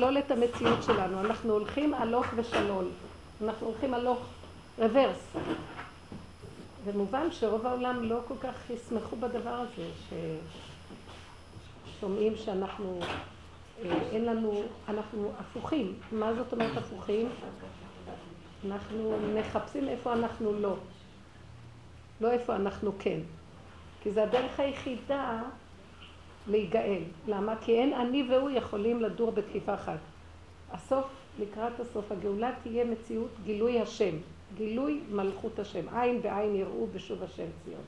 לשלול את המציאות שלנו. אנחנו הולכים הלוך ושלול. אנחנו הולכים הלוך רוורס. ומובן שרוב העולם לא כל כך ישמחו בדבר הזה, ששומעים שאנחנו, אה, אין לנו, אנחנו הפוכים. מה זאת אומרת הפוכים? אנחנו מחפשים איפה אנחנו לא, לא איפה אנחנו כן. כי זה הדרך היחידה להיגאל. למה? כי אין אני והוא יכולים לדור בתקיפה אחת. הסוף, לקראת הסוף, הגאולה תהיה מציאות גילוי השם. גילוי מלכות השם. עין בעין יראו בשוב השם ציון.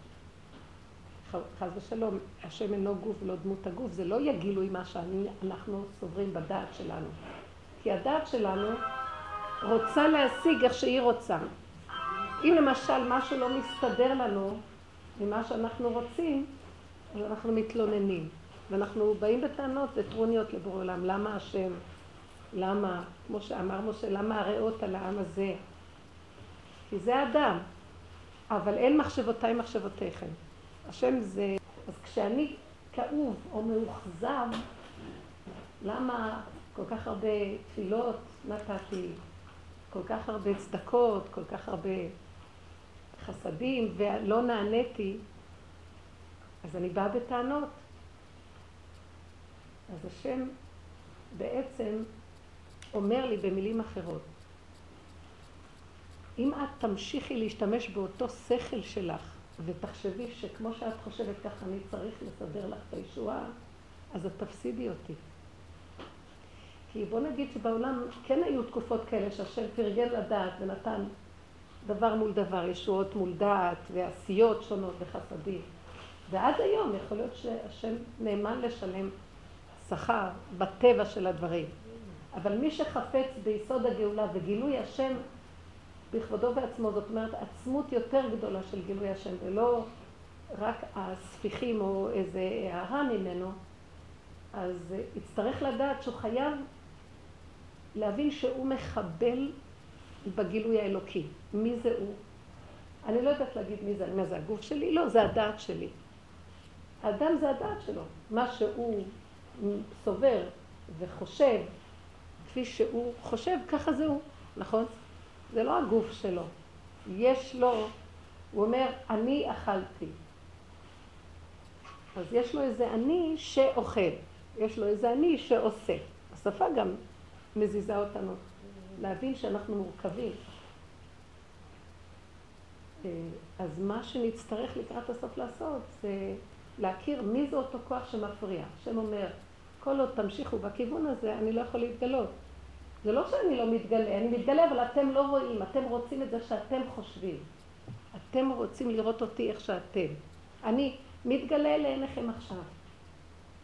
חס ושלום, השם אינו גוף ולא דמות הגוף, זה לא יהיה גילוי מה שאנחנו סוברים בדעת שלנו. כי הדעת שלנו רוצה להשיג איך שהיא רוצה. אם למשל משהו לא מסתדר לנו ממה שאנחנו רוצים, אז אנחנו מתלוננים. ואנחנו באים בטענות וטרוניות לבורא עולם. למה השם? למה? כמו שאמר משה, למה הריאות על העם הזה? כי זה אדם. אבל אין מחשבותיי מחשבותיכם. השם זה... אז כשאני כאוב או מאוכזב, למה כל כך הרבה תפילות נתתי, כל כך הרבה צדקות, כל כך הרבה חסדים, ולא נעניתי, אז אני באה בטענות. אז השם בעצם אומר לי במילים אחרות, אם את תמשיכי להשתמש באותו שכל שלך ותחשבי שכמו שאת חושבת ככה אני צריך לסדר לך את הישועה, אז את תפסידי אותי. כי בוא נגיד שבעולם כן היו תקופות כאלה שהשם פרגן לדעת ונתן דבר מול דבר, ישועות מול דעת ועשיות שונות וחסדים. ועד היום יכול להיות שהשם נאמן לשלם שכר בטבע של הדברים. אבל מי שחפץ ביסוד הגאולה וגילוי השם בכבודו ועצמו, זאת אומרת עצמות יותר גדולה של גילוי השם, ולא רק הספיחים או איזה הערה ממנו, אז יצטרך לדעת שהוא חייב להבין שהוא מחבל בגילוי האלוקי. מי זה הוא? אני לא יודעת להגיד מי זה, מה זה הגוף שלי? לא, זה הדעת שלי. האדם זה הדעת שלו. מה שהוא סובר וחושב, כפי שהוא חושב, ככה זה הוא, נכון? זה לא הגוף שלו. יש לו, הוא אומר, אני אכלתי. אז יש לו איזה אני שאוכל, יש לו איזה אני שעושה. השפה גם מזיזה אותנו, להבין שאנחנו מורכבים. אה, אז מה שנצטרך לקראת הסוף לעשות זה להכיר מי זה אותו כוח שמפריע. השם אומר, כל עוד תמשיכו בכיוון הזה, אני לא יכול להתגלות. זה לא שאני לא מתגלה, אני מתגלה, אבל אתם לא רואים, אתם רוצים את זה שאתם חושבים. אתם רוצים לראות אותי איך שאתם. אני מתגלה לעיניכם עכשיו,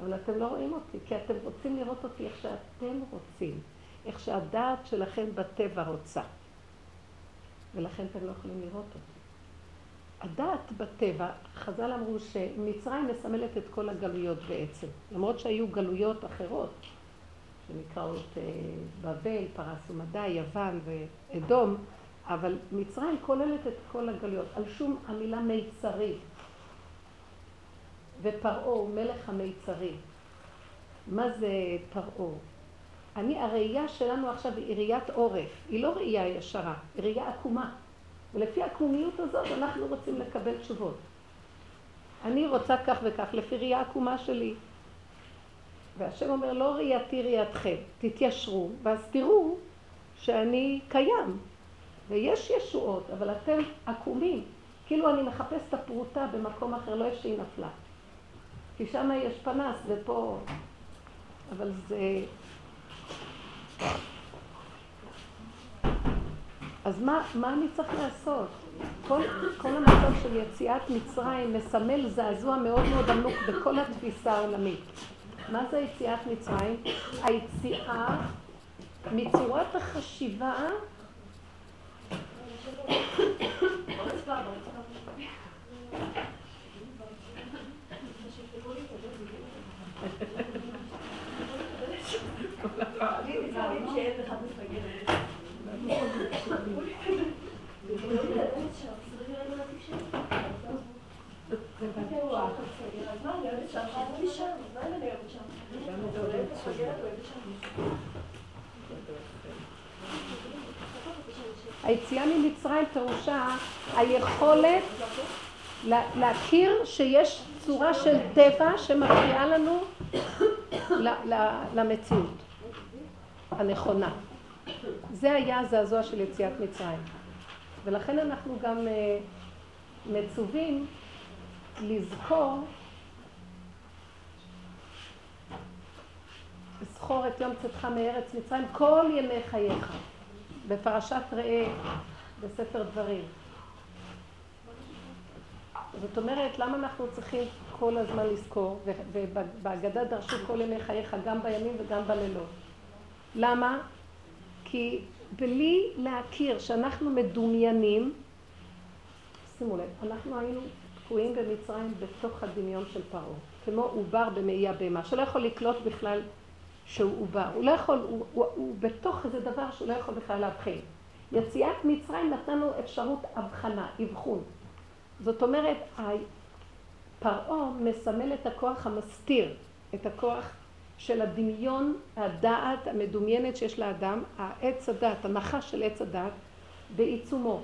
אבל אתם לא רואים אותי, כי אתם רוצים לראות אותי איך שאתם רוצים, איך שהדעת שלכם בטבע רוצה. ולכן אתם לא יכולים לראות אותי. הדעת בטבע, חז"ל אמרו שמצרים מסמלת את כל הגלויות בעצם, למרות שהיו גלויות אחרות, שנקראות אה, בבל, פרס ומדי, יוון ואדום, אבל מצרים כוללת את כל הגלויות, על שום המילה מיצרי, ופרעה הוא מלך המיצרי. מה זה פרעה? אני, הראייה שלנו עכשיו היא ראיית עורף, היא לא ראייה ישרה, היא ראייה עקומה. ולפי העקומיות הזאת אנחנו רוצים לקבל תשובות. אני רוצה כך וכך, לפי ראייה עקומה שלי. והשם אומר, לא ראייתי ראייתכם, תתיישרו, ואז תראו שאני קיים, ויש ישועות, אבל אתם עקומים. כאילו אני מחפש את הפרוטה במקום אחר, לא איפה שהיא נפלה. כי שם יש פנס, ופה... אבל זה... אז מה, מה אני צריך לעשות? כל, כל המצב של יציאת מצרים מסמל זעזוע מאוד מאוד עמוק בכל התפיסה העולמית. מה זה יציאת מצרים? היציאה מצורת החשיבה Thank you. מצרים פירושה היכולת להכיר שיש צורה של טבע שמפריעה לנו למציאות הנכונה. זה היה הזעזוע של יציאת מצרים. ולכן אנחנו גם אה, מצווים לזכור זכור את יום צאתך מארץ מצרים כל ימי חייך. בפרשת ראה, בספר דברים. זאת אומרת, למה אנחנו צריכים כל הזמן לזכור, ובהגדה דרשו כל ימי חייך, גם בימים וגם בלילות. למה? כי בלי להכיר שאנחנו מדומיינים, שימו לב, אנחנו היינו תקועים במצרים בתוך הדמיון של פרעה, כמו עובר במאי הבהמה, שלא יכול לקלוט בכלל שהוא עובר. הוא לא יכול, הוא, הוא, הוא בתוך איזה דבר שהוא לא יכול בכלל להבחין. יציאת מצרים נתנה לו אפשרות הבחנה, אבחון. זאת אומרת, פרעה מסמל את הכוח המסתיר, את הכוח של הדמיון, הדעת המדומיינת שיש לאדם, העץ הדעת, הנחש של עץ הדעת, בעיצומו.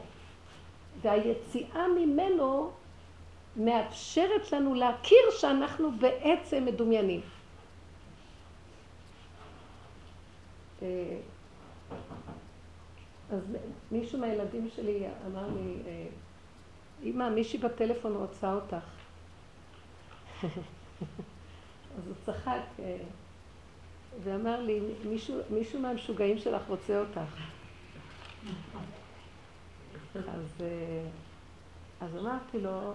והיציאה ממנו מאפשרת לנו להכיר שאנחנו בעצם מדומיינים. אז מישהו מהילדים שלי אמר לי, אה, אמא, מישהי בטלפון רוצה אותך. אז הוא צחק אה, ואמר לי, מישהו, מישהו מהמשוגעים שלך רוצה אותך. אז, אז אמרתי לו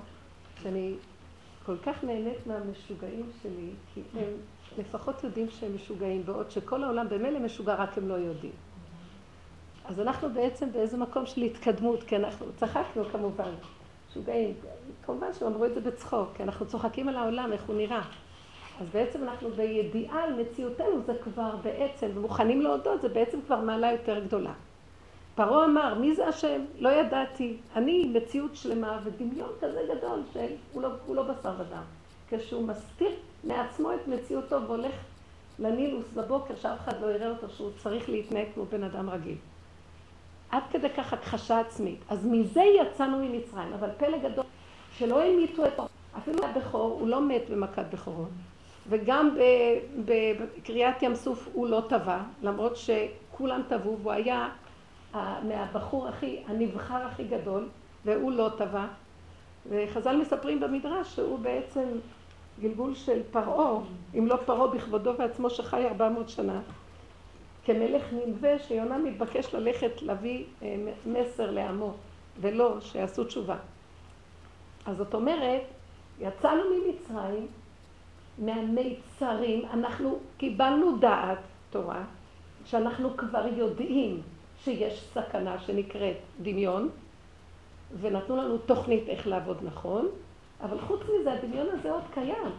שאני כל כך נהנית מהמשוגעים שלי, כי הם לפחות יודעים שהם משוגעים, בעוד שכל העולם במילא משוגע, רק הם לא יודעים. אז אנחנו בעצם באיזה מקום של התקדמות, כי אנחנו צחקנו כמובן, משוגעים, כמובן שהם אמרו את זה בצחוק, כי אנחנו צוחקים על העולם, איך הוא נראה. אז בעצם אנחנו בידיעה על מציאותנו, זה כבר בעצם, ומוכנים להודות, זה בעצם כבר מעלה יותר גדולה. פרעה אמר, מי זה השם? לא ידעתי. אני מציאות שלמה ודמיון כזה גדול שהוא לא, לא בשר ודם. כשהוא מסתיר מעצמו את מציאותו והולך לנילוס בבוקר שאף אחד לא יראה אותו שהוא צריך להתנהג כמו בן אדם רגיל. עד כדי כך הכחשה עצמית. אז מזה יצאנו ממצרים, אבל פלא גדול שלא המיתו את... אפילו הבכור, הוא לא מת במכת בכורות. וגם בקריאת ים סוף הוא לא טבע, למרות שכולם טבעו, והוא היה מהבחור הכי, הנבחר הכי גדול, והוא לא טבע. וחז"ל מספרים במדרש שהוא בעצם גלגול של פרעה, אם לא פרעה בכבודו ועצמו שחי ארבע מאות שנה, כמלך נלווה שיונה מתבקש ללכת להביא אה, מסר לעמו, ולא שיעשו תשובה. אז זאת אומרת, יצאנו ממצרים, מהמיצרים, אנחנו קיבלנו דעת תורה, שאנחנו כבר יודעים שיש סכנה שנקראת דמיון, ונתנו לנו תוכנית איך לעבוד נכון, אבל חוץ מזה, הדמיון הזה עוד קיים.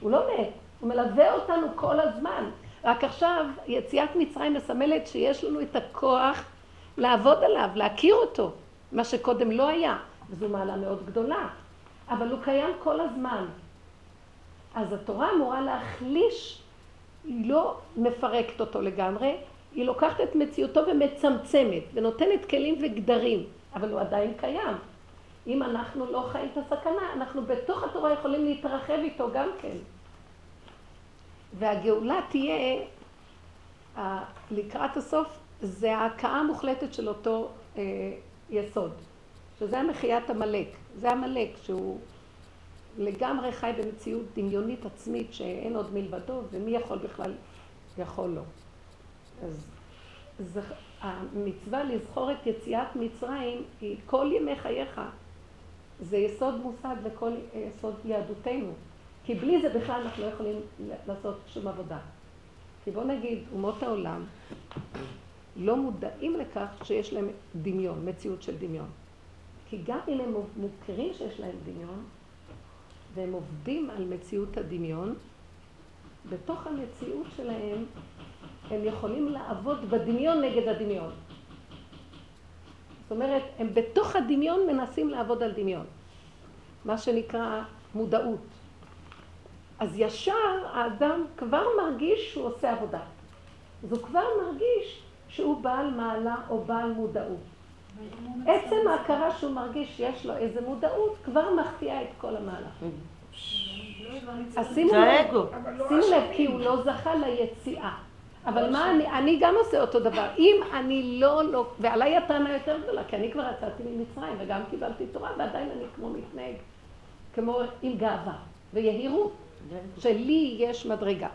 הוא לא מת, הוא מלווה אותנו כל הזמן. רק עכשיו יציאת מצרים מסמלת שיש לנו את הכוח לעבוד עליו, להכיר אותו, מה שקודם לא היה, וזו מעלה מאוד גדולה, אבל הוא קיים כל הזמן. אז התורה אמורה להחליש, היא לא מפרקת אותו לגמרי, היא לוקחת את מציאותו ומצמצמת, ונותנת כלים וגדרים, אבל הוא עדיין קיים. אם אנחנו לא חיים את הסכנה, אנחנו בתוך התורה יכולים להתרחב איתו גם כן. והגאולה תהיה, לקראת הסוף, זה ההכאה המוחלטת של אותו אה, יסוד, שזה המחיית עמלק. זה עמלק שהוא לגמרי חי במציאות דמיונית עצמית שאין עוד מלבדו, ומי יכול בכלל, יכול לו. אז זה, המצווה לזכור את יציאת מצרים היא כל ימי חייך. זה יסוד מוסד לכל יסוד יהדותנו. כי בלי זה בכלל אנחנו לא יכולים לעשות שום עבודה. כי בוא נגיד, אומות העולם לא מודעים לכך שיש להם דמיון, מציאות של דמיון. כי גם אם הם מוכרים שיש להם דמיון, והם עובדים על מציאות הדמיון, בתוך המציאות שלהם הם יכולים לעבוד בדמיון נגד הדמיון. זאת אומרת, הם בתוך הדמיון מנסים לעבוד על דמיון. מה שנקרא מודעות. אז ישר האדם כבר מרגיש שהוא עושה עבודה. אז הוא כבר מרגיש שהוא בעל מעלה או בעל מודעות. עצם ההכרה שהוא מרגיש שיש לו איזה מודעות, כבר מחטיאה את כל המהלך. אז שימו לב, שימו לב, כי הוא לא זכה ליציאה. אבל מה אני, אני גם עושה אותו דבר. אם אני לא, לא, ועליי הטענה יותר גדולה, כי אני כבר יצאתי ממצרים וגם קיבלתי תורה, ועדיין אני כמו מתנהג, כמו עם גאווה ויהירות, שלי יש מדרגה.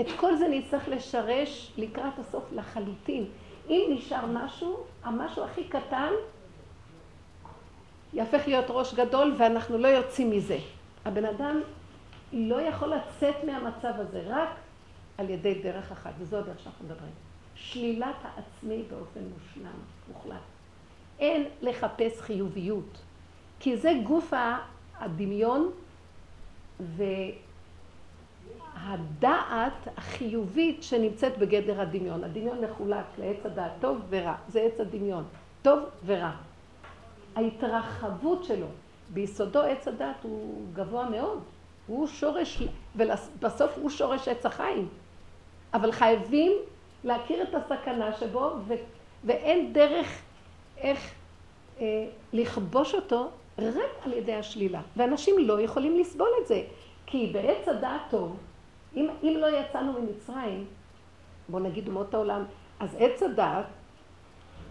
את כל זה נצטרך לשרש לקראת הסוף לחלוטין. אם נשאר משהו, המשהו הכי קטן יהפך להיות ראש גדול ואנחנו לא יוצאים מזה. הבן אדם לא יכול לצאת מהמצב הזה, רק על ידי דרך אחת, וזו הדרך שאנחנו מדברים. שלילת העצמי באופן מושלם, מוחלט. אין לחפש חיוביות, כי זה גוף הדמיון והדעת החיובית שנמצאת בגדר הדמיון. הדמיון מחולק לעץ הדעת טוב ורע, זה עץ הדמיון, טוב ורע. ההתרחבות שלו, ביסודו עץ הדעת הוא גבוה מאוד, הוא שורש, ובסוף הוא שורש עץ החיים. אבל חייבים להכיר את הסכנה שבו, ו, ואין דרך איך אה, לכבוש אותו רק על ידי השלילה. ואנשים לא יכולים לסבול את זה, כי בעץ הדעת טוב, אם, אם לא יצאנו ממצרים, בוא נגיד אומות העולם, אז עץ הדעת,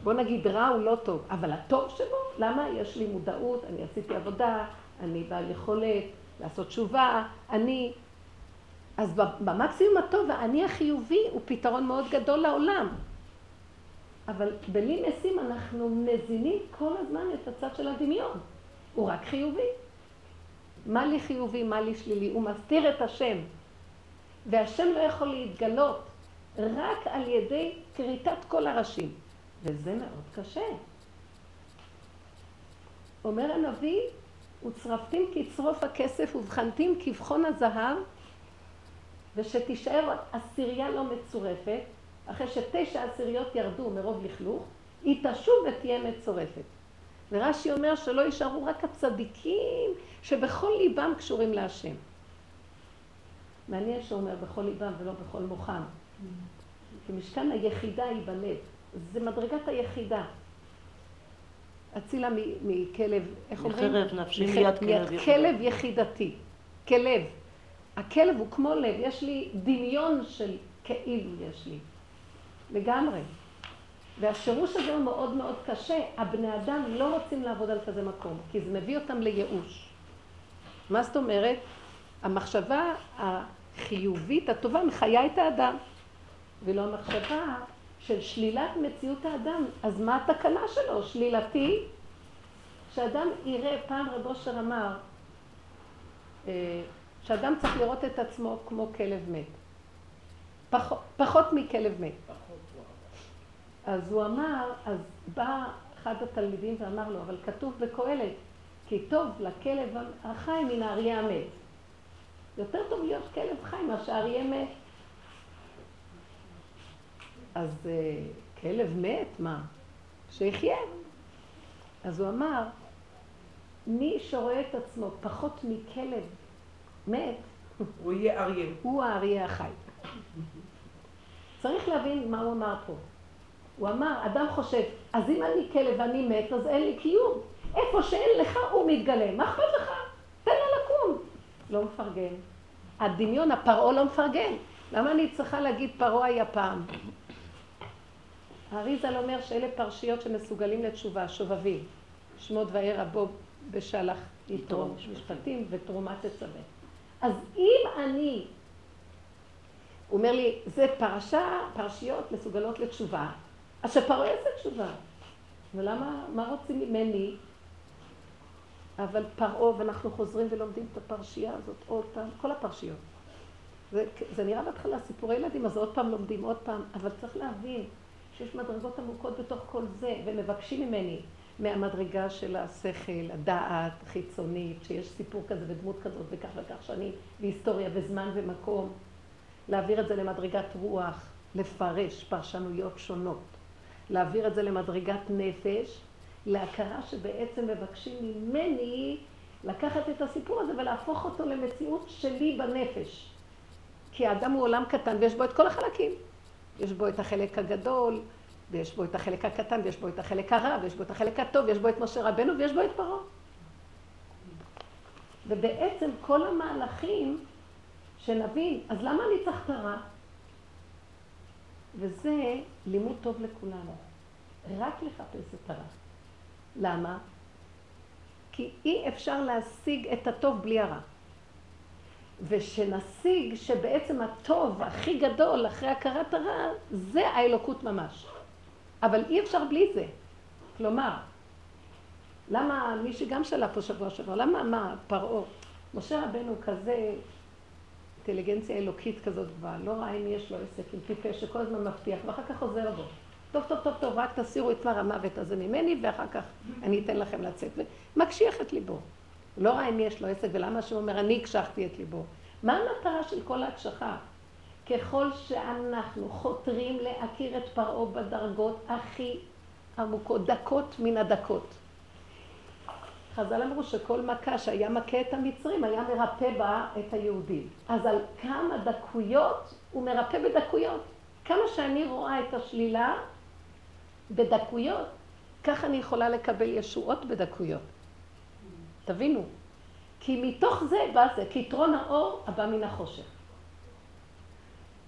בוא נגיד רע הוא לא טוב, אבל הטוב שבו, למה? יש לי מודעות, אני עשיתי עבודה, אני בעל יכולת לעשות תשובה, אני אז במקסימום הטוב, האני החיובי הוא פתרון מאוד גדול לעולם. אבל בלי נסים אנחנו מזינים כל הזמן את הצד של הדמיון. הוא רק חיובי. מה לי חיובי, מה לי שלילי? הוא מסתיר את השם. והשם לא יכול להתגלות רק על ידי כריתת כל הראשים. וזה מאוד קשה. אומר הנביא, וצרפתים כצרוף הכסף ובחנתים כבחון הזהב ושתישאר עשירייה לא מצורפת, אחרי שתשע עשיריות ירדו מרוב לכלוך, היא תשוב ותהיה מצורפת. ורש"י אומר שלא יישארו רק הצדיקים שבכל ליבם קשורים להשם. מעניין שהוא אומר בכל ליבם ולא בכל מוחם. כי משכן היחידה היא בלב. זה מדרגת היחידה. אצילה מכלב, איך אומרים? מחרב נפשי מיד כלב יחידתי. כלב יחידתי. כלב. הכלב הוא כמו לב, יש לי דמיון של כאילו יש לי, לגמרי. והשירוש הזה הוא מאוד מאוד קשה. הבני אדם לא רוצים לעבוד על כזה מקום, כי זה מביא אותם לייאוש. מה זאת אומרת? המחשבה החיובית, הטובה, מחיה את האדם. ולא המחשבה של שלילת מציאות האדם. אז מה התקנה שלו? שלילתי? שאדם יראה, פעם רב אושר אמר, אה, שאדם צריך לראות את עצמו כמו כלב מת. פח, פחות מכלב מת. אז הוא אמר, אז בא אחד התלמידים ואמר לו, אבל כתוב בקהלת, כי טוב לכלב החי מן האריה המת. יותר טוב להיות כלב חי מאשר אריה מת. אז uh, כלב מת, מה? שיחיה. אז הוא אמר, מי שרואה את עצמו פחות מכלב מת, הוא יהיה אריה. הוא האריה החי. צריך להבין מה הוא אמר פה. הוא אמר, אדם חושב, אז אם אני כלב ואני מת, אז אין לי קיום. איפה שאין לך, הוא מתגלה. מה אכפת לך? תן לו לקום. לא מפרגן. הדמיון, הפרעה לא מפרגן. למה אני צריכה להגיד פרעה היה פעם? האריזל אומר שאלה פרשיות שמסוגלים לתשובה, שובבים. שמות וערע בו בשלח יתרום משפטים ותרומה תצווה. אז אם אני, הוא אומר לי, זה פרשה, פרשיות מסוגלות לתשובה, אז שפרעה יעשה תשובה. ולמה, מה רוצים ממני? אבל פרעה, ואנחנו חוזרים ולומדים את הפרשייה הזאת עוד פעם, כל הפרשיות. זה, זה נראה בהתחלה סיפורי ילדים, אז עוד פעם לומדים עוד פעם, אבל צריך להבין שיש מדרגות עמוקות בתוך כל זה, ומבקשים ממני. מהמדרגה של השכל, הדעת, חיצונית, שיש סיפור כזה ודמות כזאת וכך וכך שנים, והיסטוריה וזמן ומקום, להעביר את זה למדרגת רוח, לפרש פרשנויות שונות, להעביר את זה למדרגת נפש, להכרה שבעצם מבקשים ממני לקחת את הסיפור הזה ולהפוך אותו למציאות שלי בנפש. כי האדם הוא עולם קטן ויש בו את כל החלקים. יש בו את החלק הגדול, ויש בו את החלק הקטן, ויש בו את החלק הרע, ויש בו את החלק הטוב, ויש בו את משה רבנו, ויש בו את פרעה. ובעצם כל המהלכים, שנבין, אז למה אני צריך את הרע? וזה לימוד טוב לכולנו. רק לחפש את הרע. למה? כי אי אפשר להשיג את הטוב בלי הרע. ושנשיג שבעצם הטוב הכי גדול אחרי הכרת הרע, זה האלוקות ממש. אבל אי אפשר בלי זה. כלומר, למה, מי שגם שאלה פה שבוע שעבר, למה, מה, פרעה, משה רבנו כזה אינטליגנציה אלוקית כזאת גבוהה, לא ראה אם יש לו עסק עם טיפש שכל הזמן מבטיח, ואחר כך חוזר בו. טוב, טוב, טוב, טוב, רק תסירו את מר המוות הזה ממני, ואחר כך אני אתן לכם לצאת. ומקשיח את ליבו. לא ראה אם יש לו עסק, ולמה שהוא אומר, אני הקשחתי את ליבו. מה המטרה של כל ההקשחה? ככל שאנחנו חותרים להכיר את פרעה בדרגות הכי עמוקות, דקות מן הדקות. חז"ל אמרו שכל מכה שהיה מכה את המצרים היה מרפא בה את היהודים. אז על כמה דקויות הוא מרפא בדקויות. כמה שאני רואה את השלילה בדקויות, כך אני יכולה לקבל ישועות בדקויות. תבינו. כי מתוך זה בא זה, כיתרון האור הבא מן החושך.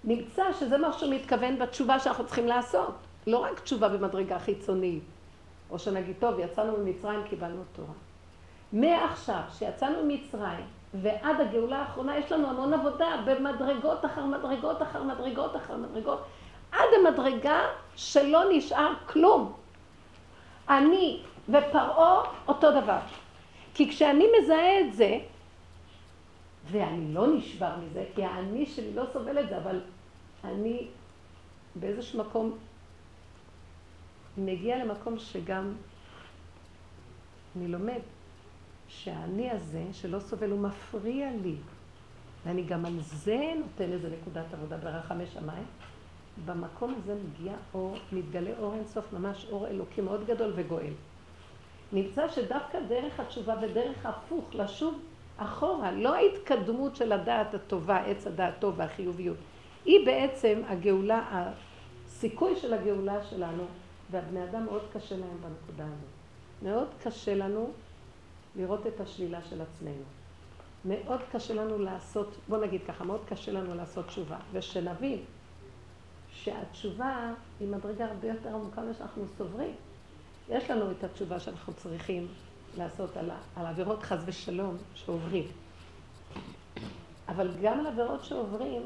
נמצא שזה מה שהוא מתכוון בתשובה שאנחנו צריכים לעשות. לא רק תשובה במדרגה חיצונית, או שנגיד, טוב, יצאנו ממצרים, קיבלנו תורה. מעכשיו, שיצאנו ממצרים ועד הגאולה האחרונה, יש לנו המון עבודה במדרגות אחר מדרגות אחר מדרגות אחר מדרגות, עד המדרגה שלא נשאר כלום. אני ופרעה אותו דבר. כי כשאני מזהה את זה, ואני לא נשבר מזה, כי האני שלי לא סובל את זה, אבל אני באיזשהו מקום מגיע למקום שגם אני לומד שהאני הזה שלא סובל הוא מפריע לי. ואני גם על זה נותן איזה נקודת עבודה ברחמי שמיים. במקום הזה מגיע אור, מתגלה אור אינסוף, ממש אור אלוקי מאוד גדול וגואל. נמצא שדווקא דרך התשובה ודרך ההפוך, לשוב אחורה, לא ההתקדמות של הדעת הטובה, עץ הדעת טוב והחיוביות, היא בעצם הגאולה, הסיכוי של הגאולה שלנו, והבני אדם מאוד קשה להם בנקודה הזאת. מאוד קשה לנו לראות את השלילה של עצמנו. מאוד קשה לנו לעשות, בוא נגיד ככה, מאוד קשה לנו לעשות תשובה, ושנבין שהתשובה היא מדרגה הרבה יותר עמוקה ממה שאנחנו סוברים. יש לנו את התשובה שאנחנו צריכים לעשות על, על עבירות חס ושלום שעוברים. אבל גם על עבירות שעוברים,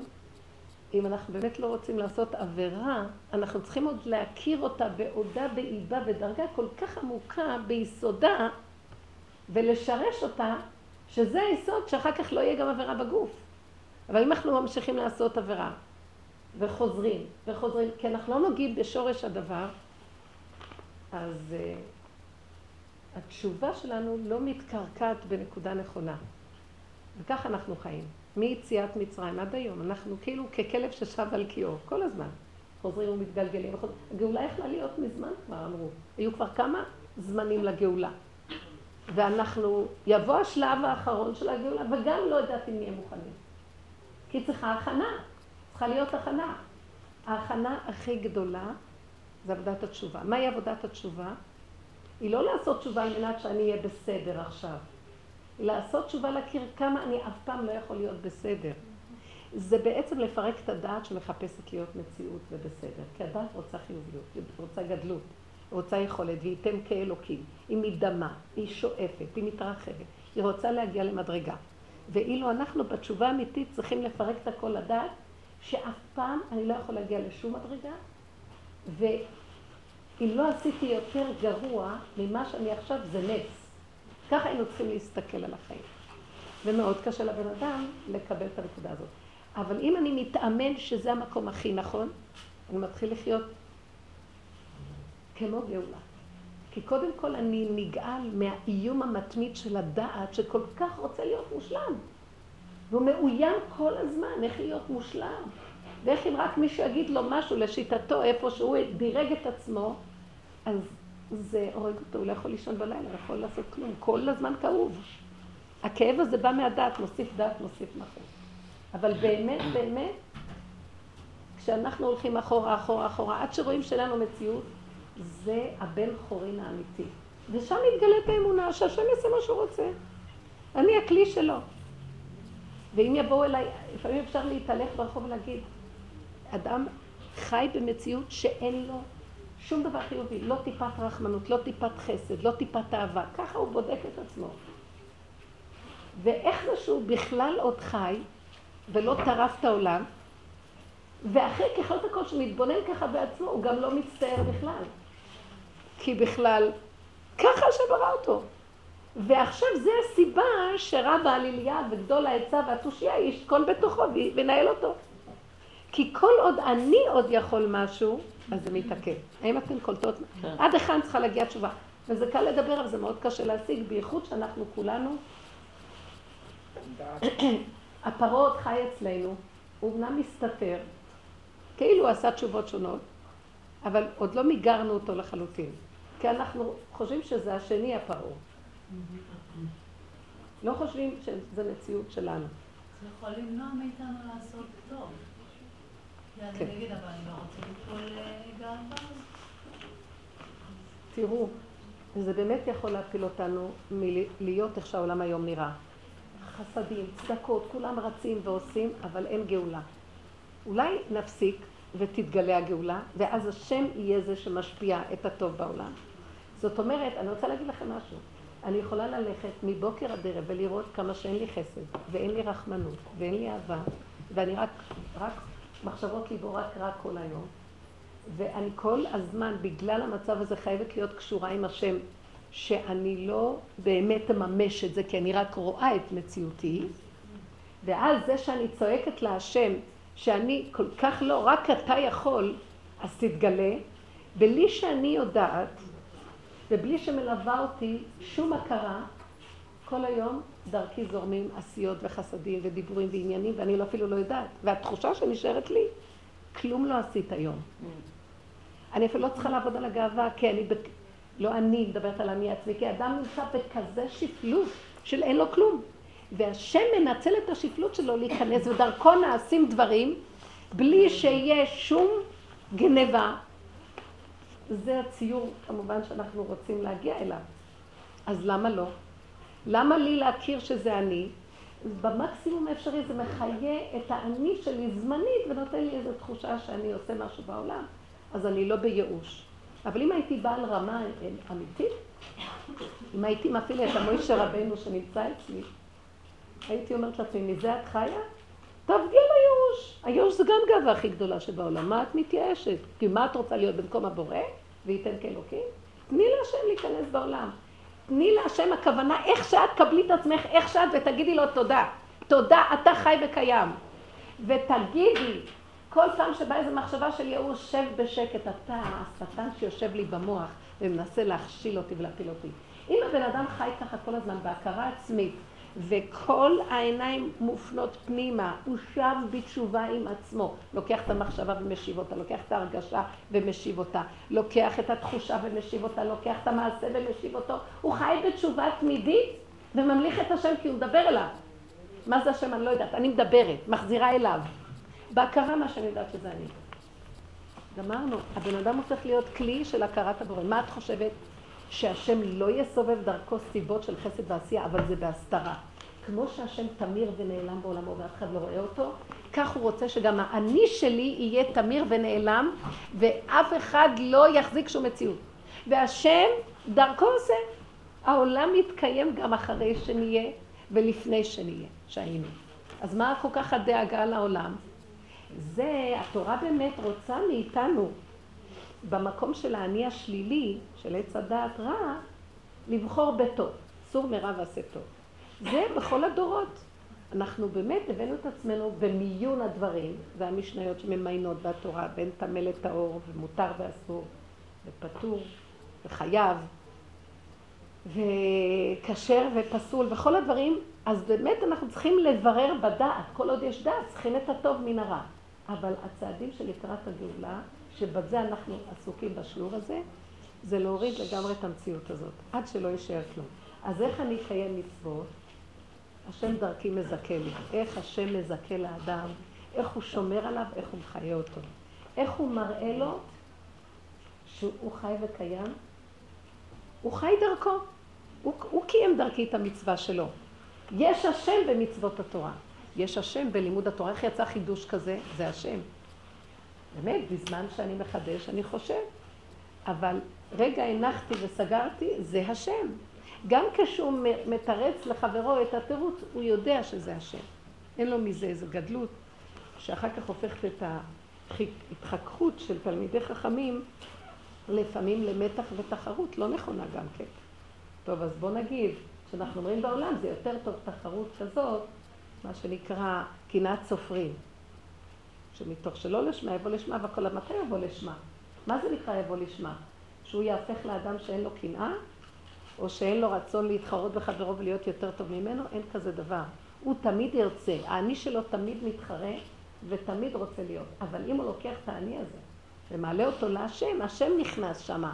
אם אנחנו באמת לא רוצים לעשות עבירה, אנחנו צריכים עוד להכיר אותה בעודה באיבה בדרגה כל כך עמוקה ביסודה ולשרש אותה, שזה היסוד שאחר כך לא יהיה גם עבירה בגוף. אבל אם אנחנו ממשיכים לעשות עבירה וחוזרים וחוזרים, כי אנחנו לא נוגעים בשורש הדבר, אז uh, התשובה שלנו לא מתקרקעת בנקודה נכונה. וככה אנחנו חיים. מיציאת מצרים עד היום, אנחנו כאילו ככלב ששב על קיאו, כל הזמן. חוזרים ומתגלגלים. הגאולה יכלה להיות מזמן כבר, אמרו. היו כבר כמה זמנים לגאולה. ואנחנו, יבוא השלב האחרון של הגאולה, וגם לא יודעת אם נהיה מוכנים. כי צריכה הכנה, צריכה להיות הכנה. ההכנה הכי גדולה זה עבודת התשובה. מהי עבודת התשובה? היא לא לעשות תשובה על מנת שאני אהיה בסדר עכשיו. היא לעשות תשובה להכיר כמה אני אף פעם לא יכול להיות בסדר. זה בעצם לפרק את הדעת שמחפשת להיות מציאות ובסדר. כי הדעת רוצה חיוביות, היא רוצה גדלות. רוצה יכולת, והיא תן כאלוקים. היא מדמה, היא שואפת, היא מתרחבת. היא רוצה להגיע למדרגה. ואילו אנחנו בתשובה האמיתית צריכים לפרק את הכל לדעת, שאף פעם אני לא יכול להגיע לשום מדרגה, ואם לא עשיתי יותר גרוע ממה שאני עכשיו, זה נס. ככה היינו צריכים להסתכל על החיים. ומאוד קשה לבן אדם לקבל את הנקודה הזאת. אבל אם אני מתאמן שזה המקום הכי נכון, אני מתחיל לחיות כמו גאולה. כי קודם כל אני נגאל מהאיום המתמיד של הדעת שכל כך רוצה להיות מושלם. והוא מאוים כל הזמן, איך להיות מושלם. ואיך אם רק מישהו יגיד לו משהו לשיטתו, איפה שהוא דירג את עצמו, אז זה הורג אותו, הוא לא יכול לישון בלילה, לא יכול לעשות כלום. כל הזמן כאוב. הכאב הזה בא מהדעת, מוסיף דעת, מוסיף מחר. אבל באמת, באמת, כשאנחנו הולכים אחורה, אחורה, אחורה, עד שרואים שאין לנו מציאות, זה הבן חורין האמיתי. ושם מתגלית האמונה שהשם יעשה מה שהוא רוצה. אני הכלי שלו. ואם יבואו אליי, לפעמים אפשר להתהלך ברחוב ולהגיד, אדם חי במציאות שאין לו שום דבר חיובי, לא טיפת רחמנות, לא טיפת חסד, לא טיפת אהבה. ככה הוא בודק את עצמו. ואיך זה שהוא בכלל עוד חי ולא טרף את העולם, ואחרי ככל הכל שהוא מתבונן ככה בעצמו, הוא גם לא מצטער בכלל. כי בכלל, ככה שברא אותו. ועכשיו זה הסיבה שרב העליליה וגדול העצה והתושייה ישכון בתוכו וינהל אותו. כי כל עוד אני עוד יכול משהו, אז זה מתעכב. האם אתן קולטות? כן. עד היכן צריכה להגיע תשובה. וזה קל לדבר, אבל זה מאוד קשה להשיג, בייחוד שאנחנו כולנו... הפרעה חי אצלנו, הוא אמנם מסתתר, כאילו הוא עשה תשובות שונות, אבל עוד לא מיגרנו אותו לחלוטין. כי אנחנו חושבים שזה השני הפרעה. לא חושבים שזה מציאות שלנו. זה יכול למנוע מאיתנו לעשות טוב. כן. לא אה, תראו, זה באמת יכול להפיל אותנו מלהיות איך שהעולם היום נראה. חסדים, צדקות, כולם רצים ועושים, אבל אין גאולה. אולי נפסיק ותתגלה הגאולה, ואז השם יהיה זה שמשפיע את הטוב בעולם. זאת אומרת, אני רוצה להגיד לכם משהו. אני יכולה ללכת מבוקר עד ערב ולראות כמה שאין לי חסד, ואין לי רחמנות, ואין לי אהבה, ואני רק, רק מחשבות ליבו רק רע כל היום. ואני כל הזמן, בגלל המצב הזה, חייבת להיות קשורה עם השם, שאני לא באמת אממש את זה, כי אני רק רואה את מציאותי. ואז זה שאני צועקת להשם, שאני כל כך לא, רק אתה יכול, אז תתגלה, בלי שאני יודעת, ובלי שמלווה אותי שום הכרה, כל היום דרכי זורמים עשיות וחסדים ודיבורים ועניינים, ואני לא אפילו לא יודעת. והתחושה שנשארת לי, כלום לא עשית היום. אני אפילו לא צריכה לעבוד על הגאווה, כי אני, בק... לא אני מדברת על אני עצמי, כי אדם נמצא בכזה שפלות של אין לו כלום. והשם מנצל את השפלות שלו להיכנס, ודרכו נעשים דברים בלי שיהיה שום גניבה. זה הציור כמובן שאנחנו רוצים להגיע אליו. אז למה לא? למה לי להכיר שזה אני? במקסימום האפשרי זה מחיה את האני שלי זמנית ונותן לי איזו תחושה שאני עושה משהו בעולם, אז אני לא בייאוש. אבל אם הייתי בעל רמה אמיתית, אם הייתי מפעיל את המוישה רבנו שנמצא אצלי, הייתי אומרת לעצמי, מזה את חיה? תעבדי על הייאוש. הייאוש זה גם גאווה הכי גדולה שבעולם. מה את מתייאשת? כי מה את רוצה להיות במקום הבורא? וייתן כאלוקים? תני להשם להיכנס בעולם. תני להשם הכוונה, איך שאת קבלי את עצמך, איך שאת, ותגידי לו תודה. תודה, אתה חי וקיים. ותגידי, כל פעם שבאה איזו מחשבה של ייאוש, שב בשקט, אתה השטן שיושב לי במוח ומנסה להכשיל אותי ולהפיל אותי. אם הבן אדם חי ככה כל הזמן בהכרה עצמית, וכל העיניים מופנות פנימה, הוא שב בתשובה עם עצמו, לוקח את המחשבה ומשיב אותה, לוקח את ההרגשה ומשיב אותה, לוקח את התחושה ומשיב אותה, לוקח את המעשה ומשיב אותו, הוא חי בתשובה תמידית וממליך את השם כי הוא מדבר אליו. מה זה השם? אני לא יודעת, אני מדברת, מחזירה אליו. בהכרה מה שאני יודעת שזה אני. גמרנו, הבן אדם הופך להיות כלי של הכרת הבורא. מה את חושבת? שהשם לא יסובב דרכו סיבות של חסד ועשייה, אבל זה בהסתרה. כמו שהשם תמיר ונעלם בעולמו ואף אחד לא רואה אותו, כך הוא רוצה שגם האני שלי יהיה תמיר ונעלם, ואף אחד לא יחזיק שום מציאות. והשם דרכו עושה. העולם מתקיים גם אחרי שנהיה ולפני שנהיה, שהיינו. אז מה כל כך הדאגה לעולם? זה, התורה באמת רוצה מאיתנו במקום של האני השלילי, של עץ הדעת רע, לבחור בטוב. סור מרע ועשה טוב. זה בכל הדורות. אנחנו באמת הבאנו את עצמנו במיון הדברים, והמשניות שממיינות והתורה, בין טמא לטהור, ומותר ואסור, ופטור, וחייב, וכשר ופסול, וכל הדברים, אז באמת אנחנו צריכים לברר בדעת, כל עוד יש דעת, צריכים את הטוב מן הרע. אבל הצעדים של לקראת הגאולה, שבזה אנחנו עסוקים בשיעור הזה, זה להוריד לגמרי את המציאות הזאת, עד שלא יישאר כלום. אז איך אני אקיים מצוות? השם דרכי מזכה לי. איך השם מזכה לאדם, איך הוא שומר עליו, איך הוא מחיה אותו. איך הוא מראה לו שהוא חי וקיים? הוא חי דרכו. הוא, הוא קיים דרכי את המצווה שלו. יש השם במצוות התורה. יש השם בלימוד התורה. איך יצא חידוש כזה? זה השם. באמת, בזמן שאני מחדש, אני חושב. אבל רגע הנחתי וסגרתי, זה השם. גם כשהוא מתרץ לחברו את התירוץ, הוא יודע שזה השם. אין לו מזה איזה גדלות, שאחר כך הופכת את ההתחככות של תלמידי חכמים לפעמים למתח ותחרות, לא נכונה גם כן. טוב, אז בוא נגיד, כשאנחנו אומרים בעולם זה יותר טוב תחרות כזאת, מה שנקרא קנאת סופרים. שמתוך שלא לשמה יבוא לשמה, והכל המטה יבוא לשמה. מה זה נקרא יבוא לשמה? שהוא יהפך לאדם שאין לו קנאה, או שאין לו רצון להתחרות בחברו ולהיות יותר טוב ממנו, אין כזה דבר. הוא תמיד ירצה, האני שלו תמיד מתחרה ותמיד רוצה להיות. אבל אם הוא לוקח את האני הזה ומעלה אותו להשם, השם נכנס שמה,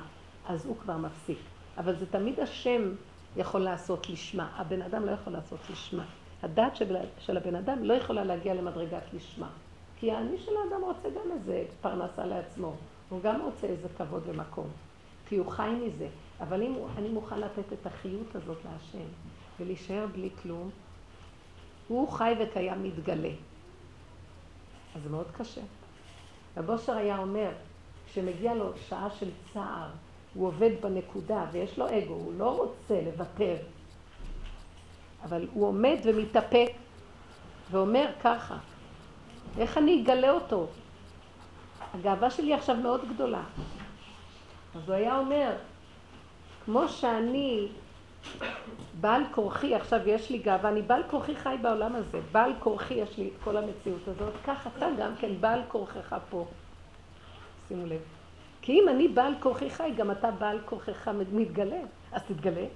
אז הוא כבר מפסיק. אבל זה תמיד השם יכול לעשות לשמה, הבן אדם לא יכול לעשות לשמה. הדת של הבן אדם לא יכולה להגיע למדרגת לשמה. כי האני של האדם רוצה גם איזה פרנסה לעצמו, הוא גם רוצה איזה כבוד ומקום. הוא חי מזה. אבל אם אני מוכן לתת את החיות הזאת להשם ולהישאר בלי כלום, הוא חי וקיים מתגלה. אז זה מאוד קשה. רב אושר היה אומר, כשמגיע לו שעה של צער, הוא עובד בנקודה ויש לו אגו, הוא לא רוצה לוותר, אבל הוא עומד ומתאפק ואומר ככה, איך אני אגלה אותו? הגאווה שלי עכשיו מאוד גדולה. אז הוא היה אומר, כמו שאני בעל כורחי, עכשיו יש לי גאווה, אני בעל כורחי חי בעולם הזה, בעל כורחי יש לי את כל המציאות הזאת, כך אתה גם כן בעל כורחך פה. שימו לב. כי אם אני בעל כורחי חי, גם אתה בעל כורחך מתגלה, אז תתגלה.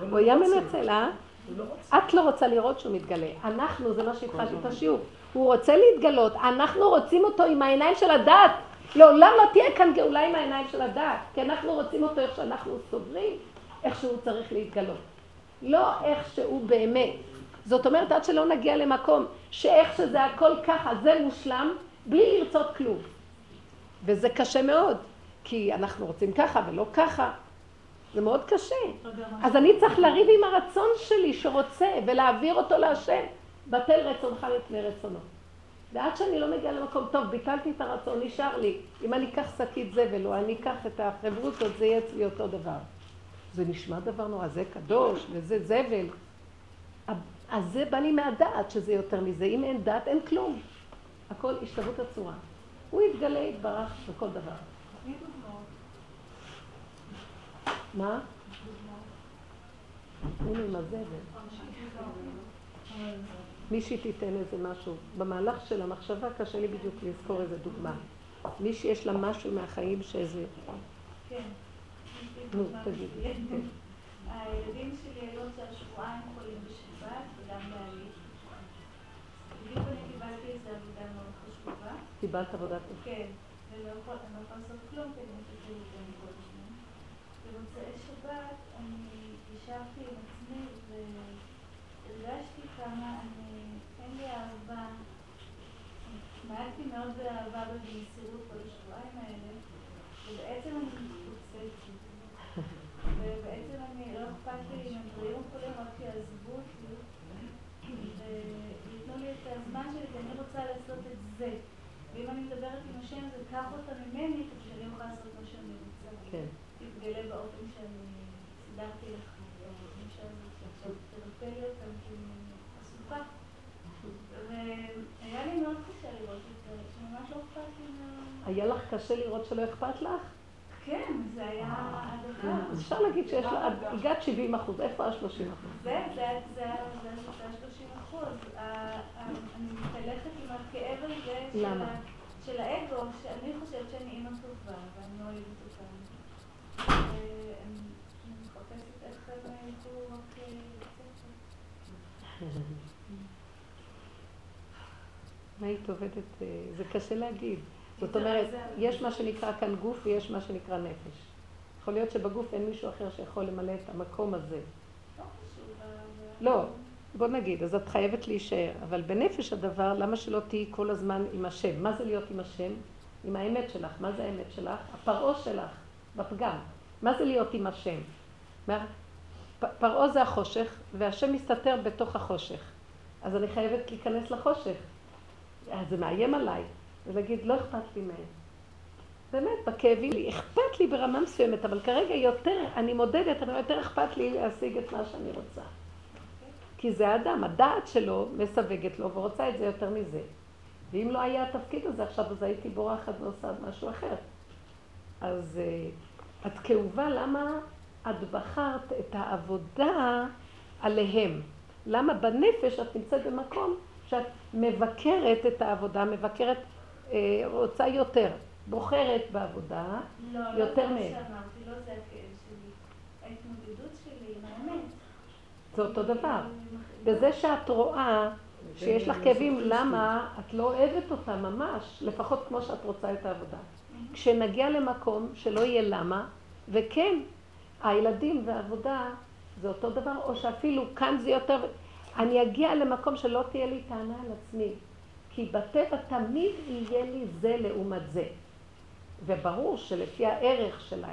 הוא לא היה מנצל, אה? לא את לא רוצה לראות שהוא מתגלה. אנחנו, זה מה שהתחלתי את השיעור. הוא רוצה להתגלות, אנחנו רוצים אותו עם העיניים של הדת. לעולם לא תהיה כאן גאולה עם העיניים של הדת, כי אנחנו רוצים אותו איך שאנחנו סוברים, איך שהוא צריך להתגלות. לא איך שהוא באמת. זאת אומרת, עד שלא נגיע למקום שאיך שזה הכל ככה, זה מושלם, בלי לרצות כלום. וזה קשה מאוד, כי אנחנו רוצים ככה ולא ככה. זה מאוד קשה. אז אני צריך לריב עם הרצון שלי שרוצה ולהעביר אותו להשם. בטל רצונך לפני רצונו. ועד שאני לא מגיעה למקום, טוב, ביטלתי את הרצון, נשאר לי. אם אני אקח שקית זבל או אני אקח את החברותות, זה יהיה אצלי אותו דבר. זה נשמע דבר נורא, זה קדוש וזה זבל. אז זה בא לי מהדעת שזה יותר מזה. אם אין דעת, אין כלום. הכל השתוות הצורה. הוא יתגלה, יתברך בכל דבר. מה? הנה עם הזבל. מישהי תיתן איזה משהו. במהלך של המחשבה קשה לי בדיוק לזכור איזה דוגמה. מי שיש לה משהו מהחיים שאיזה... כן. נו, תגידי. כן. הילדים שלי היו עכשיו שבועיים חולים בשבת וגם בעלי. בדיוק אני קיבלתי איזו עבודה מאוד חשובה. קיבלת עבודה טובה? כן. ולא יכולה לעשות כלום כי אני חושבת את זה כל הזמן. במוצאי שבת אני ישבתי עם עצמי והרגשתי כמה אני לי אהבה, התמעטתי מאוד באהבה ובמסירות כל השבועיים האלה, ובעצם אני מתפוצצת. ובעצם אני, לא אכפת לי אם הם בריאים חולים, רק שיעזבו אותי, וייתנו לי את הזמן שלי, כי אני רוצה לעשות את זה. ואם אני מדברת עם השם, זה קח אותה ממני, כדי שאני אוכל לעשות מה שאני רוצה. כן. תתגלה באופן שאני סידרתי לך, באופן שאני עכשיו תרפא לי אותם, כי אני עסוקה. והיה לי מאוד קשה לראות את זה, שממש לא אכפת לי מה... היה לך קשה לראות שלא אכפת לך? כן, זה היה הדבר. אז אפשר להגיד שיש לך, הגעת 70 אחוז, איפה ה-30 אחוז? זה, זה ה-30 אחוז. אני מתהלכת עם הכאב הזה של האגו, שאני חושבת שאני אימא טובה, ואני לא אוהבת אותם. ואני מחפשת איך הם ילכו רק... מה היית עובדת? אה, זה קשה להגיד. זאת אומרת, יש מה שנקרא כאן גוף ויש מה שנקרא נפש. יכול להיות שבגוף אין מישהו אחר שיכול למלא את המקום הזה. לא, בוא נגיד, אז את חייבת להישאר, אבל בנפש הדבר, למה שלא תהיי כל הזמן עם השם? מה זה להיות עם השם? עם האמת שלך. מה זה האמת שלך? הפרעה שלך, בפגם. מה זה להיות עם השם? פרעה זה החושך, והשם מסתתר בתוך החושך. אז אני חייבת להיכנס לחושך. אז זה מאיים עליי, ולהגיד, לא אכפת לי מהם. באמת, בכאבים לי, אכפת לי ברמה מסוימת, אבל כרגע יותר, אני מודדת, אבל יותר אכפת לי להשיג את מה שאני רוצה. כי זה האדם, הדעת שלו מסווגת לו ורוצה את זה יותר מזה. ואם לא היה התפקיד הזה עכשיו, אז הייתי בורחת ועושה משהו אחר. אז uh, את כאובה, למה את בחרת את העבודה עליהם? למה בנפש את נמצאת במקום שאת מבקרת את העבודה, מבקרת, רוצה יותר, בוחרת בעבודה לא, יותר לא, מהם. לא, לא שאמרתי, לא זה הכאב שלי. ההתמודדות שלי עם האמת. זה אותו דבר. בזה שאת רואה שיש לך כאבים, למה את לא אוהבת אותה ממש, לפחות כמו שאת רוצה את העבודה. כשנגיע למקום שלא יהיה למה, וכן, הילדים והעבודה זה אותו דבר, או שאפילו כאן זה יותר... אני אגיע למקום שלא תהיה לי טענה על עצמי, כי בטבע תמיד יהיה לי זה לעומת זה. וברור שלפי הערך של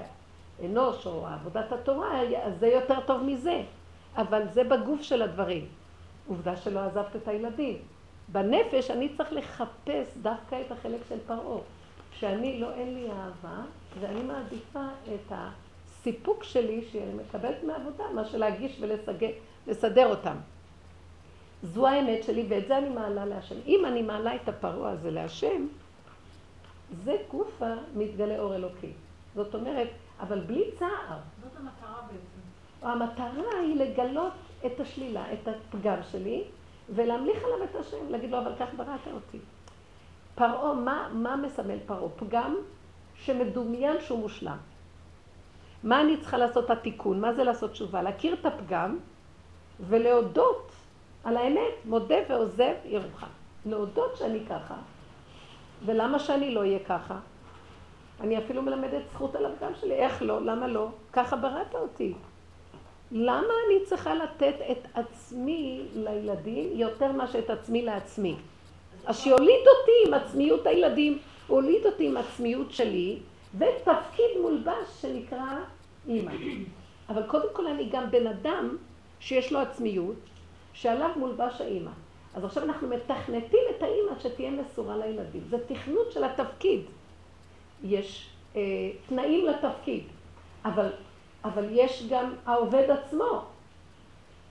האנוש או עבודת התורה, זה יותר טוב מזה. אבל זה בגוף של הדברים. עובדה שלא עזבת את הילדים. בנפש אני צריך לחפש דווקא את החלק של פרעה. שאני לא, אין לי אהבה, ואני מעדיפה את הסיפוק שלי שאני מקבלת מעבודה, מה שלהגיש ולסדר אותם. זו האמת שלי, ואת זה אני מעלה להשם. אם אני מעלה את הפרעה הזה להשם, זה גופה מתגלה אור אלוקי. זאת אומרת, אבל בלי צער. זאת המטרה בעצם. המטרה היא לגלות את השלילה, את הפגם שלי, ולהמליך עליו את השם, להגיד לו, אבל כך בראת אותי. פרעה, מה, מה מסמל פרעה? פגם שמדומיין שהוא מושלם. מה אני צריכה לעשות התיקון? מה זה לעשות תשובה? להכיר את הפגם ולהודות על האמת, מודה ועוזב ירוחם. להודות שאני ככה, ולמה שאני לא אהיה ככה? אני אפילו מלמדת זכות על הפגם שלי, איך לא? למה לא? ככה בראת אותי. למה אני צריכה לתת את עצמי לילדים יותר מאשר את עצמי לעצמי? אז שיוליד אותי עם עצמיות הילדים, הוליד אותי עם עצמיות שלי, ותפקיד מולבש שנקרא אימא. אבל קודם כל אני גם בן אדם שיש לו עצמיות, שעליו מולבש האימא. אז עכשיו אנחנו מתכנתים את האימא שתהיה מסורה לילדים. זה תכנות של התפקיד. יש אה, תנאים לתפקיד, אבל אבל יש גם העובד עצמו.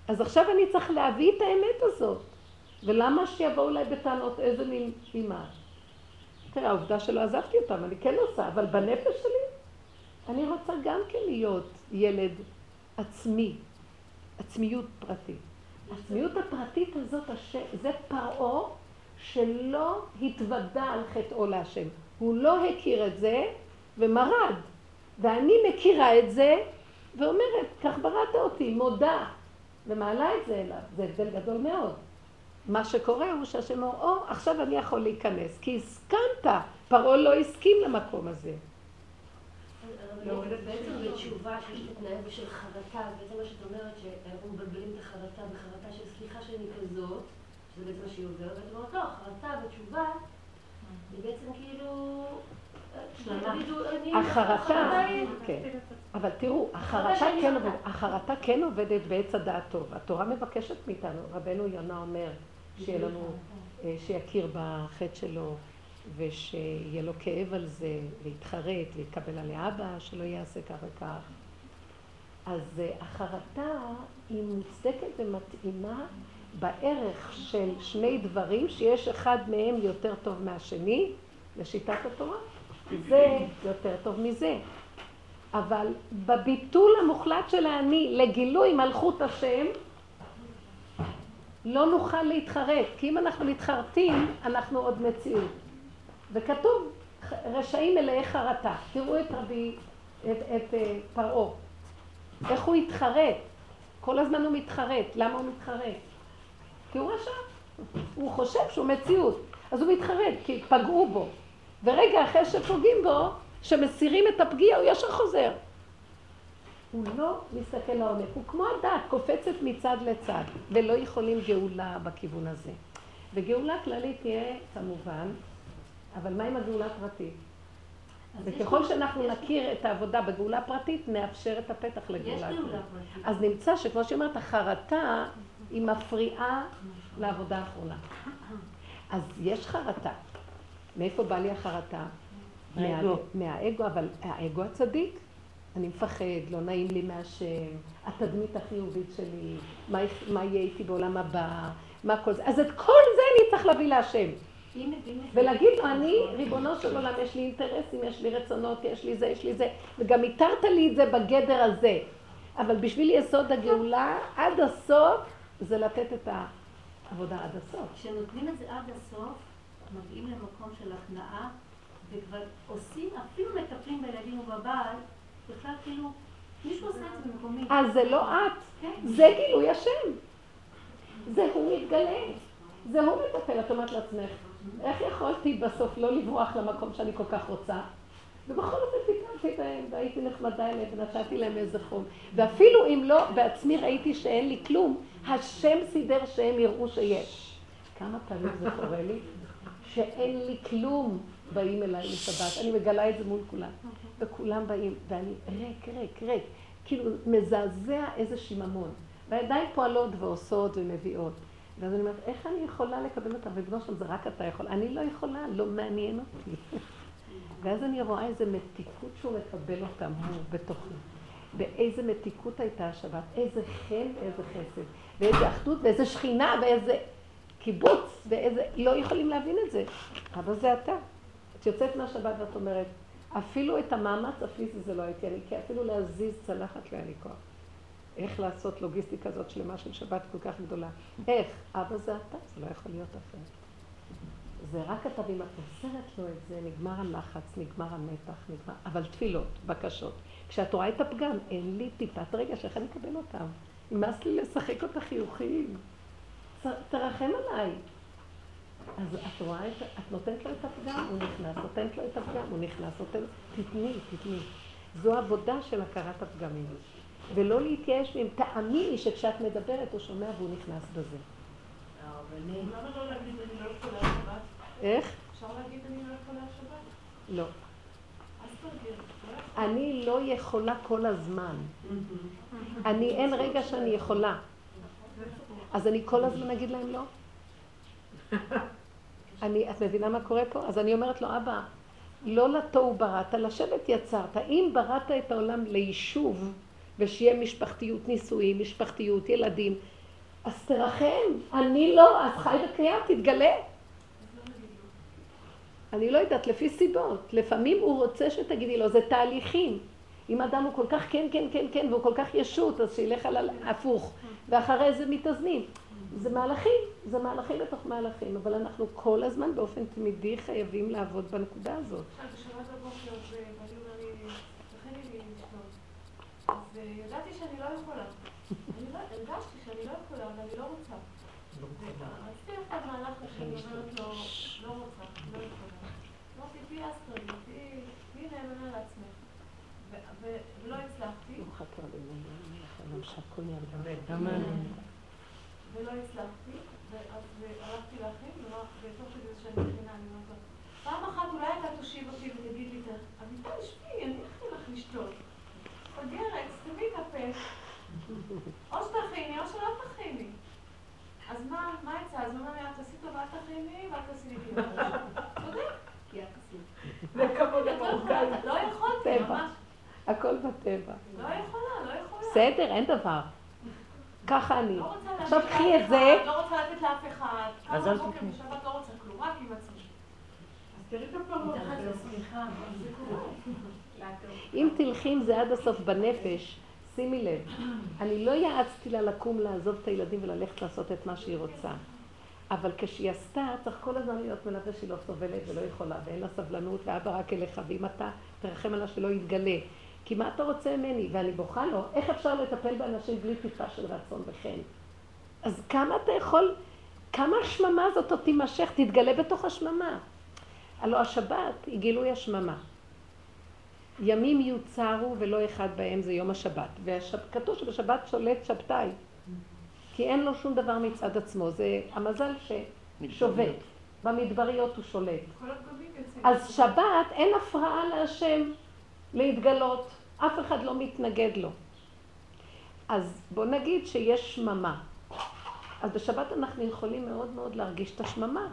אז עכשיו אני צריך להביא את האמת הזאת. ולמה שיבואו אליי בטענות איזה מין אימא? תראה, העובדה שלא עזבתי אותם, אני כן עושה, אבל בנפש שלי אני רוצה גם כן להיות ילד עצמי, עצמיות פרטית. העצמיות הפרטית הזאת, זה פרעה שלא התוודה על חטאו להשם. הוא לא הכיר את זה ומרד. ואני מכירה את זה ואומרת, כך בראת אותי, מודה, ומעלה את זה אליו. זה הבדל גדול מאוד. מה שקורה הוא שהשם אומר, או, עכשיו אני יכול להיכנס, כי הסכמת, פרעה לא הסכים למקום הזה. בעצם בתשובה שיש את התנאים של חרטה, בעצם מה שאת אומרת, שאנחנו מבלבלים את החרטה בחרטה של סליחה שאני כזאת, שזה בעצם מה שהיא עוברת, ואת אומרת, לא, חרטה בתשובה, היא בעצם כאילו... החרטה, כן. אבל תראו, החרטה כן, החרטה כן עובדת בעץ הדעת טוב. התורה מבקשת מאיתנו, רבנו יונה אומר שיהיה לנו, אה, שיכיר בחטא שלו ושיהיה לו כאב על זה, להתחרט, להתקבל עליה אבא, שלא יעשה כך וכך. אז אה, החרטה היא מוצדקת ומתאימה בערך של שני דברים שיש אחד מהם יותר טוב מהשני לשיטת התורה. זה יותר טוב מזה. אבל בביטול המוחלט של האני לגילוי מלכות השם, לא נוכל להתחרט, כי אם אנחנו מתחרטים, אנחנו עוד מציאות. וכתוב, רשעים מלאי חרטה. תראו את רבי, את, את uh, פרעה. איך הוא התחרט? כל הזמן הוא מתחרט. למה הוא מתחרט? כי הוא רשע. הוא חושב שהוא מציאות. אז הוא מתחרט, כי פגעו בו. ורגע אחרי שפוגעים בו, שמסירים את הפגיעה, הוא ישר חוזר. הוא לא מסתכל לעומק, הוא כמו הדת, קופצת מצד לצד, ולא יכולים גאולה בכיוון הזה. וגאולה כללית תהיה כמובן, אבל מה עם הגאולה הפרטית? וככל שאנחנו נכיר את העבודה בגאולה פרטית, נאפשר את הפתח לגאולה. יש גאולה פרטית. אז נמצא שכמו שאומרת, החרטה היא מפריעה לעבודה האחרונה. אז יש חרטה. מאיפה בא לי החרטה? מהאגו. מה- מהאגו, אבל האגו הצדיק. אני מפחד, לא נעים לי מהשם, התדמית החיובית שלי, מה, מה יהיה איתי בעולם הבא, מה כל זה. אז את כל זה אני צריך להביא להשם. ולהגיד לו, אני, ריבונו של עולם, יש לי אינטרסים, יש לי רצונות, יש לי זה, יש לי זה, וגם התרת לי את זה בגדר הזה. אבל בשביל יסוד הגאולה, עד הסוף, זה לתת את העבודה עד הסוף. כשנותנים את זה עד הסוף, מגיעים למקום של הכנעה, וכבר עושים, אפילו מטפלים בילדים ובבעל, בכלל כאילו, מישהו עושה את זה במקומי. אז זה לא את, כן. זה גילוי השם. זה הוא מתגלה, זה הוא מטפל. את אומרת לעצמך, איך יכולתי בסוף לא לברוח למקום שאני כל כך רוצה? ובכל זאת טיפלתי בהם, והייתי נחמדה אליהם, ונתתי להם איזה חום. ואפילו אם לא, בעצמי ראיתי שאין לי כלום, השם סידר שהם יראו שיש. כמה פעמים זה קורה לי? שאין לי כלום, באים אליי לשבת. אני מגלה את זה מול כולם. וכולם באים, ואני ריק, ריק, ריק. כאילו, מזעזע איזה שיממון. והידיים פועלות ועושות ומביאות. ואז אני אומרת, איך אני יכולה לקבל אותם? ריבונו שלום, זה רק אתה יכול. אני לא יכולה, לא מעניין אותי. ואז אני רואה איזה מתיקות שהוא מקבל אותם, הוא בתוכי. באיזה מתיקות הייתה השבת, איזה חן ואיזה חסד, ואיזה אחדות ואיזה שכינה ואיזה קיבוץ ואיזה... לא יכולים להבין את זה. אבל זה אתה. את יוצאת מהשבת ואת אומרת, אפילו את המאמץ הפיזי זה לא הייתי אני, כי אפילו להזיז צלחת לא היה לי כוח. איך לעשות לוגיסטיקה זאת שלמה של שבת כל כך גדולה? איך? אבא זה אתה, זה לא יכול להיות אחרת. זה רק אתה, ואם את מוסרת לו את זה, נגמר הלחץ, נגמר המתח, נגמר... אבל תפילות, בקשות. כשאת רואה את הפגם, אין לי טיפת רגע שאיך אני אקבל אותם. נמאס לי לשחק אותה חיוכים. תרחם עליי. אז את רואה את, את נותנת לו את הפגם, הוא נכנס, נותנת לו את הפגם, הוא נכנס, נותן, תתני, תתני. זו עבודה של הכרת הפגמים. ולא להתייאש מהם. תאמיני שכשאת מדברת הוא שומע והוא נכנס בזה. איך? אפשר להגיד אני לא יכולה שבת? לא. אני לא יכולה כל הזמן. אני, אין רגע שאני יכולה. אז אני כל הזמן אגיד להם לא? אני, את מבינה מה קורה פה? אז אני אומרת לו, אבא, לא לתוהו בראת, לשבת יצרת. אם בראת את העולם ליישוב, ושיהיה משפחתיות, נישואים, משפחתיות, ילדים, אז תרחם. אני לא, אז חי וקיים, תתגלה. אני לא יודעת, לפי סיבות. לפעמים הוא רוצה שתגידי לו, זה תהליכים. אם אדם הוא כל כך כן, כן, כן, כן, והוא כל כך ישות, אז שילך על ההפוך. ואחרי זה מתאזנים. זה מהלכים, זה מהלכים בתוך מהלכים, אבל אנחנו כל הזמן באופן תמידי חייבים לעבוד בנקודה הזאת. עכשיו, בשבת בבוקר, ובעלי אומר לי, תכיני לי לשתות. ידעתי שאני לא יכולה. אני לא, הרגשתי שאני לא יכולה, אבל אני לא רוצה. רציתי ללכת למהלך שאני אומרת לו, לא רוצה, לא יכולה. אמרתי, תהיי אסטרית, תהיי נאמנה לעצמך. ו- ו- ולא הצלחתי, ולא הצלחתי, ואז הלכתי להכין, ואמר- ותוך כדי זה שאני מכינה, אני אומרת לו, פעם אחת אולי אתה תושיב אותי ותגיד לי, אביטל, שבי, אני אכין לך לשתות. חוגרת, סתמי את הפה. או שתכיני או שלא תכיני. אז מה, מה יצא? אז הוא אומר לי, את עשי טובה, אל תכיני, ואל תעשי לי כאילו. צודק. כי את עשית. לא לא יכולתי, טבע. ממש. הכל בטבע. לא יכולה, לא יכולה. בסדר, אין דבר. ככה אני. לא עכשיו קחי את זה. לא רוצה לתת לאף אחד. אז אל בבוקר תקני. בשבת לא רוצה כלום, רק עם עצמי. קורה. אם תלכי עם זה עד הסוף בנפש, שימי לב, אני לא יעצתי לה לקום לעזוב את הילדים וללכת לעשות את מה שהיא רוצה. אבל כשהיא עשתה, צריך כל הזמן להיות מלווה שהיא לא סובלת ולא יכולה, ואין לה סבלנות, ואבא רק אליך, ואם אתה תרחם עליה שלא יתגלה. כי מה אתה רוצה ממני? ואני בוכה לו, איך אפשר לטפל באנשים בלי טיפה של רצון וחן? אז כמה אתה יכול, כמה השממה הזאת עוד תימשך, תתגלה בתוך השממה. הלוא השבת היא גילוי השממה. ימים יוצרו ולא אחד בהם זה יום השבת. וכתוב שבשבת שולט שבתאי, כי אין לו שום דבר מצד עצמו, זה המזל ששובת, במדבריות הוא שולט. אז שבת אין הפרעה להשם להתגלות, אף אחד לא מתנגד לו. אז בוא נגיד שיש שממה. אז בשבת אנחנו יכולים מאוד מאוד להרגיש את השממה.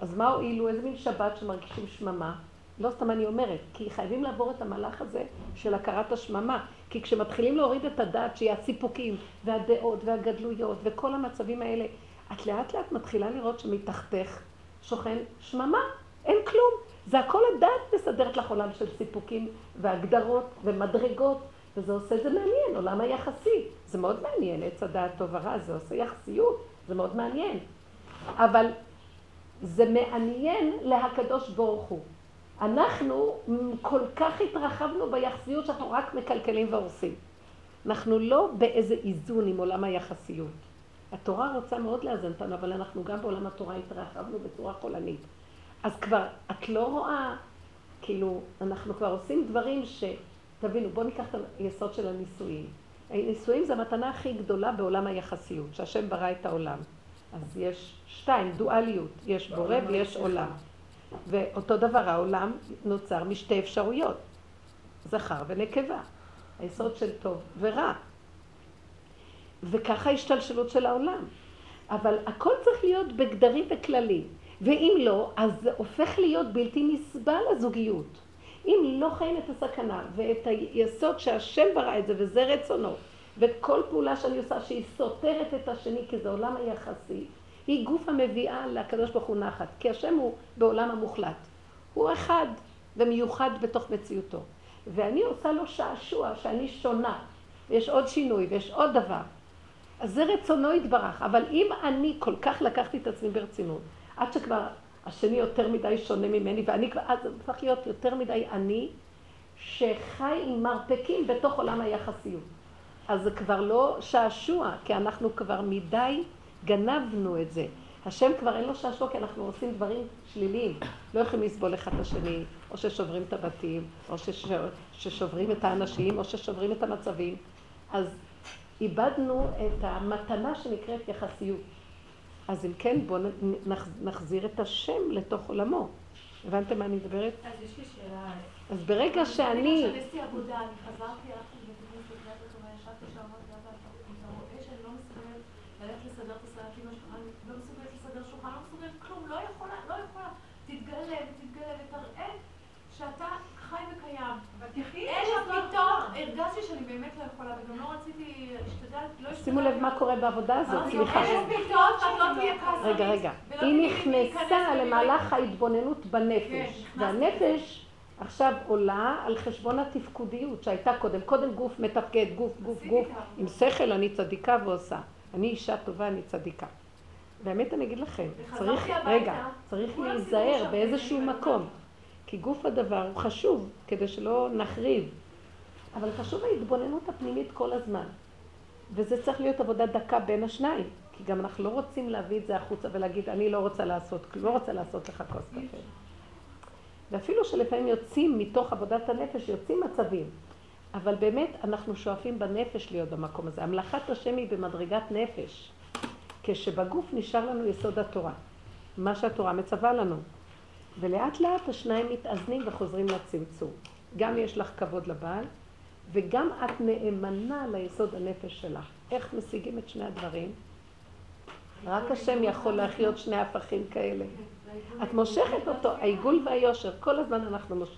אז מה הועילו, איזה מין שבת שמרגישים שממה? לא סתם אני אומרת, כי חייבים לעבור את המהלך הזה של הכרת השממה. כי כשמתחילים להוריד את הדעת, שהיא הסיפוקים והדעות והגדלויות וכל המצבים האלה, את לאט לאט מתחילה לראות שמתחתך שוכן שממה, אין כלום. זה הכל הדעת מסדרת לך עולם של סיפוקים והגדרות ומדרגות, וזה עושה זה מעניין, עולם היחסי. זה מאוד מעניין, עץ הדעת טוב ורע, זה עושה יחסיות, זה מאוד מעניין. אבל זה מעניין להקדוש ברוך הוא. אנחנו כל כך התרחבנו ביחסיות שאנחנו רק מקלקלים והורסים. אנחנו לא באיזה איזון עם עולם היחסיות. התורה רוצה מאוד לאזן אותנו, אבל אנחנו גם בעולם התורה התרחבנו בצורה חולנית. אז כבר, את לא רואה, כאילו, אנחנו כבר עושים דברים ש... תבינו, בואו ניקח את היסוד של הנישואים. הנישואים זה המתנה הכי גדולה בעולם היחסיות, שהשם ברא את העולם. אז יש שתיים, דואליות, יש בורא ויש עולם. ואותו דבר, העולם נוצר משתי אפשרויות, זכר ונקבה, היסוד של טוב ורע. וככה ההשתלשלות של העולם. אבל הכל צריך להיות בגדרים וכללים, ואם לא, אז זה הופך להיות בלתי נסבל הזוגיות. אם לא חיים את הסכנה ואת היסוד שהשם ברא את זה וזה רצונו, וכל פעולה שאני עושה שהיא סותרת את השני כי זה עולם היחסי, היא גוף המביאה לקדוש ברוך הוא נחת, כי השם הוא בעולם המוחלט. הוא אחד ומיוחד בתוך מציאותו. ואני עושה לו שעשוע שאני שונה, ויש עוד שינוי ויש עוד דבר. אז זה רצונו יתברך, אבל אם אני כל כך לקחתי את עצמי ברצינות, עד שכבר השני יותר מדי שונה ממני, ואני כבר, אז הופך להיות יותר מדי אני, שחי עם מרפקים בתוך עולם היחסיות. אז זה כבר לא שעשוע, כי אנחנו כבר מדי גנבנו את זה. השם כבר אין לו שעשוע כי אנחנו עושים דברים שליליים. לא יכולים לסבול אחד את השני, או ששוברים את הבתים, או ששוברים את האנשים, או ששוברים את המצבים. אז איבדנו את המתנה שנקראת יחסיות. אז אם כן, בואו נחזיר את השם לתוך עולמו. הבנתם מה אני מדברת? אז יש לי שאלה. אז ברגע שאני... אני עשיתי עבודה, אני חזרתי, הלכתי לבית הכנסת, לקראת התורה, ישבתי שם, אתה רואה שאני לא מסוגלת ללכת לסדר את הסלט עם השולחן, אני לא מסוגלת לסדר שולחן, לא מסוגלת כלום, לא יכולה, לא יכולה. תתגלה ותתגלה ותראה שאתה חי וקיים. אלא פתאום הרגשתי שאני באמת לא יכולה, וגם לא רציתי להשתדל, לא שימו לב מה קורה בעבודה הזאת, סליחה. פתאום ואת לא. רגע, רגע. היא נכנסה למהלך ההתבוננות בנפש, והנפש עכשיו עולה על חשבון התפקודיות שהייתה קודם. קודם גוף מתפקד, גוף, גוף, גוף. עם שכל אני צדיקה ועושה. אני אישה טובה, אני צדיקה. באמת אני אגיד לכם, צריך, רגע, צריך להיזהר באיזשהו מקום. כי גוף הדבר הוא חשוב, כדי שלא נחריב. אבל חשוב ההתבוננות הפנימית כל הזמן. וזה צריך להיות עבודה דקה בין השניים. כי גם אנחנו לא רוצים להביא את זה החוצה ולהגיד, אני לא רוצה לעשות, לא רוצה לעשות לך כוס קפה. ואפילו שלפעמים יוצאים מתוך עבודת הנפש, יוצאים מצבים. אבל באמת אנחנו שואפים בנפש להיות במקום הזה. המלאכת השם היא במדרגת נפש. כשבגוף נשאר לנו יסוד התורה. מה שהתורה מצווה לנו. ולאט לאט השניים מתאזנים וחוזרים לצמצום. גם יש לך כבוד לבעל, וגם את נאמנה ליסוד הנפש שלך. איך משיגים את שני הדברים? רק השם יכול להחיות שני הפכים כאלה. את מושכת אותו, העיגול והיושר, כל הזמן אנחנו מוש...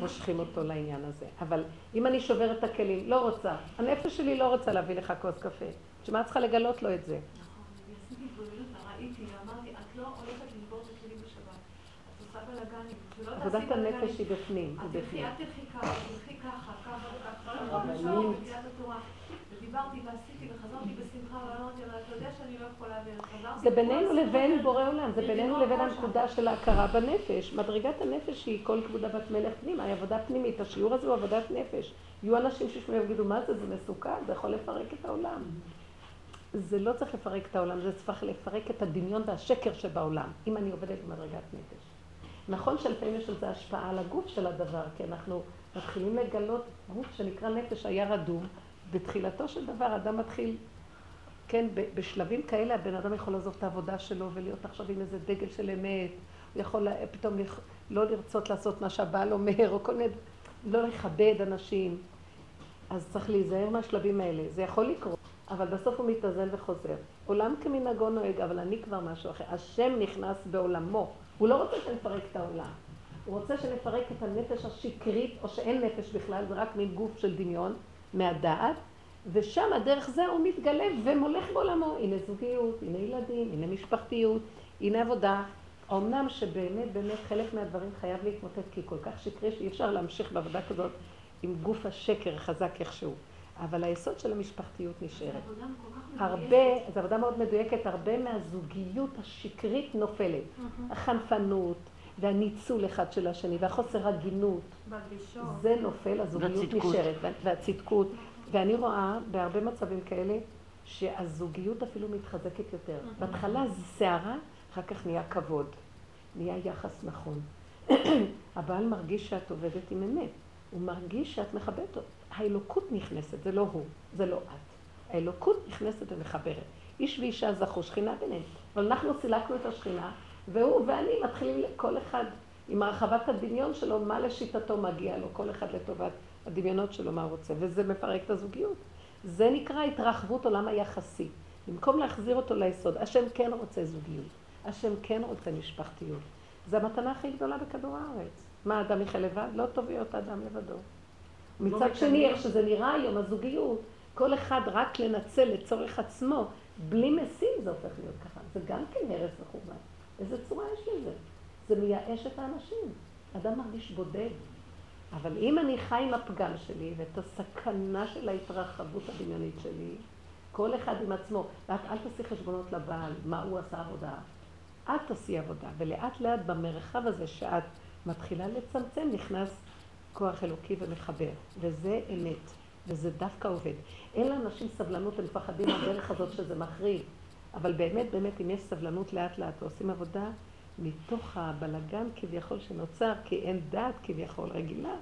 מושכים אותו לעניין הזה. אבל אם אני שוברת את הכלים, לא רוצה, הנפש שלי לא רוצה להביא לך כוס קפה. בשביל מה את צריכה לגלות לו את זה? נכון, עבודת הנפש היא בפנים, היא בפנים. את תלכי ככה, תלכי ככה, ככה וככה. לא. זה בינינו לבין בורא עולם, זה בינינו לבין הנקודה של ההכרה בנפש. מדרגת הנפש היא כל כבודה בת מלך פנימה, היא עבודה פנימית. השיעור הזה הוא עבודת נפש. יהיו אנשים שישמעו ויגידו, מה זה, זה מסוכן, זה יכול לפרק את העולם. זה לא צריך לפרק את העולם, זה צריך לפרק את הדמיון והשקר שבעולם, אם אני עובדת במדרגת נפש. נכון שלפעמים יש לזה השפעה על הגוף של הדבר, כי אנחנו מתחילים לגלות גוף שנקרא נפש היה רדום. בתחילתו של דבר אדם מתחיל, כן, בשלבים כאלה הבן אדם יכול לעזוב את העבודה שלו ולהיות עכשיו עם איזה דגל של אמת. הוא יכול פתאום לא לרצות לעשות מה שהבעל אומר, או כל מיני, לא לכבד אנשים. אז צריך להיזהר מהשלבים האלה. זה יכול לקרות, אבל בסוף הוא מתאזן וחוזר. עולם כמנהגו נוהג, אבל אני כבר משהו אחר. השם נכנס בעולמו. הוא לא רוצה שנפרק את העולם. הוא רוצה שנפרק את הנפש השקרית, או שאין נפש בכלל, זה רק מין גוף של דמיון, מהדעת, ושם דרך זה הוא מתגלה ומולך בעולמו. הנה זוגיות, הנה ילדים, הנה משפחתיות, הנה עבודה. אמנם שבאמת, באמת חלק מהדברים חייב להתמוטט, כי כל כך שקרי שאי אפשר להמשיך בעבודה כזאת עם גוף השקר חזק איכשהו. אבל היסוד של המשפחתיות נשארת. הרבה, זו עבודה מאוד מדויקת, הרבה מהזוגיות השקרית נופלת. החנפנות והניצול אחד של השני והחוסר הגינות. זה נופל, הזוגיות נשארת. והצדקות. ואני רואה בהרבה מצבים כאלה שהזוגיות אפילו מתחזקת יותר. בהתחלה זה סערה, אחר כך נהיה כבוד. נהיה יחס נכון. הבעל מרגיש שאת עובדת עם אמת. הוא מרגיש שאת מכבדת אותו. האלוקות נכנסת, זה לא הוא, זה לא את. האלוקות נכנסת ומחברת. איש ואישה זכו, שכינה ביניהם. אבל אנחנו סילקנו את השכינה, והוא ואני מתחילים כל אחד עם הרחבת הדמיון שלו, מה לשיטתו מגיע לו, כל אחד לטובת הדמיונות שלו, מה הוא רוצה. וזה מפרק את הזוגיות. זה נקרא התרחבות עולם היחסי. במקום להחזיר אותו ליסוד, השם כן רוצה זוגיות. השם כן רוצה משפחתיות. זו המתנה הכי גדולה בכדור הארץ. מה, אדם יחיה לבד? לא טוב להיות אדם לבדו. לא מצד שני, איך שזה נראה היום, הזוגיות, כל אחד רק לנצל לצורך עצמו, בלי משים זה הופך להיות ככה. זה גם כן הרס וחורבן. איזה צורה יש לזה? זה מייאש את האנשים. אדם מרגיש בודד. אבל אם אני חי עם הפגם שלי ואת הסכנה של ההתרחבות הדמיונית שלי, כל אחד עם עצמו, ואת אל תעשי חשבונות לבעל, מה הוא עשה עבודה. את תעשי עבודה, ולאט לאט במרחב הזה שאת מתחילה לצמצם, נכנס כוח אלוקי ומחבר, וזה אמת, וזה דווקא עובד. אין לאנשים סבלנות, הם מפחדים מהדרך הזאת שזה מחריב, אבל באמת, באמת, אם יש סבלנות לאט לאט ועושים עבודה, מתוך הבלגן כביכול שנוצר, כי אין דעת כביכול רגילה,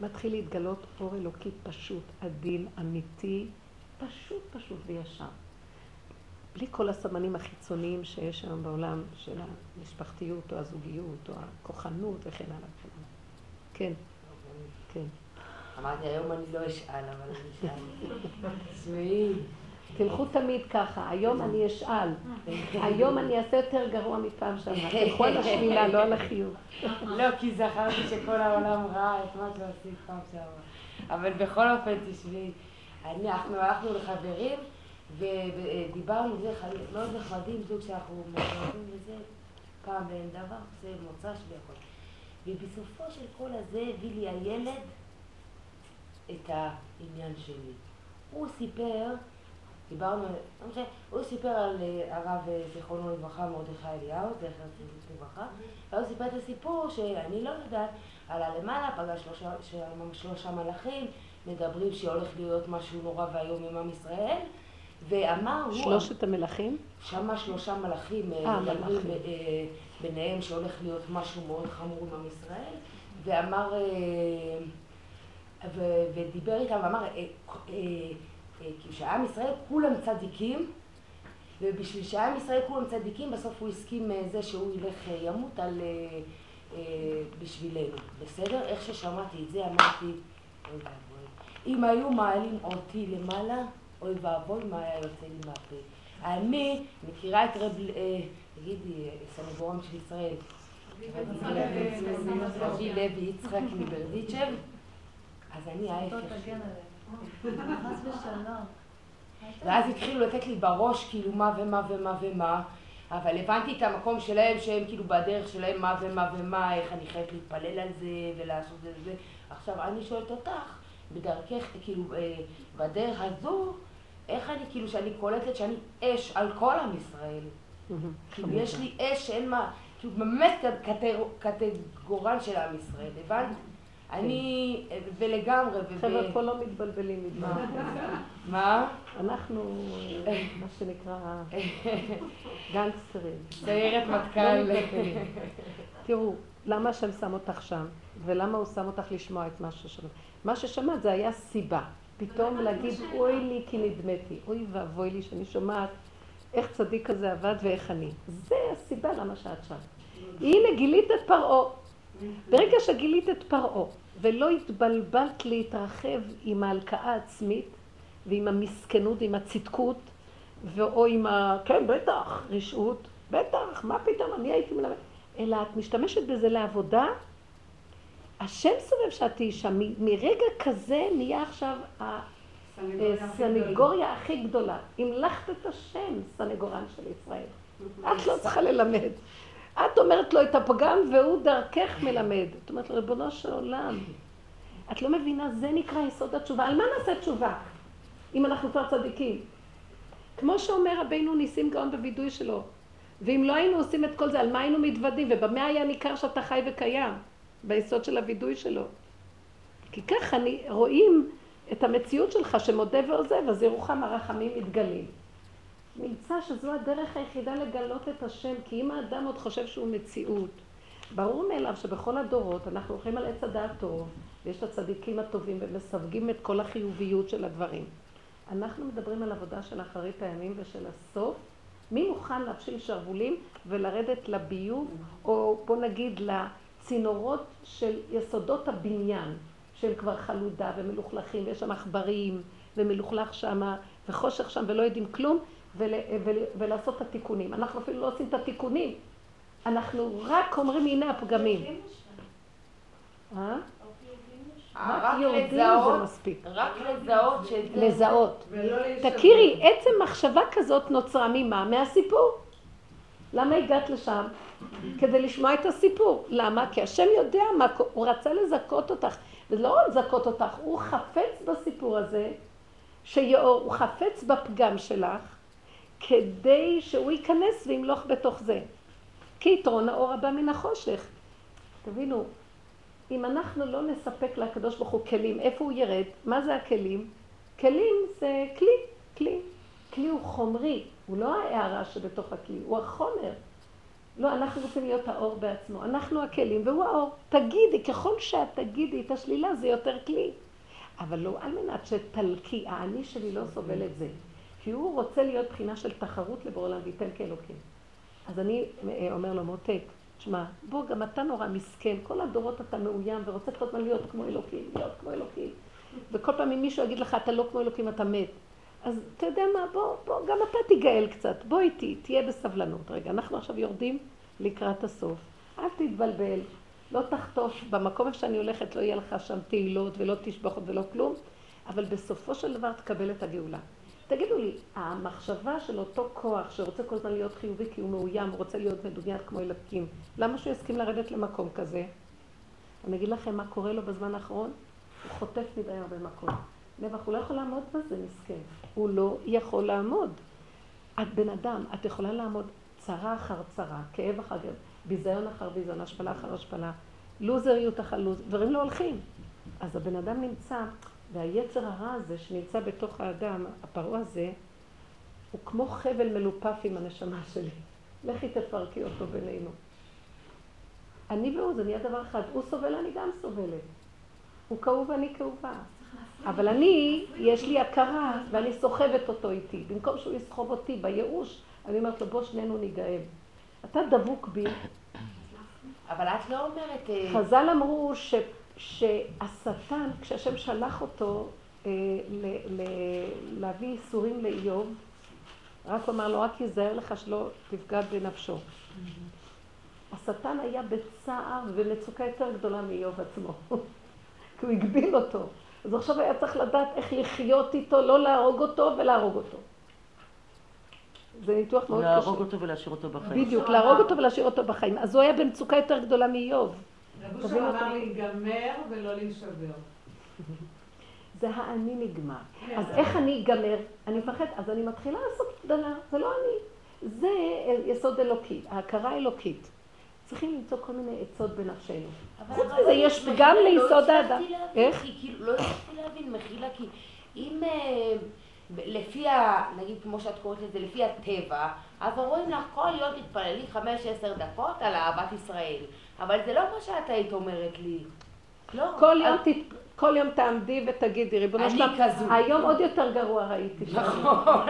מתחיל להתגלות אור אלוקי פשוט, עדין, אמיתי, פשוט פשוט וישר. בלי כל הסמנים החיצוניים שיש היום בעולם של המשפחתיות או הזוגיות או הכוחנות וכן הלאה וכן הלאה. כן, כן. אמרתי, היום אני לא אשאל, אבל אני אשאל. תשמעי. תלכו תמיד ככה, היום אני אשאל, היום אני אעשה יותר גרוע מפעם שעברה, תלכו על השלילה, לא על החיוב. לא, כי זכרתי שכל העולם ראה את מה שעשית פעם שעברה. אבל בכל אופן, תשמעי, אנחנו הלכנו לחברים, ודיברנו, זה מאוד נחמדים, זוג שאנחנו מדברים וזה, פעם ואין דבר, זה מוצ"ש והכל. ובסופו של כל הזה הביא לי הילד את העניין שלי. הוא סיפר, דיברנו, לא הוא סיפר על אה, הרב אה, זיכרונו לברכה מרדכי אליהו, זכר צדיק לברכה, והוא סיפר את הסיפור שאני לא יודעת, עלה למעלה, פגש שלושה, שלושה מלאכים, מדברים שהולך להיות משהו נורא ואיום עם עם ישראל, ואמר... שלושת המלאכים? שמה שלושה מלאכים אה, מדברים ביניהם שהולך להיות משהו מאוד חמור עם עם ישראל, ואמר, ודיבר איתם ואמר, כאילו שעם ישראל כולם צדיקים, ובשביל שעם ישראל כולם צדיקים, בסוף הוא הסכים זה שהוא ילך ימות על... בשבילנו, בסדר? איך ששמעתי את זה אמרתי, אוי ואבוי. אם היו מעלים אותי למעלה, אוי ואבוי מה היה יוצא לי מהפה. אני מכירה את רב, תגידי, סנגורם של ישראל, רבי לוי יצחק מברדיצ'ב, אז אני ההפך. ואז התחילו לתת לי בראש כאילו מה ומה ומה ומה, אבל הבנתי את המקום שלהם שהם כאילו בדרך שלהם מה ומה ומה, איך אני חייבת להתפלל על זה ולעשות את זה. עכשיו אני שואלת אותך, בדרכך, כאילו, בדרך הזו, איך אני, כאילו, שאני קולטת שאני אש על כל עם ישראל. כאילו, יש לי אש שאין מה, כאילו, באמת קטגורן של עם ישראל, הבנת? אני, ולגמרי. חבר'ה, פה לא מתבלבלים מדבר. מה? אנחנו, מה שנקרא, גנגסטרים. סיירת מטכ"ל. תראו, למה השם שם אותך שם, ולמה הוא שם אותך לשמוע את מה ששמעת. מה ששמעת זה היה סיבה. פתאום להגיד, אוי לי כי נדמתי, אוי ואבוי לי שאני שומעת איך צדיק כזה עבד ואיך אני. זה הסיבה למה שאת שם. הנה גילית את פרעה. ברגע שגילית את פרעה, ולא התבלבלת להתרחב עם ההלקאה העצמית, ועם המסכנות, עם הצדקות, או עם ה... כן, בטח, רשעות, בטח, מה פתאום, אני הייתי מלמד. אלא את משתמשת בזה לעבודה, השם סובב שאת תהיי שם. מרגע כזה נהיה עכשיו הסנגוריה הכי גדולה. המלכת את השם, סנגורן של ישראל. את לא צריכה ללמד. את אומרת לו את הפגם והוא דרכך מלמד. את אומרת לו, ריבונו של עולם, את לא מבינה, זה נקרא יסוד התשובה. על מה נעשה תשובה? אם אנחנו כבר צדיקים. כמו שאומר רבינו ניסים גאון בווידוי שלו, ואם לא היינו עושים את כל זה, על מה היינו מתוודים? ובמה היה ניכר שאתה חי וקיים? ביסוד של הווידוי שלו. כי ככה רואים את המציאות שלך שמודה ועוזב, אז ירוחם הרחמים מתגלים. נמצא שזו הדרך היחידה לגלות את השם, כי אם האדם עוד חושב שהוא מציאות, ברור מאליו שבכל הדורות אנחנו הולכים על עץ הדעת טוב, ויש את הצדיקים הטובים ומסווגים את כל החיוביות של הדברים. אנחנו מדברים על עבודה של אחרית הימים ושל הסוף. מי מוכן להפשיל שרוולים ולרדת לביוב, או בוא נגיד לצינורות של יסודות הבניין, שהם כבר חלודה ומלוכלכים, ויש שם עכברים, ומלוכלך שם, וחושך שם, ולא יודעים כלום, ול, ול, ולעשות את התיקונים. אנחנו אפילו לא עושים את התיקונים, אנחנו רק אומרים הנה הפגמים. אה? רק לזהות, רק לזהות שזה... לזהות. תכירי, עצם מחשבה כזאת נוצרה ממה? מהסיפור. למה הגעת לשם? כדי לשמוע את הסיפור. למה? כי השם יודע מה, הוא רצה לזכות אותך. ולא רק לזכות אותך, הוא חפץ בסיפור הזה, שיאור, הוא חפץ בפגם שלך, כדי שהוא ייכנס וימלוך בתוך זה. כי יתרון האור הבא מן החושך. תבינו, אם אנחנו לא נספק לקדוש ברוך הוא כלים, איפה הוא ירד? מה זה הכלים? כלים זה כלי, כלי. כלי הוא חומרי, הוא לא ההערה שבתוך הכלי, הוא החומר. לא, אנחנו רוצים להיות האור בעצמו. אנחנו הכלים והוא האור. תגידי, ככל שאת תגידי את השלילה זה יותר כלי. אבל לא על מנת שתלקי, האני שלי לא סובל את זה. כי הוא רוצה להיות בחינה של תחרות לבורא עולם וייתן כאלוקים. אז אני אה, אומר לו, מותק, תשמע, בוא, גם אתה נורא מסכן, כל הדורות אתה מאוים ורוצה כל הזמן להיות כמו אלוקים, להיות כמו אלוקים. וכל פעם אם מישהו יגיד לך, אתה לא כמו אלוקים, אתה מת. אז אתה יודע מה, בוא, בוא, גם אתה תיגאל קצת, בוא איתי, תהיה בסבלנות. רגע, אנחנו עכשיו יורדים לקראת הסוף. אל תתבלבל, לא תחטוף, במקום איפה שאני הולכת לא יהיה לך שם תהילות ולא תשבחות ולא כלום, אבל בסופו של דבר תקבל את הגאולה. תגידו לי, המחשבה של אותו כוח שרוצה כל הזמן להיות חיובי כי הוא מאוים, הוא רוצה להיות מדומיין כמו אלוקים, למה שהוא יסכים לרדת למקום כזה? אני אגיד לכם מה קורה לו בזמן האחרון, הוא חוטף מדי הרבה מקום. נבח, הוא לא יכול לעמוד בזה, מסכן. הוא לא יכול לעמוד. את בן אדם, את יכולה לעמוד צרה אחר צרה, כאב אחר כאב, ביזיון אחר ביזיון, השפלה אחר השפלה, לוזריות אחר לוז, דברים לא הולכים. אז הבן אדם נמצא והיצר הרע הזה שנמצא בתוך האדם, הפרעה הזה, הוא כמו חבל מלופף עם הנשמה שלי. לכי תפרקי אותו בינינו. אני והוא, זה נהיה דבר אחד. הוא סובל, אני גם סובלת. הוא כאוב ואני כאובה. אבל אני, יש לי הכרה, ואני סוחבת אותו איתי. במקום שהוא יסחוב אותי בייאוש, אני אומרת לו, בוא שנינו ניגאל. אתה דבוק בי. אבל את לא אומרת... אה, חז"ל אמרו ש... שהשטן, כשהשם שלח אותו אה, ל, ל, להביא ייסורים לאיוב, רק אמר לו, רק ייזהר לך שלא תפגע בנפשו. השטן היה בצער ומצוקה יותר גדולה מאיוב עצמו, כי הוא הגביל אותו. אז עכשיו היה צריך לדעת איך לחיות איתו, לא להרוג אותו ולהרוג אותו. זה ניתוח מאוד קשה. להרוג אותו ולהשאיר אותו בחיים. בדיוק, להרוג אותו ולהשאיר אותו בחיים. אז הוא היה במצוקה יותר גדולה מאיוב. רבו שם אמר להיגמר ולא להישבר. זה האני נגמר. אז איך אני אגמר? אני מפחד, אז אני מתחילה לעשות דנה, זה לא אני. זה יסוד אלוקי, ההכרה האלוקית. צריכים למצוא כל מיני עצות בנפשנו. חוץ מזה, יש פגם ליסוד האדם. איך? כאילו, לא הצלחתי להבין, מחילה, כי אם... לפי ה... נגיד כמו שאת קוראת לזה, לפי הטבע, אז אומרים לך כל יום תתפללי חמש עשר דקות על אהבת ישראל. אבל זה לא מה שאת היית אומרת לי. לא. כל יום, את-. כל יום תעמדי ותגידי, ריבונו אני שלם, כזו. היום עוד יותר גרוע ראיתי. נכון.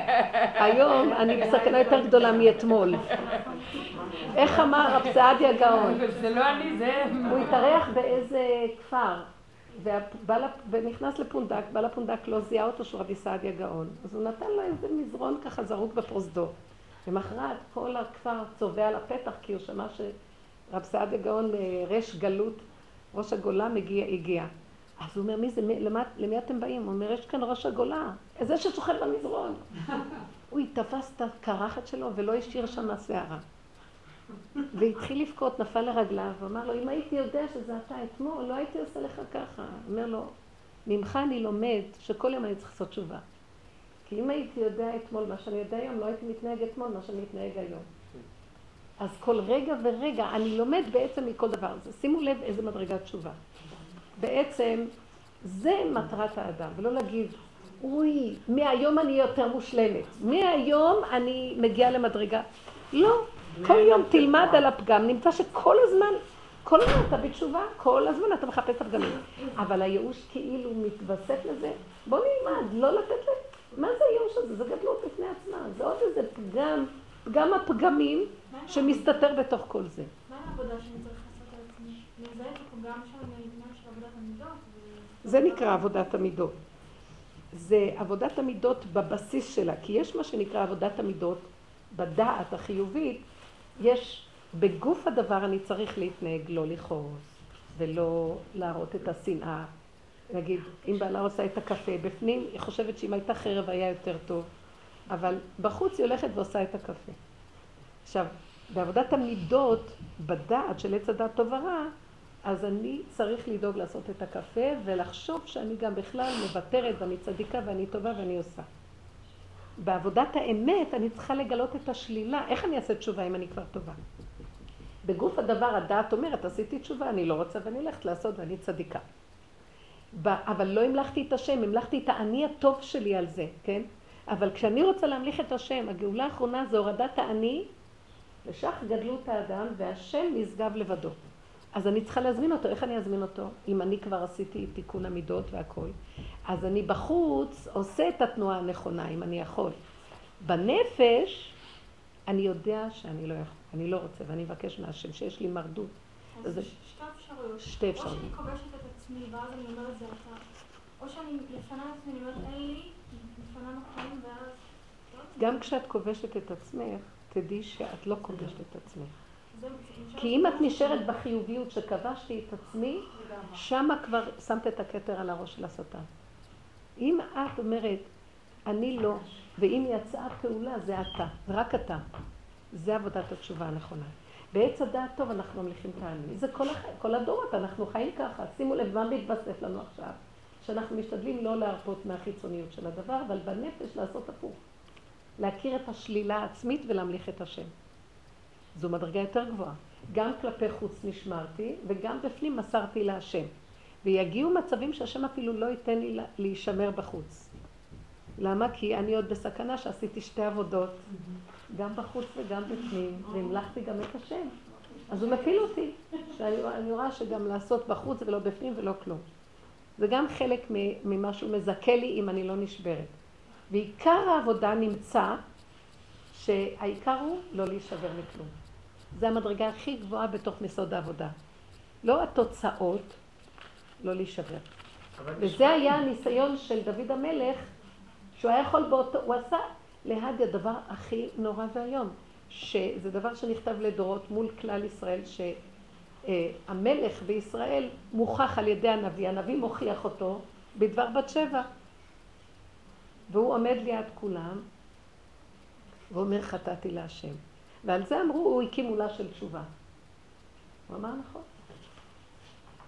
היום אני בסכנה יותר גדולה מאתמול. איך אמר רב סעדיה גאון? זה לא אני, זה... הוא התארח באיזה כפר, ונכנס לפונדק, בעל הפונדק לא זיהה אותו שהוא רבי סעדיה גאון. אז הוא נתן לו איזה מזרון ככה זרוק בפרוזדור. למחרת כל הכפר צובע על הפתח, כי הוא שמע שרב סעדיה גאון ריש גלות, ראש הגולה מגיע, הגיע. אז הוא אומר, מי זה, מי, למה, למי אתם באים? הוא אומר, יש כאן ראש הגולה, זה ששוכב במזרון. הוא תפס את הקרחת שלו ולא השאיר שם שערה. והתחיל לבכות, נפל לרגליו, ואמר לו, אם הייתי יודע שזה אתה אתמול, לא הייתי עושה לך ככה. אומר לו, ממך אני לומד שכל יום אני צריך לעשות תשובה. כי אם הייתי יודע אתמול מה שאני יודע היום, לא הייתי מתנהג אתמול מה שאני מתנהג היום. אז כל רגע ורגע אני לומד בעצם מכל דבר הזה. שימו לב איזה מדרגת תשובה. בעצם זה מטרת האדם, ולא להגיד, אוי, מהיום אני יותר מושלמת, מהיום אני מגיעה למדרגה. לא, כל יום תלמד על הפגם, נמצא שכל הזמן, כל הזמן אתה בתשובה, כל הזמן אתה מחפש את הפגמים. אבל הייאוש כאילו מתווסף לזה, בוא נלמד, לא לתת ל... מה זה הייאוש הזה? זה גדלות בפני עצמה, זה עוד איזה פגם, פגם הפגמים שמסתתר בתוך כל זה. מה העבודה שאני צריך לעשות על עצמי? שם של עבודת המידות? זה נקרא עבודת המידות. זה עבודת המידות בבסיס שלה, כי יש מה שנקרא עבודת המידות בדעת החיובית, יש בגוף הדבר אני צריך להתנהג לא לכעוס ולא להראות את השנאה. נגיד, אם בעלה עושה את הקפה, בפנים היא חושבת שאם הייתה חרב היה יותר טוב, אבל בחוץ היא הולכת ועושה את הקפה. עכשיו, בעבודת המידות, בדעת של עץ הדת טוב ורע, אז אני צריך לדאוג לעשות את הקפה ולחשוב שאני גם בכלל מוותרת ואני צדיקה ואני טובה ואני עושה. בעבודת האמת אני צריכה לגלות את השלילה. איך אני אעשה תשובה אם אני כבר טובה? בגוף הדבר הדעת אומרת, עשיתי תשובה, אני לא רוצה ואני הולכת לעשות ואני צדיקה. אבל לא המלכתי את השם, המלכתי את האני הטוב שלי על זה, כן? אבל כשאני רוצה להמליך את השם, הגאולה האחרונה זה הורדת האני לשך גדלות האדם והשם נשגב לבדו. אז אני צריכה להזמין אותו, איך אני אזמין אותו? אם אני כבר עשיתי תיקון המידות והכל. אז אני בחוץ עושה את התנועה הנכונה, אם אני יכול. בנפש, אני יודע שאני לא יכול, אני לא רוצה, ואני מבקש מהשם שיש לי מרדות. אז זה- שתי אפשרויות. שתי או אפשרויות. שאני כובשת את עצמי ואז אני אומרת זה אתה, או שאני לפני עצמי אני אומרת אין לי, לפנינו חיים ואז... גם כשאת כובשת את עצמך, תדעי שאת לא כובשת את עצמך. כי אם את נשארת בחיוביות שכבשתי את עצמי, שמה כבר שמת את הכתר על הראש של השטן. אם את אומרת, אני לא, ואם יצאה פעולה, זה אתה, רק אתה. זה עבודת התשובה הנכונה. בעץ הדעת טוב אנחנו ממליכים את העני. זה כל, הח... כל הדורות, אנחנו חיים ככה. שימו לב מה מתווסף לנו עכשיו. שאנחנו משתדלים לא להרפות מהחיצוניות של הדבר, אבל בנפש לעשות הפוך. להכיר את השלילה העצמית ולהמליך את השם. זו מדרגה יותר גבוהה. גם כלפי חוץ נשמרתי, וגם בפנים מסרתי להשם. ויגיעו מצבים שהשם אפילו לא ייתן לי לה- להישמר בחוץ. למה? כי אני עוד בסכנה שעשיתי שתי עבודות, גם בחוץ וגם בפנים, והמלכתי גם את השם. אז הוא מפיל אותי, שאני אני רואה שגם לעשות בחוץ ולא בפנים ולא כלום. זה גם חלק ממה שהוא מזכה לי אם אני לא נשברת. ועיקר העבודה נמצא שהעיקר הוא לא להישבר מכלום. זה המדרגה הכי גבוהה בתוך מסוד העבודה. לא התוצאות, לא להישבר. וזה היה הניסיון של דוד המלך, שהוא היה יכול באותו, הוא עשה להדיה דבר הכי נורא ואיום, שזה דבר שנכתב לדורות מול כלל ישראל, שהמלך בישראל מוכח על ידי הנביא, הנביא מוכיח אותו בדבר בת שבע. והוא עומד ליד כולם, ואומר חטאתי להשם. ועל זה אמרו, הוא הקים מולה של תשובה. הוא אמר נכון.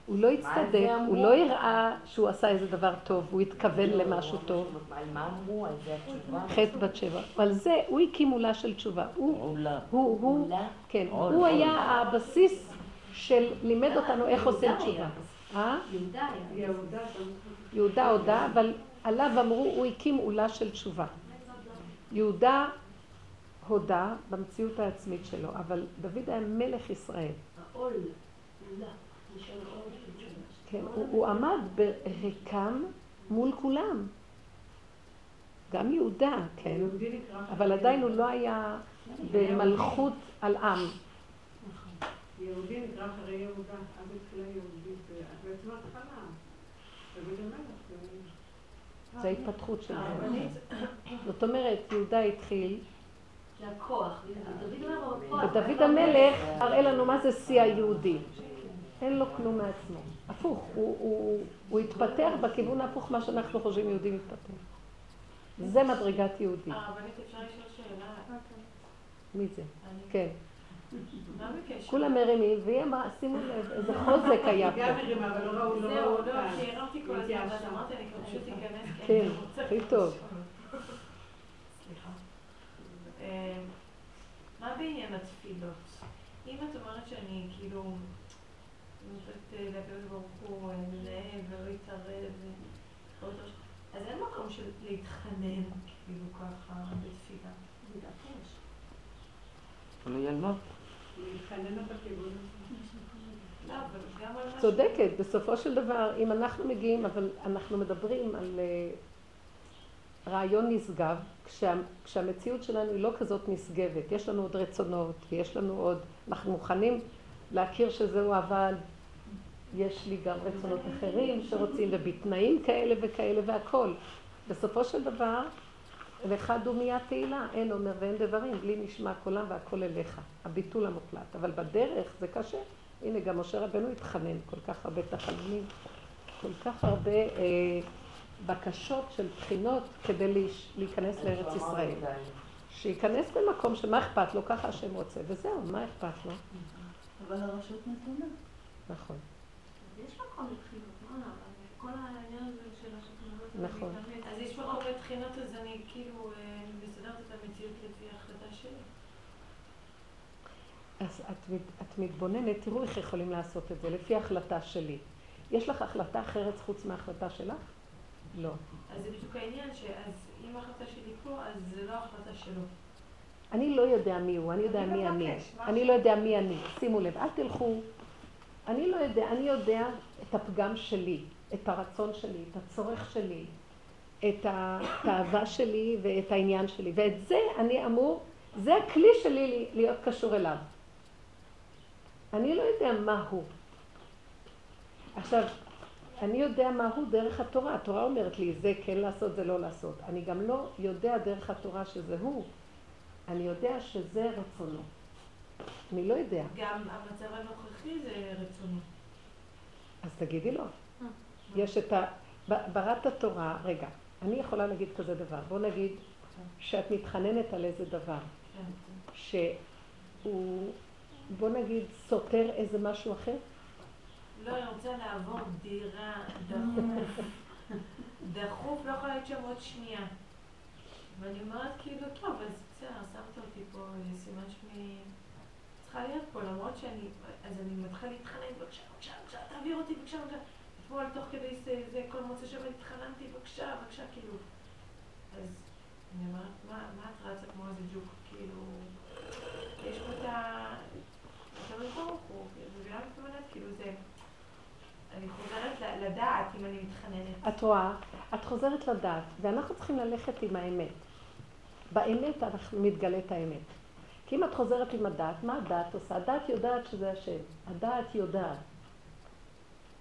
הוא לא הצטדק? הוא לא הראה שהוא עשה איזה דבר טוב, הוא התכוון למשהו טוב. על מה אמרו? על זה התשובה? חטא בת שבע. על זה הוא הקים מולה של תשובה. הוא, עולה. הוא, הוא? כן, הוא. היה הבסיס של לימד אותנו איך עושים תשובה. אה? יהודה היה. יהודה הודה, אבל עליו אמרו, הוא הקים עולה של תשובה. יהודה הודה במציאות העצמית שלו, אבל דוד היה מלך ישראל. העול. כן, הוא, הוא עמד בריקם מול כולם. גם יהודה, כן, אבל עדיין הוא לא היה במלכות על עם. יהודי נקרא אחרי יהודה, אז התחילה יהודית, בעצם התחלה. זה ההתפתחות של זה. זאת אומרת, יהודה התחיל. ודוד המלך הראה לנו מה זה שיא היהודי. אין לו כלום מעצמו. הפוך, הוא, התפתח בכיוון ההפוך מה שאנחנו חושבים יהודי מתפתח. זה מדרגת יהודי. הרבנית, אפשר לשאול שאלה? מי זה? כן. כולם מרימים, והיא אמרה, שימו לב, איזה חוזק היה גם פה. מרימה, אבל לא ראו, לא ראו זהו, אותה. לא, כי הרמתי כל הזמן, ואז התייאשה. אמרתי, אני כבר פשוט אכנס, כי כן, אני רוצה הכי. טוב. סליחה. אה, מה בעניין התפילות? אם את אומרת שאני כאילו נותנת אה, לקדוש ברוך הוא אה, לנהל ולא להתערב, ו- אז אין מקום של להתחנן כאילו ככה בתפילה. תלוי על מה. צודקת, בסופו של דבר, אם אנחנו מגיעים, אבל אנחנו מדברים על אה, רעיון נשגב, כשה, כשהמציאות שלנו היא לא כזאת נשגבת, יש לנו עוד רצונות, ויש לנו עוד, אנחנו מוכנים להכיר שזהו אבל, יש לי גם רצונות אחרים שרוצים, ובתנאים כאלה וכאלה והכול. בסופו של דבר, לך דומיה תהילה, אין אומר ואין דברים, בלי נשמע קולם והכל אליך, הביטול המוחלט. אבל בדרך זה קשה. הנה, גם משה רבנו התחנן, כל כך הרבה תחנונים, כל כך הרבה אה, בקשות של בחינות כדי להיש, להיכנס לארץ ישראל. שייכנס במקום שמה אכפת לו, ככה השם רוצה, וזהו, מה אכפת לו? אבל הרשות נתונה. נכון. יש מקום לבחינות, מה? אבל כל העניין הזה של השכננות. נכון. אז יש מקום לבחינות, אז אני כאילו אה, מסדרת את המציאות לפי ההחלטה שלי. אז את, את מתבוננת, תראו איך יכולים לעשות את זה, לפי החלטה שלי. יש לך החלטה אחרת חוץ מההחלטה שלך? לא. אז זה בדיוק העניין, שאז אם ההחלטה שלי פה, אז זה לא ההחלטה שלו. אני לא יודע מי הוא, אני יודע מי אני. אני לא יודע מי אני. שימו לב, אל תלכו. אני לא יודע, אני יודע את הפגם שלי, את הרצון שלי, את הצורך שלי, את התאווה שלי ואת העניין שלי. ואת זה אני אמור, זה הכלי שלי להיות קשור אליו. אני לא יודע מה הוא. עכשיו, אני יודע מה הוא דרך התורה. התורה אומרת לי, זה כן לעשות, זה לא לעשות. אני גם לא יודע דרך התורה שזה הוא. אני יודע שזה רצונו. אני לא יודע. גם המצב הנוכחי זה רצונו. אז תגידי לו. יש את ה... בראת התורה, רגע, אני יכולה להגיד כזה דבר. בוא נגיד שאת מתחננת על איזה דבר, כן. שהוא, בוא נגיד, סותר איזה משהו אחר. לא, אני רוצה לעבור דירה דחוף. דחוף, לא יכולה להיות שם עוד שנייה. ואני אומרת כאילו, טוב, אז בסדר, שמת אותי פה, סימן שמי... צריכה להיות פה, למרות שאני... אז אני מתחילה להתחנן, בבקשה, בבקשה, בבקשה, תעביר אותי, בבקשה, בבקשה. אתמול תוך כדי זה, זה כל מוצא שבת התחננתי, בבקשה, בבקשה, כאילו. אז אני אומרת, מה, מה את רצה כמו איזה ג'וק, כאילו... יש פה את ה... אני חוזרת לדעת אם אני מתחננת. את רואה? את חוזרת לדעת, ואנחנו צריכים ללכת עם האמת. באמת אנחנו מתגלית האמת. כי אם את חוזרת עם הדעת, מה הדעת עושה? הדעת יודעת שזה השם. הדעת יודעת.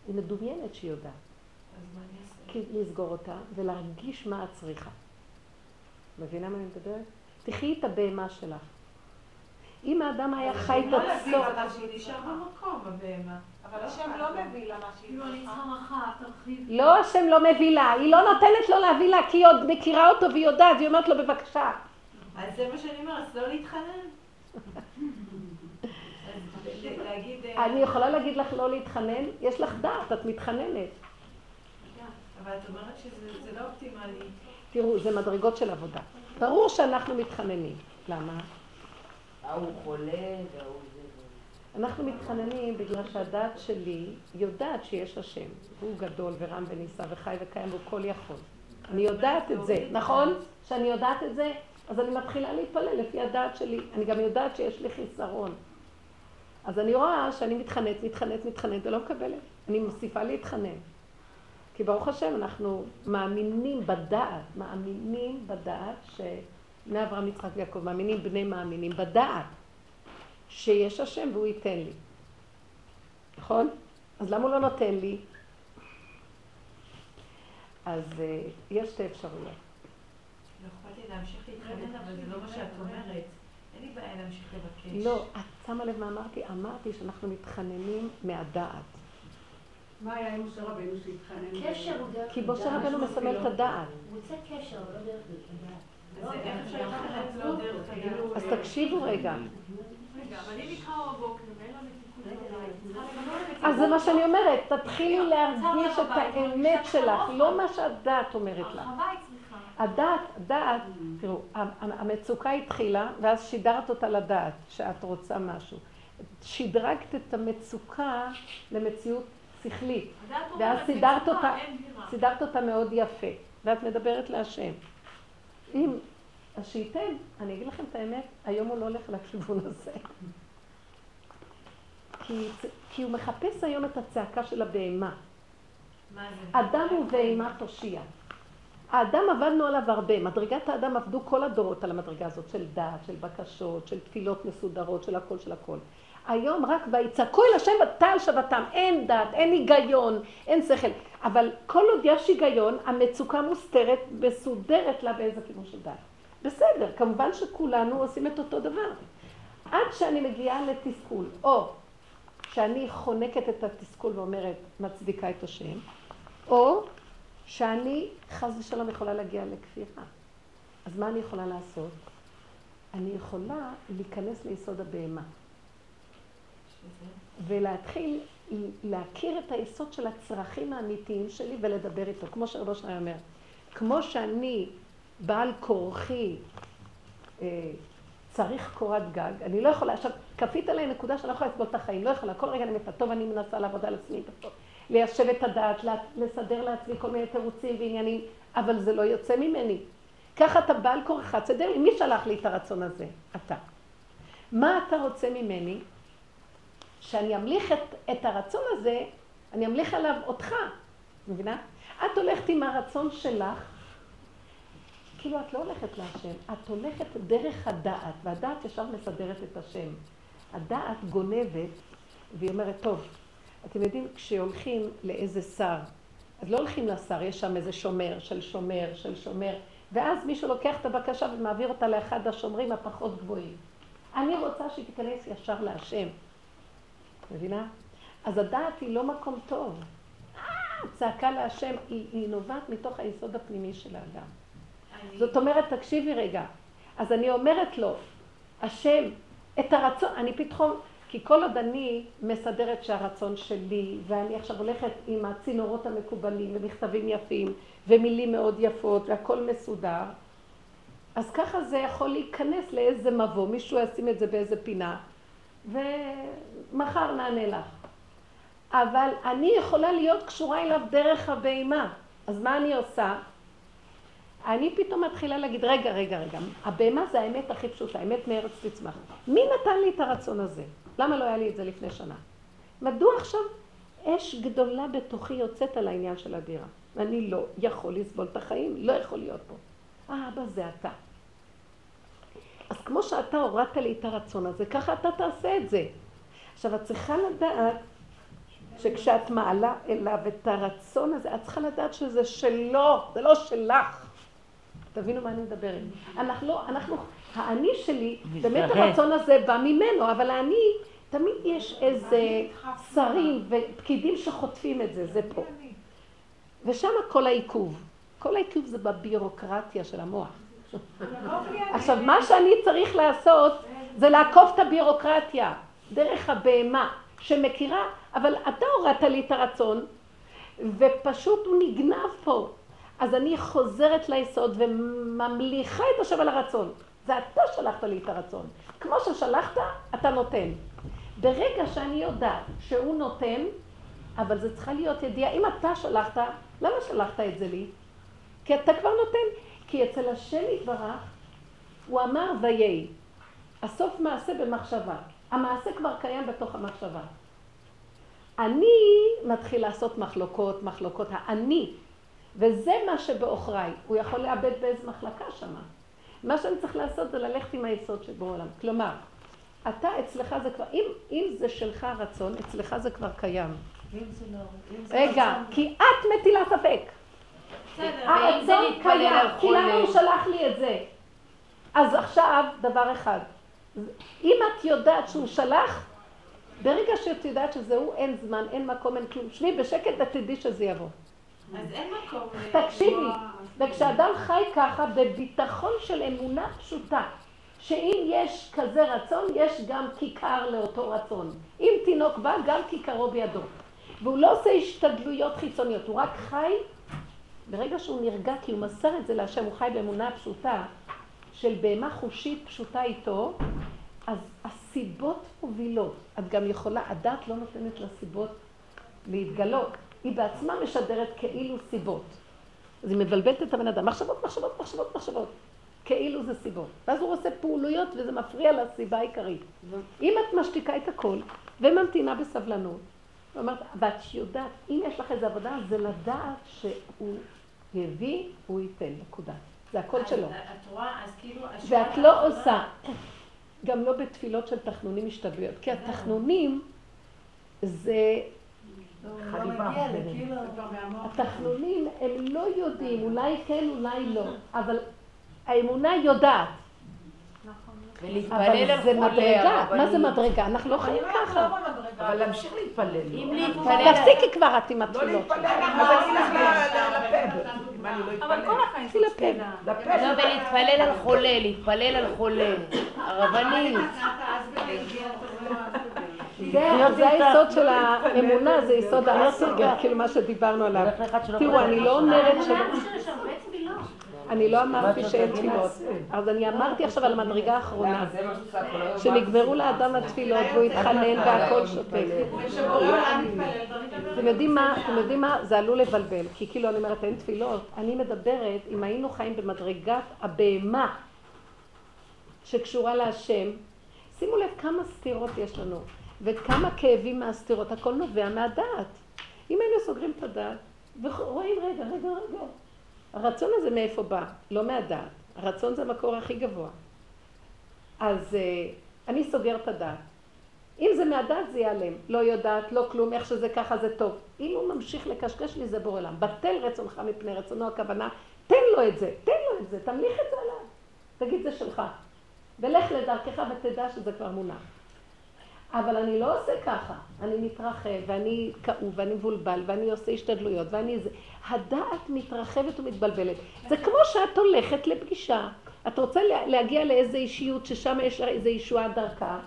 היא מדומיינת שהיא יודעת. כי לסגור אותה ולהרגיש מה את צריכה. מבינה מה אני מדברת? תחי את הבהמה שלך. אם האדם היה חי את עצמו, אבל השם לא מביא לה מה שהיא צריכה. תרחיב. לא השם לא מביא לה, היא לא נותנת לו להביא לה כי היא עוד מכירה אותו והיא יודעת, היא אומרת לו בבקשה. אז זה מה שאני אומרת, לא להתחנן. אה, אני יכולה להגיד לך לא להתחנן, יש לך דעת, את מתחננת. אבל את אומרת שזה זה לא אופטימלי. תראו, זה מדרגות של עבודה. ברור שאנחנו מתחננים. למה? ההוא חולה וההוא זה. אנחנו מתחננים בגלל שהדעת שלי יודעת שיש השם. הוא גדול ורם ונישא וחי וקיים והוא כל יכול. אני יודעת את זה, נכון? שאני יודעת את זה, אז אני מתחילה להתפלל לפי הדעת שלי. אני גם יודעת שיש לי חיסרון. אז אני רואה שאני מתחננת, מתחננת, מתחננת ולא מקבלת. אני מוסיפה להתחנן. כי ברוך השם אנחנו מאמינים בדעת, מאמינים בדעת שבני אברהם, יצחק ויעקב, מאמינים בני מאמינים בדעת שיש השם והוא ייתן לי. נכון? אז למה הוא לא נותן לי? אז uh, יש שתי אפשרויות. לא אכפת לי להמשיך להתחנן, אבל זה לא מה שאת אומרת. אין לי בעיה להמשיך לבקש. לא, את שמה לב מה אמרתי? אמרתי שאנחנו מתחננים מהדעת. מה היה עם משה רבנו שהתחנן? קשר הוא דרך... כי משה רבנו מסמל את הדעת. הוא רוצה קשר, אבל לא דרך הדעת. אז לא דרך הדעת? אז תקשיבו רגע. רגע, בבית, אז זה מה שאני אומרת, תתחילי להרגיש את האמת שלך, לא מה שהדעת אומרת לך. הדעת, הדעת, תראו, המצוקה התחילה, ואז שידרת אותה לדעת שאת רוצה משהו. שדרגת את המצוקה למציאות שכלית, ואז סידרת אותה. סידרת אותה מאוד יפה, ואת מדברת להשם. אם, אז שייתן, אני אגיד לכם את האמת, היום הוא לא הולך לכיוון הזה. כי, כי הוא מחפש היום את הצעקה של הבהמה. אדם הוא בהמה תושיע. האדם עבדנו עליו הרבה, מדרגת האדם עבדו כל הדורות על המדרגה הזאת של דעת, של בקשות, של תפילות מסודרות, של הכל של הכל. היום רק ויצעקו אל השם ותעל שבתם, אין דעת, אין היגיון, אין שכל. אבל כל עוד יש היגיון, המצוקה מוסתרת, מסודרת לה באיזה כיוון של דעת. בסדר, כמובן שכולנו עושים את אותו דבר. עד שאני מגיעה לתסכול, או שאני חונקת את התסכול ואומרת, מצדיקה את השם, או שאני חס ושלום יכולה להגיע לכפירה. אז מה אני יכולה לעשות? אני יכולה להיכנס ליסוד הבהמה ולהתחיל להכיר את היסוד של הצרכים האמיתיים שלי ולדבר איתו, כמו שרבו אומר. כמו שאני בעל כורחי אה, צריך קורת גג, אני לא יכולה, עכשיו כפית עליי נקודה שאני לא יכולה לסבול את החיים, לא יכולה, כל רגע אני מתה, טוב אני מנסה לעבוד על עצמי, ליישב את הדעת, לסדר לעצמי כל מיני תירוצים ועניינים, אבל זה לא יוצא ממני. ככה אתה בעל כורחך, תסדר לי, מי שלח לי את הרצון הזה? אתה. מה אתה רוצה ממני? שאני אמליך את, את הרצון הזה, אני אמליך עליו אותך, מבינה? את הולכת עם הרצון שלך, כאילו את לא הולכת להשם, את הולכת דרך הדעת, והדעת ישר מסדרת את השם. הדעת גונבת, והיא אומרת, טוב, אתם יודעים, כשהולכים לאיזה שר, אז לא הולכים לשר, יש שם איזה שומר של שומר של שומר, ואז מישהו לוקח את הבקשה ומעביר אותה לאחד השומרים הפחות גבוהים. אני רוצה שהיא תיכנס ישר להשם. מבינה? אז הדעת היא לא מקום טוב. אה, צעקה להשם היא, היא נובעת מתוך היסוד הפנימי של האדם. זאת אומרת, תקשיבי רגע. אז אני אומרת לו, השם, את הרצון, אני פתאום, כי כל עוד אני מסדרת שהרצון שלי, ואני עכשיו הולכת עם הצינורות המקובלים, ומכתבים יפים, ומילים מאוד יפות, והכל מסודר, אז ככה זה יכול להיכנס לאיזה מבוא, מישהו ישים את זה באיזה פינה, ומחר נענה לך. אבל אני יכולה להיות קשורה אליו דרך הבהמה. אז מה אני עושה? אני פתאום מתחילה להגיד, רגע, רגע, רגע, הבהמה זה האמת הכי פשוטה, האמת מארץ תצמח. מי נתן לי את הרצון הזה? למה לא היה לי את זה לפני שנה? מדוע עכשיו אש גדולה בתוכי יוצאת על העניין של הדירה? אני לא יכול לסבול את החיים, לא יכול להיות פה. אה, אבא, זה אתה. אז כמו שאתה הורדת לי את הרצון הזה, ככה אתה תעשה את זה. עכשיו, את צריכה לדעת שכשאת מעלה אליו את הרצון הזה, את צריכה לדעת שזה שלו, זה לא שלך. תבינו מה אני מדברת. אנחנו, לא, אנחנו, האני שלי, באמת. הרצון הזה בא ממנו, אבל האני, תמיד יש איזה שרים ופקידים שחוטפים את זה, זה פה. ושם כל העיכוב. כל העיכוב זה בבירוקרטיה של המוח. עכשיו, מה שאני צריך לעשות זה לעקוף את הבירוקרטיה דרך הבהמה שמכירה, אבל אתה הורדת לי את הרצון ופשוט הוא נגנב פה. אז אני חוזרת ליסוד וממליכה את השם על הרצון. זה אתה שלחת לי את הרצון. כמו ששלחת, אתה נותן. ברגע שאני יודעת שהוא נותן, אבל זה צריכה להיות ידיעה. אם אתה שלחת, למה שלחת את זה לי? כי אתה כבר נותן, כי אצל השם יתברך, הוא אמר ויהי. הסוף מעשה במחשבה. המעשה כבר קיים בתוך המחשבה. אני מתחיל לעשות מחלוקות, מחלוקות האני, וזה מה שבעוכריי. הוא יכול לאבד באיזה מחלקה שמה. מה שאני צריך לעשות זה ללכת עם היסוד שבעולם. כלומר, אתה אצלך זה כבר, אם, אם זה שלך הרצון, אצלך זה כבר קיים. זה לא... אם זה רגע, רצון- כי את מטילה ספק. זה הרצון קיים, כי למה? הוא שלח לי את זה? אז עכשיו, דבר אחד, אם את יודעת שהוא שלח, ברגע שאת יודעת שזהו, אין זמן, אין מקום, אין כלום, שבי בשקט ותדעי שזה יבוא. אז אין מקום... ל- תקשיבי, וכשאדם חי ככה בביטחון של אמונה פשוטה, שאם יש כזה רצון, יש גם כיכר לאותו רצון. אם תינוק בא, גם כיכרו בידו. והוא לא עושה השתדלויות חיצוניות, הוא רק חי, ברגע שהוא נרגע, כי הוא מסר את זה להשם, הוא חי באמונה פשוטה, של בהמה חושית פשוטה איתו, אז הסיבות מובילות. את גם יכולה, הדת לא נותנת לסיבות להתגלות. היא בעצמה משדרת כאילו סיבות. אז היא מבלבלת את הבן אדם. מחשבות, מחשבות, מחשבות, מחשבות. כאילו זה סיבות. ואז הוא עושה פעולויות וזה מפריע לסיבה העיקרית. אם את משתיקה את הכל וממתינה בסבלנות, ואומרת, ואת יודעת, אם יש לך איזו עבודה, זה לדעת שהוא הביא, הוא ייתן, נקודה. זה הכל שלו. את רואה, אז כאילו... ואת לא עושה, גם לא בתפילות של תחנונים השתדלויות, כי התחנונים זה, חליבה. זה כבר מהמוח. התחנונים הם לא יודעים, אולי כן, אולי לא, אבל האמונה יודעת, ולהתפלל אבל על זה מדרגה, מה זה. מדרגה? אנחנו לא חיים ככה. אבל להמשיך להתפלל. אם להתפלל... תפסיקי כבר את עם לא התפילות. להתפלל, אז אני אלך לפה. לא אבל. כל החיים לפה. לפה. לא, ולהתפלל על חולה, להתפלל על חולה. הרבנית. זה זה היסוד של האמונה, זה יסוד האסוגר, כאילו מה שדיברנו עליו. תראו, חולה. אני לא אומרת ש... לא. אני לא אמרתי שאין תפילות. אז אני אמרתי עכשיו על המדרגה האחרונה. שנגמרו לאדם התפילות והוא התחנן והכל שותק. אתם יודעים מה, אתם יודעים מה, זה עלול לבלבל, כי כאילו אני אומרת אין תפילות, אני מדברת, אם היינו חיים במדרגת הבהמה שקשורה להשם, שימו לב כמה סתירות יש לנו, וכמה כאבים מהסתירות, הכל נובע מהדעת. אם היינו סוגרים את הדעת, ורואים רגע, רגע, רגע, הרצון הזה מאיפה בא? לא מהדעת, הרצון זה המקור הכי גבוה. אז אה, אני סוגר את הדעת. אם זה מהדעת זה ייעלם. לא יודעת, לא כלום, איך שזה ככה זה טוב. אם הוא ממשיך לקשקש לי זה בורא עולם. בטל רצונך מפני רצונו הכוונה, תן לו את זה, תן לו את זה, תמליך את זה עליו. תגיד זה שלך. ולך לדרכך ותדע שזה כבר מונח. אבל אני לא עושה ככה, אני מתרחב ואני כאוב ואני מבולבל ואני עושה השתדלויות ואני זה. הדעת מתרחבת ומתבלבלת. זה כמו שאת הולכת לפגישה, את רוצה לה- להגיע לאיזו אישיות ששם יש איזו ישועה דרכה,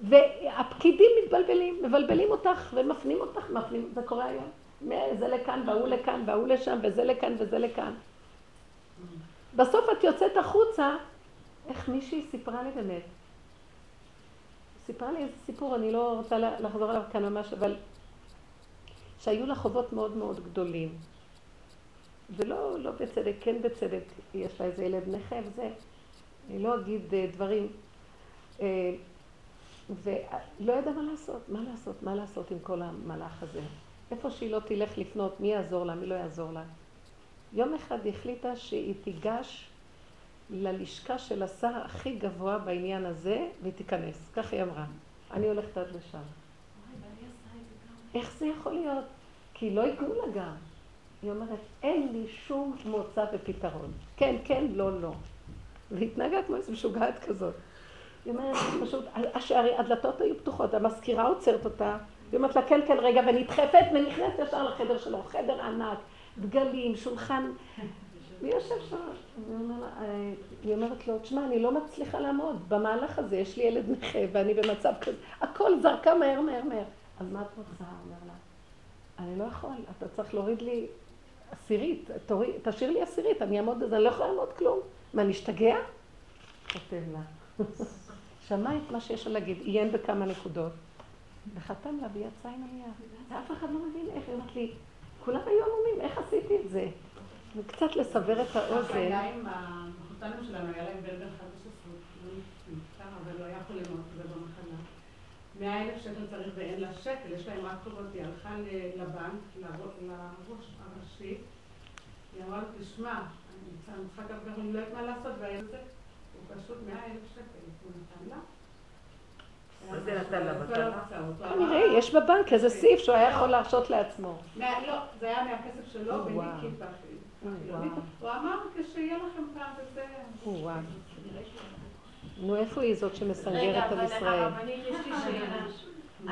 והפקידים מתבלבלים, מבלבלים אותך ומפנים אותך, מפנים, זה קורה היום. זה לכאן והוא לכאן והוא לשם וזה לכאן וזה לכאן. בסוף את יוצאת החוצה, איך מישהי סיפרה לי באמת. סיפרה לי איזה סיפור, אני לא רוצה לחזור עליו כאן ממש, אבל שהיו לה חובות מאוד מאוד גדולים. ולא לא בצדק, כן בצדק, יש לה איזה ילד נכה וזה. אני לא אגיד אה, דברים. אה, ולא ידעה מה לעשות, מה לעשות, מה לעשות עם כל המהלך הזה. איפה שהיא לא תלך לפנות, מי יעזור לה, מי לא יעזור לה. יום אחד היא החליטה שהיא תיגש ללשכה של השר הכי גבוה בעניין הזה, והיא תיכנס. כך היא אמרה. אני הולכת עד לשם. איך זה יכול להיות? כי לא ייתנו לה גם. היא אומרת, אין לי שום מוצא ופתרון. כן, כן, לא, לא. והתנהגה כמו איזו משוגעת כזאת. היא אומרת, פשוט, השערי, הדלתות היו פתוחות, המזכירה עוצרת אותה, היא אומרת לה, כן, כן, רגע, ונדחפת ונכנסת ישר לחדר שלו, חדר ענק, דגלים, שולחן. והיא יושב שם, אה, היא אומרת לו, תשמע, אני לא מצליחה לעמוד במהלך הזה, יש לי ילד נכה ואני במצב כזה, הכל זרקה מהר, מהר, מהר. אז מה את רוצה? אומר לה, אני לא יכול, אתה צריך להוריד לי עשירית, תשאיר לי עשירית, אני אעמוד בזה, אני לא יכולה לעמוד כלום. מה, נשתגע? כותב לה. שמע את מה שיש לה להגיד, עיין בכמה נקודות, וחתם לה ויצא עם הנייר. ואף אחד לא מבין איך, היא אומרת לי, כולם היו עמומים, איך עשיתי את זה? וקצת לסבר את ככה האוזן. היה עם המחותנים שלנו, היה להם בן בן 15, לא נפטר, אבל הוא היה חולה מאוד כזה במחלה. מאה אלף שקל צריך ואין לה שקל, יש להם רק חובות, היא הלכה לבנק, לראש הראשי, היא אמרה לו, תשמע, אני צריכה גם ככה, אני לא יודעת מה לעשות, והילד הזה, הוא פשוט מאה אלף שקל, הוא נתן לה. כנראה, יש בבנק איזה סעיף שהוא היה יכול להרשות לעצמו. לא, זה היה מהכסף שלו. ולי כיפה. וואו. הוא אמר, כשיהיה לכם פעם וזה... וואו. נו, איפה היא זאת רגע, שמסנגרת על אבל ישראל? הרבנית, יש לי שאלה.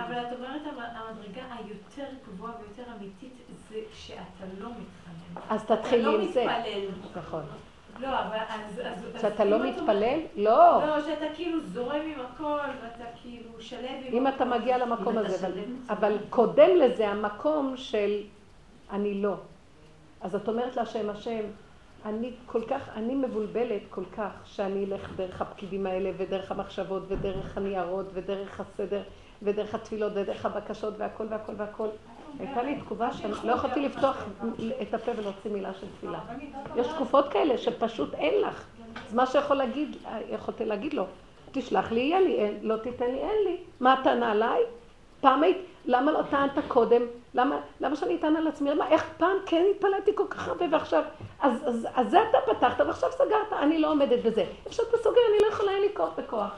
אבל את אומרת המ- המדרגה היותר גבוהה ויותר אמיתית זה שאתה לא מתחנן. אז תתחילי עם זה. אתה לא מתפלל. נכון. לא, אבל אז... שאתה לא מתפלל? לא. לא, שאתה כאילו זורם עם הכל, ואתה כאילו שלב עם אם. אתה מגיע למקום הזה, אבל-. אבל קודם לזה המקום של אני לא. אז את אומרת להשם, השם, אני כל כך, אני מבולבלת כל כך, שאני אלך דרך הפקידים האלה, ודרך המחשבות, ודרך הניירות, ודרך הסדר, ודרך התפילות, ודרך הבקשות, והכל והכל והכל. הייתה לי תקופה שלא יכולתי לפתוח את הפה ולהוציא מילה של תפילה. יש תקופות כאלה שפשוט אין לך. אז מה שיכול להגיד, יכולתי להגיד לו, תשלח לי, יהיה לי, לא תיתן לי, אין לי. מה הטענה עליי? פעם היית, למה לא טענת קודם? למה, למה שאני אטען על עצמי? למה, איך פעם כן התפלאתי כל כך הרבה ועכשיו, אז, אז, אז זה אתה פתחת ועכשיו סגרת, אני לא עומדת בזה. איפה שאתה סוגר, אני לא יכולה, אין לי כוח בכוח.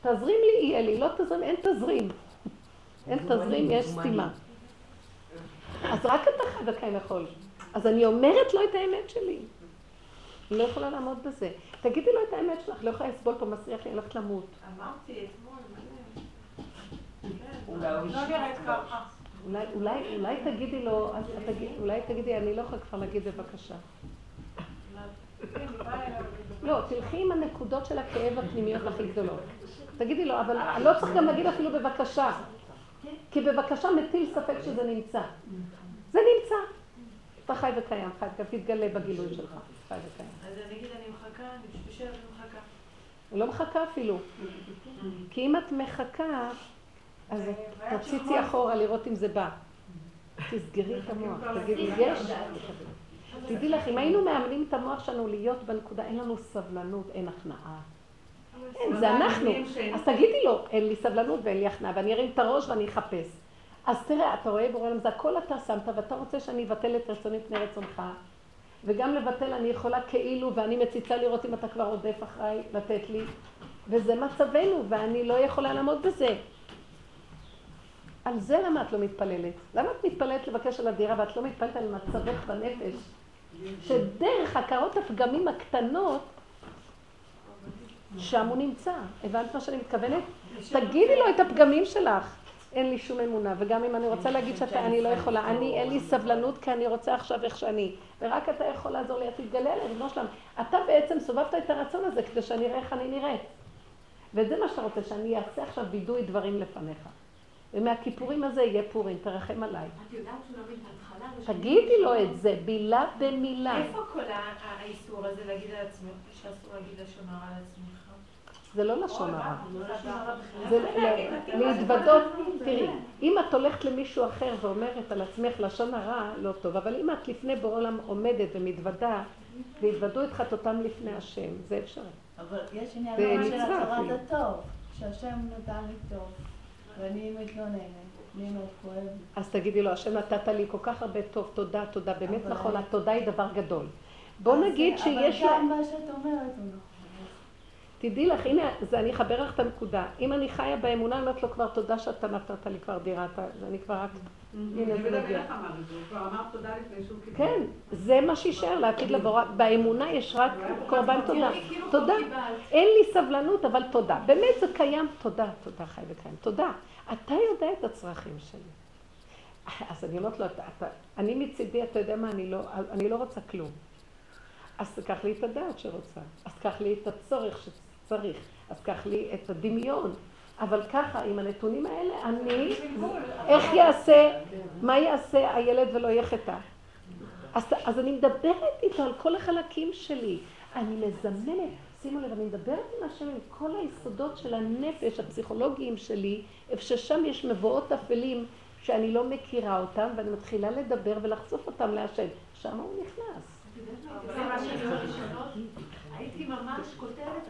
תזרים לי, יהיה לי, לא תזרים, אין תזרים. אין תזרים, יש סתימה. אז רק אתה חי וקיים יכול. אז אני אומרת לו את האמת שלי. אני לא יכולה לעמוד בזה. תגידי לו את האמת שלך, לא יכולה לסבול פה, מסריח לי, אני הולכת למות. אמרתי אתמול, מלא. כן. אולי הוא לא נראית ככה. אולי, אולי, אולי תגידי לו, אולי תגידי, אני לא יכולה כבר להגיד בבקשה. לא, תלכי עם הנקודות של הכאב הפנימיות הכי גדולות. תגידי לו, אבל לא צריך גם להגיד אפילו בבקשה. כי בבקשה מטיל ספק שזה נמצא. זה נמצא. אתה חי וקיים, חי וקיים, תתגלה בגילוי שלך. חי וקיים. אז אני אגיד, אני מחכה, אני פשוט ומחכה. אני לא מחכה אפילו. כי אם את מחכה, אז תציצי אחורה לראות אם זה בא. תסגרי את המוח, תגידי, יש. תדעי לך, אם היינו מאמנים את המוח שלנו להיות בנקודה, אין לנו סבלנות, אין הכנעה. אין, זה אנחנו. אז תגידי לו, אין לי סבלנות ואין לי הכנעה, ואני ארים את הראש ואני אחפש. אז תראה, אתה רואה בורא עולם, זה הכל אתה שמת, ואתה רוצה שאני אבטל את רצוני פני רצונך. וגם לבטל אני יכולה כאילו, ואני מציצה לראות אם אתה כבר רודף אחריי, לתת לי. וזה מצבנו, ואני לא יכולה לעמוד בזה. על זה למה את לא מתפללת? למה את מתפללת לבקש על הדירה ואת לא מתפללת על מצבך בנפש? שדרך הכרות הפגמים הקטנות, שם הוא נמצא. הבנת מה שאני מתכוונת? תגידי לו את הפגמים שלך. אין לי שום אמונה, וגם אם אני רוצה להגיד שאתה, אני לא יכולה, אני, אין לי סבלנות כי אני רוצה עכשיו איך שאני, ורק אתה יכול לעזור לי, תתגלה עליי, ריבונו שלם. אתה בעצם סובבת את הרצון הזה כדי שאני אראה איך אני נראית. וזה מה שאתה רוצה, שאני אעשה עכשיו וידוי דברים לפניך. ומהכיפורים הזה יהיה פורים, תרחם עליי. את יודעת שהוא לא מבין את ההתחלה? ושאני- תגידי לו את זה, מילה במילה. איפה כל האיסור הזה להגיד על עצמך, שאסור להגיד לשון הרע על עצמך? זה לא לשון הרע. לא לשון הרע בכלל. זה ל- להתוודות, תראי, אם את הולכת למישהו אחר ואומרת על עצמך לשון הרע, לא טוב, אבל אם את לפני בורא עולם עומדת ומתוודה, והתוודו את חטאותם לפני השם, זה אפשרי. אבל יש עניין של מצווה הכרת אפילו. הטוב, שהשם נתן לי טוב, ואני מתלוננת, לי מאוד כואב. אז תגידי לו, השם נתת לי כל כך הרבה טוב, תודה, תודה, באמת נכון, התודה היא דבר גדול. בוא נגיד שיש אבל. גם מה שאת אומרת הוא נכון. תדעי לך, הנה, זה אני אחבר לך את הנקודה. אם אני חיה באמונה, אני אומרת לו כבר תודה שאתה נתת לי כבר דירה, אתה- אני כבר רק... הנה, זה דוד מגיע. המלך אמר את זה, הוא כבר אמר תודה לפני שהוא קיבל. כן, זה מה שישאר לעתיד לבוא. באמונה יש רק קורבן תודה. כאילו תודה. אין לי סבלנות, אבל תודה. באמת זה קיים, תודה, תודה חי וקיים. תודה. אתה יודע את הצרכים שלי. אז אני אומרת לו, אתה, אתה, אני מצידי, אתה יודע מה, אני לא, אני לא רוצה כלום. אז תקח לי את הדעת שרוצה. אז תקח לי את הצורך שצריך. אז תקח לי את הדמיון. אבל ככה, עם הנתונים האלה, אני, איך יעשה, מה יעשה הילד ולא יהיה חטא? אז, אז אני מדברת איתו על כל החלקים שלי. אני מזמנת, שימו לב, אני מדברת עם השם עם כל היסודות של הנפש, הפסיכולוגיים שלי, איפה ששם יש מבואות אפלים שאני לא מכירה אותם, ואני מתחילה לדבר ולחשוף אותם להשם. שם הוא נכנס. הייתי ממש כותבת,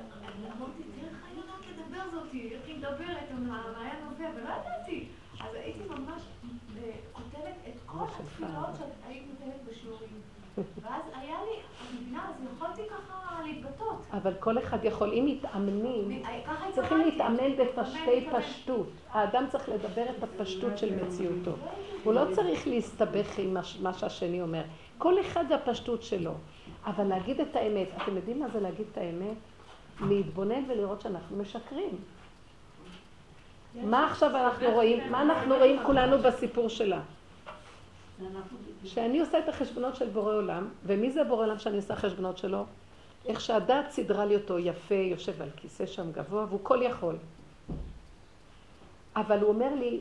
אמרתי, תראה איך אני יודעת לדבר זאתי, איך היא מדברת, המעיין נובע, ולא ידעתי. אז הייתי ממש אה, כותבת את כל התפילות שהיית נותנת בשיעורים. ואז היה לי, את מבינה, אז יכולתי ככה להתבטאות. אבל כל אחד יכול, אם מתאמנים, ככה צריכים. להתאמן בפשטי. פשטות. האדם צריך לדבר את הפשטות של מציאותו. הוא לא צריך להסתבך עם מה- מה שהשני אומר. כל אחד זה הפשטות שלו. אבל להגיד את האמת, אתם יודעים מה זה להגיד את האמת? להתבונן ולראות שאנחנו משקרים. מה עכשיו אנחנו רואים? מה אנחנו רואים כולנו בסיפור שלה? שאני עושה את החשבונות של בורא עולם, ומי זה בורא עולם שאני עושה חשבונות שלו? איך שהדעת סידרה לי אותו יפה, יושב על כיסא שם גבוה, והוא כל יכול. אבל הוא אומר לי,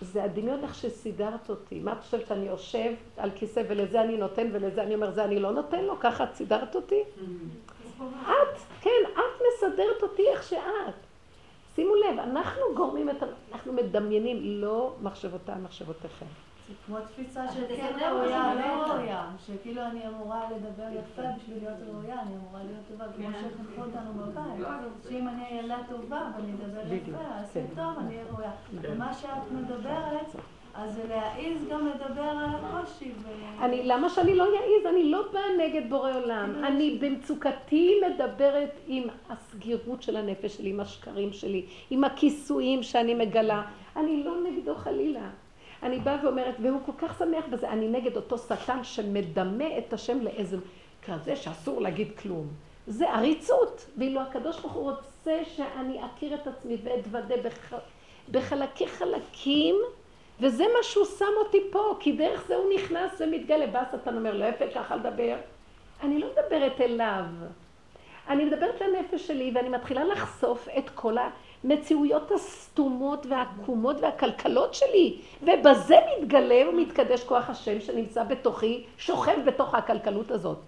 זה הדמיון איך שסידרת אותי. מה את חושבת שאני יושב על כיסא ולזה אני נותן ולזה אני אומר, זה אני לא נותן לו? ככה את סידרת אותי? את, כן, את מסדרת אותי איך שאת. שימו לב, אנחנו גורמים את. אנחנו מדמיינים, לא מחשבותיי, מחשבותיכם. כמו תפיסה של כן ראויה, לא. ראויה. שכאילו אני אמורה לדבר יפה בשביל להיות ראויה, אני אמורה להיות טובה, כמו שחינכו אותנו בבית. שאם אני אהיה ילדה טובה ואני אדבר יפה, כן. טוב, אני אהיה ראויה. ומה שאת מדברת, אז זה להעיז גם לדבר על הקושי. ו- אני, למה שאני לא אעז? אני לא באה נגד בורא עולם. אני במצוקתי מדברת עם הסגירות של הנפש שלי, עם השקרים שלי, עם הכיסויים שאני מגלה. אני לא נגדו חלילה. אני באה ואומרת, והוא כל כך שמח בזה, אני נגד אותו שטן שמדמה את השם לאיזה כזה שאסור להגיד כלום. זה עריצות, ואילו הקדוש ברוך הוא רוצה שאני אכיר את עצמי ואתוודה בח... בחלקי חלקים, וזה מה שהוא שם אותי פה, כי דרך זה הוא נכנס ומתגלה. בא השטן אומר, לא יפה ככה לדבר. אני לא מדברת אליו. אני מדברת לנפש שלי, ואני מתחילה לחשוף את כל המציאויות הסתומות והעקומות והכלכלות שלי. ובזה מתגלה ומתקדש כוח השם שנמצא בתוכי, שוכב בתוך הכלכלות הזאת.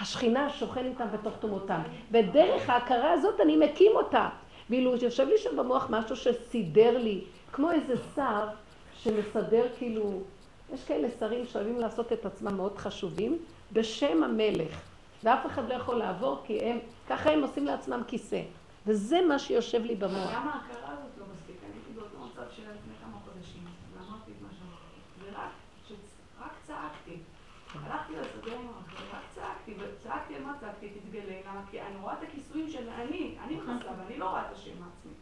השכינה שוכן איתם בתוך תומותם. ודרך ההכרה הזאת אני מקים אותה. ואילו יושב לי שם במוח משהו שסידר לי, כמו איזה שר שמסדר כאילו, יש כאלה שרים שאוהבים לעשות את עצמם מאוד חשובים, בשם המלך. ואף אחד לא יכול לעבור כי הם, ככה הם עושים לעצמם כיסא. וזה מה שיושב לי במוח. גם ההכרה הזאת לא מספיק. אני הייתי באותו מצב שהיה לפני כמה חודשים, ואמרתי את מה שאמרתי. ורק, שצ- רק צעקתי. הלכתי לשדה עם האחר, רק צעקתי, וצעקתי על מה צעקתי, תתגלה, למה? כי אני רואה את הכיסויים של אני, אני מכסה, ואני לא רואה את השם מעצמי.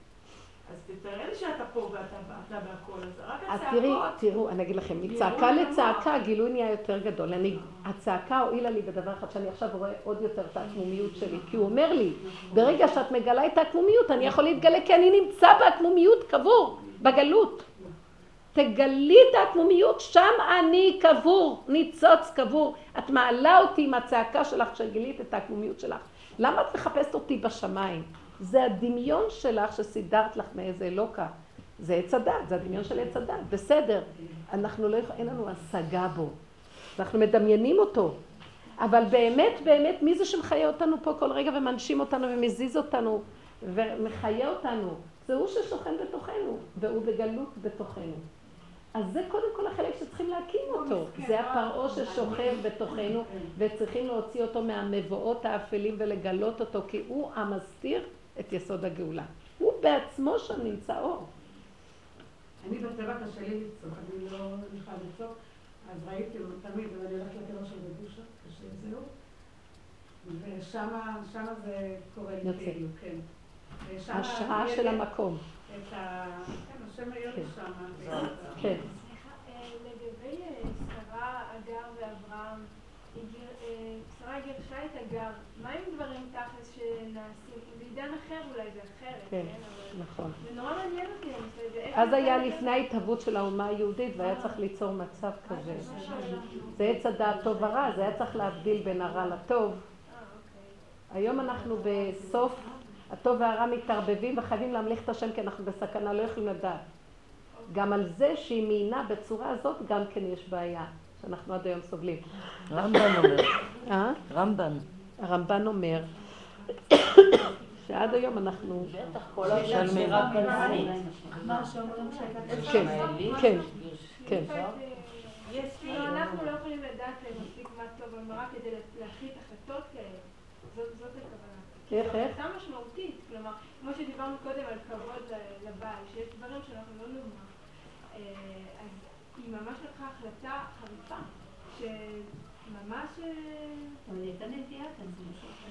אז תראה לי שאתה פה ואתה אתה בהכל, אז רק אז הצעקות... תראי, תראו, אני אגיד לכם, מצעקה לצעקה הגילוי נהיה יותר גדול. אני, הצעקה הועילה לי בדבר אחד שאני עכשיו רואה עוד יותר את העקמומיות שלי. כי הוא אומר לי, ברגע שאת מגלה את העקמומיות, אני יכול להתגלה כי אני נמצא בעקמומיות קבור, בגלות. תגלי את העקמומיות, שם אני קבור, ניצוץ קבור. את מעלה אותי עם הצעקה שלך כשגילית את העקמומיות שלך. למה את מחפשת אותי בשמיים? זה הדמיון שלך שסידרת לך מאיזה אלוקה. זה עץ הדת, זה הדמיון של עץ הדת, בסדר. אנחנו לא, יכולים, אין לנו השגה בו. אנחנו מדמיינים אותו. אבל באמת, באמת, מי זה שמחיה אותנו פה כל רגע ומנשים אותנו ומזיז אותנו ומחיה אותנו? זה הוא ששוכן בתוכנו, והוא בגלות בתוכנו. אז זה קודם כל החלק שצריכים להקים אותו. זה הפרעה ששוכב בתוכנו, וצריכים להוציא אותו מהמבואות האפלים ולגלות אותו, כי הוא המסתיר את יסוד הגאולה. הוא בעצמו שם נמצא אור. אני בטבע קשה לי לצעוק, אני לא יכולה לצעוק, אז ראיתי תמיד, ואני הולכת לקבר של בגושה, קשה זהו, ושמה שמה זה קורה לי. כאילו, כן. יהיה של לי המקום. את ה... כן, השם לי כן. שמה. כן. סליחה, לגבי אה, שרה, אגר ואברהם, שרה גירשה את אגר, מה עם דברים תכלס שנעשים? בעידן אחר אולי זה אחרת, כן. כן? נכון. זה נורא מעניין אותי הנושא הזה. איך אז היה לפני ההתהוות של האומה היהודית והיה צריך ליצור מצב כזה. זה עץ הדעת טוב ורע, זה היה צריך להבדיל בין הרע לטוב. אה, אוקיי. היום אנחנו בסוף, הטוב והרע מתערבבים וחייבים להמליך את השם כי אנחנו בסכנה, לא יכולים לדעת. גם על זה שהיא מיינה בצורה הזאת, גם כן יש בעיה, שאנחנו עד היום סובלים. רמב"ן אומר, אה? רמב"ן. הרמב"ן אומר שעד היום אנחנו... בטח, כל. מה שאומרים שהייתה כן, כן, כן. כאילו אנחנו לא יכולים לדעת מספיק מה טוב ומרע כדי להחליט החלטות כאלה. זאת זאת הכוונה. איך, זו איך? החלטה משמעותית, כלומר, כמו שדיברנו קודם על כבוד לבעל, שיש דברים שאנחנו לא נאמר. אה, אז היא ממש לקחה החלטה חריפה, שממש... אה, אבל היא הייתה נביאה כזאת.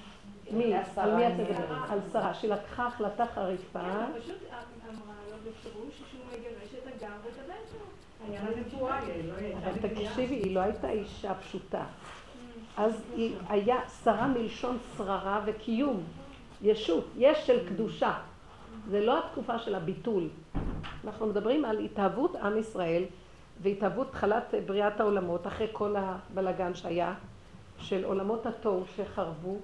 מי? על מי את מדברת? על שרה, שהיא לקחה החלטה חריפה. כן, פשוט אמרה לו בפירוש שהוא מגרש את הגר ואת הבן שלו. היה לה נבואה, היא לא אבל. תקשיבי, היא לא הייתה אישה פשוטה. אז היא היה שרה מלשון שררה וקיום, ישות, יש של קדושה. זה לא התקופה של הביטול. אנחנו מדברים על התהוות עם ישראל והתהוות תחלת בריאת העולמות אחרי כל הבלגן שהיה, של עולמות התוהו שחרבו,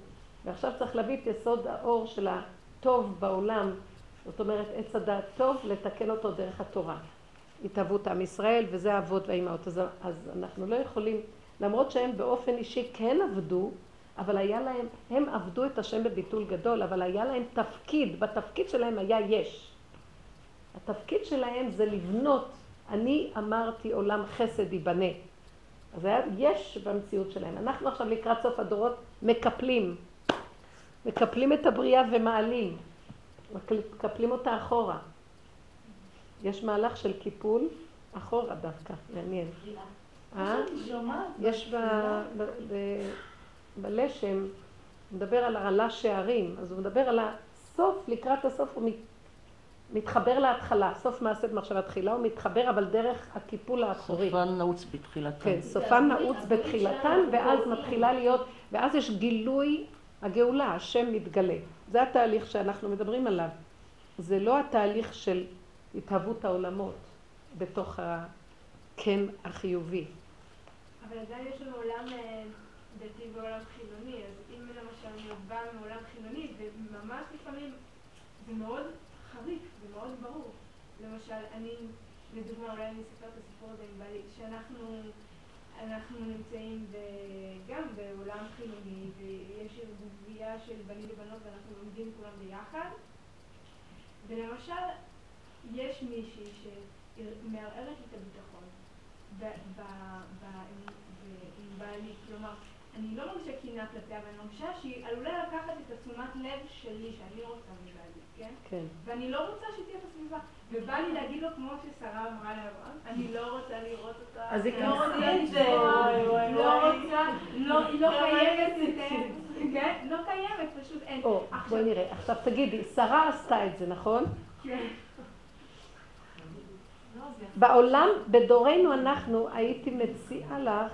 ועכשיו צריך להביא את יסוד האור של הטוב בעולם, זאת אומרת עץ הדעת טוב, לתקן אותו דרך התורה. התהוות עם ישראל, וזה האבות והאימהות. אז, אז אנחנו לא יכולים, למרות שהם באופן אישי כן עבדו, אבל היה להם, הם עבדו את השם בביטול גדול, אבל היה להם תפקיד, בתפקיד שלהם היה יש. התפקיד שלהם זה לבנות, אני אמרתי עולם חסד ייבנה. אז היה יש במציאות שלהם. אנחנו עכשיו לקראת סוף הדורות מקפלים. מקפלים את הבריאה ומעלים. מקפלים אותה אחורה. יש מהלך של קיפול אחורה דווקא, מעניין. אה? יש ב, ב, ב, בלשם, הוא מדבר על הרעלה שערים, אז הוא מדבר על הסוף, לקראת הסוף הוא מתחבר להתחלה, סוף מעשה במחשבה תחילה, הוא מתחבר אבל דרך הקיפול האחורי. סופן נעוץ בתחילתן. כן, סופן נעוץ בתחילתן, ואז מתחילה להיות, ואז יש גילוי הגאולה, השם מתגלה. זה התהליך שאנחנו מדברים עליו. זה לא התהליך של התהוות העולמות בתוך הקן החיובי. אבל עדיין יש לנו עולם אה, דתי ועולם חילוני, אז אם למשל אני באה מעולם חילוני, וממש לפעמים זה מאוד חריף, מאוד ברור. למשל, אני, לדוגמה, אולי אני אספר את הסיפור הזה עם בעלי, שאנחנו אנחנו נמצאים ב- גם בעולם חילוני, ויש ערבוביה של בנים ובנות ואנחנו לומדים כולם ביחד, ולמשל, יש מישהי שמערערת את הביטחון עם בעלי, כלומר, אני לא מרגישה קנאה כלפיה, אבל אני מרגישה שהיא עלולה לקחת את התשומת לב שלי, שאני רוצה מבעלי, כן? כן. ואני לא רוצה שהיא תהיה בסביבה. ובא לי להגיד לו, כמו ששרה אמרה לאברהם, אני לא רוצה לראות אותה. אז היא לא רוצה כנסי את זה. לא רוצה, לא, לא קיימת. כן? לא קיימת, פשוט אין. או, בואי נראה. עכשיו תגידי, שרה עשתה את זה, נכון? כן. בעולם, בדורנו אנחנו, הייתי מציעה לך,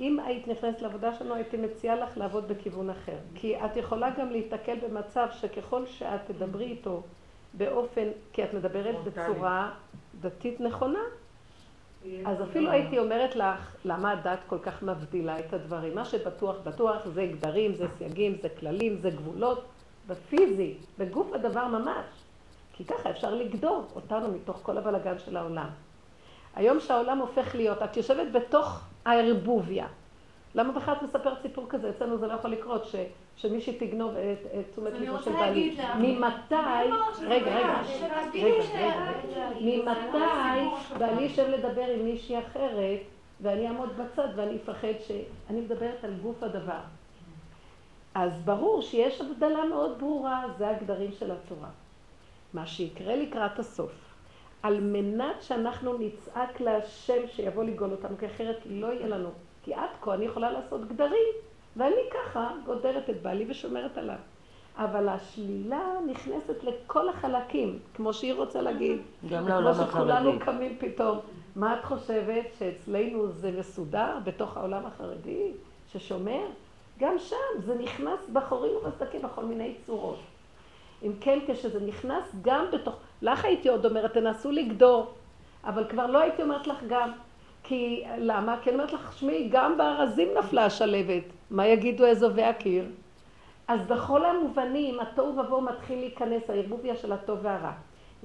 אם היית נכנסת לעבודה שלנו, הייתי מציעה לך לעבוד בכיוון אחר. כי את יכולה גם להיתקל במצב שככל שאת תדברי איתו באופן, כי את מדברת בצורה דתית נכונה, אז אפילו הייתי אומרת לך, למה הדת כל כך מבדילה את הדברים? מה שבטוח בטוח זה גדרים, זה סייגים, זה כללים, זה גבולות, בפיזי, בגוף הדבר ממש. כי ככה אפשר לגדור אותנו מתוך כל הבלגן של העולם. היום שהעולם הופך להיות, את יושבת בתוך הערבוביה. למה בכלל את מספרת סיפור כזה? אצלנו זה לא יכול לקרות, ש, שמישהי תגנוב את, את תשומת ליבו של בעלי. ממתי, רגע, רגע, רגע, רגע, ממתי בעלי יושב לדבר עם מישהי אחרת, ואני אעמוד בצד ואני אפחד ש... אני מדברת על גוף הדבר. אז ברור שיש הבדלה מאוד ברורה, זה הגדרים של התורה. מה שיקרה לקראת הסוף, על מנת שאנחנו נצעק להשם שיבוא לגאול אותנו, כי אחרת לא יהיה לנו. כי עד כה אני יכולה לעשות גדרים, ואני ככה גודרת את בעלי ושומרת עליו. אבל השלילה נכנסת לכל החלקים, כמו שהיא רוצה להגיד. גם לעולם כמו שכולנו החרדי. קמים פתאום. מה את חושבת, שאצלנו זה מסודר בתוך העולם החרדי, ששומר? גם שם זה נכנס בחורים ובסדקים בכל מיני צורות. אם כן, כשזה נכנס גם בתוך... לך הייתי עוד אומרת, תנסו לגדור, אבל כבר לא הייתי אומרת לך גם. כי, למה? כי אני אומרת לך, שמעי, גם בארזים נפלה השלבת. מה יגידו אזובי הקיר? אז בכל המובנים, התוהו ובוהו מתחיל להיכנס, הערבוביה של הטוב והרע.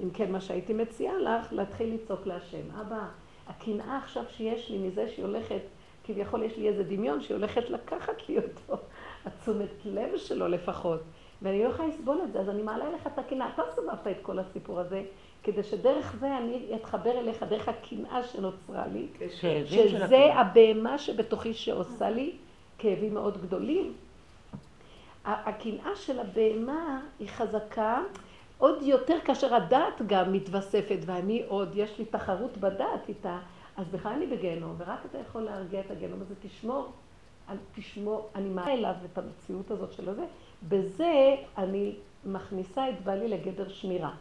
אם כן, מה שהייתי מציעה לך, להתחיל לצעוק להשם. אבא, הקנאה עכשיו שיש לי מזה שהיא הולכת, כביכול יש לי איזה דמיון שהיא הולכת לקחת לי אותו, התשומת לב שלו לפחות. ואני לא יכולה לסבול את זה, אז אני מעלה לך את הקנאה. אתה סובבת את כל הסיפור הזה, כדי שדרך זה אני אתחבר אליך, דרך הקנאה שנוצרה לי, של שזה. הבהמה שבתוכי שעושה לי כאבים מאוד גדולים. הקנאה של הבהמה היא חזקה עוד יותר כאשר הדעת גם מתווספת, ואני עוד, יש לי תחרות בדעת איתה, אז בכלל אני בגיהנום, ורק אתה יכול להרגיע את הגיהנום הזה, תשמור, תשמור, אני מעלה אליו את המציאות הזאת של הזה, בזה אני מכניסה את בעלי לגדר שמירה.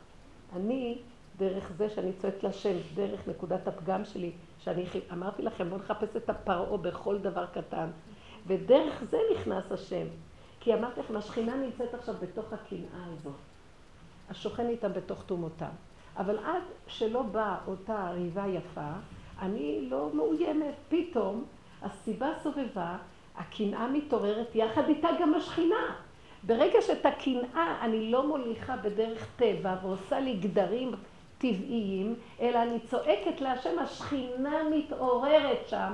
אני, דרך זה שאני צועקת להשם, דרך נקודת הפגם שלי, שאני אמרתי לכם, בואו נחפש את הפרעה בכל דבר קטן, ודרך זה נכנס השם. כי אמרתי לכם, השכינה נמצאת עכשיו בתוך הקנאה הזאת. השוכן איתם בתוך טומאותם. אבל עד שלא באה אותה ריבה יפה, אני לא מאוימת. פתאום הסיבה סובבה, הקנאה מתעוררת, יחד איתה גם השכינה. ברגע שאת הקנאה אני לא מוליכה בדרך טבע ועושה לי גדרים טבעיים, אלא אני צועקת להשם, השכינה מתעוררת שם,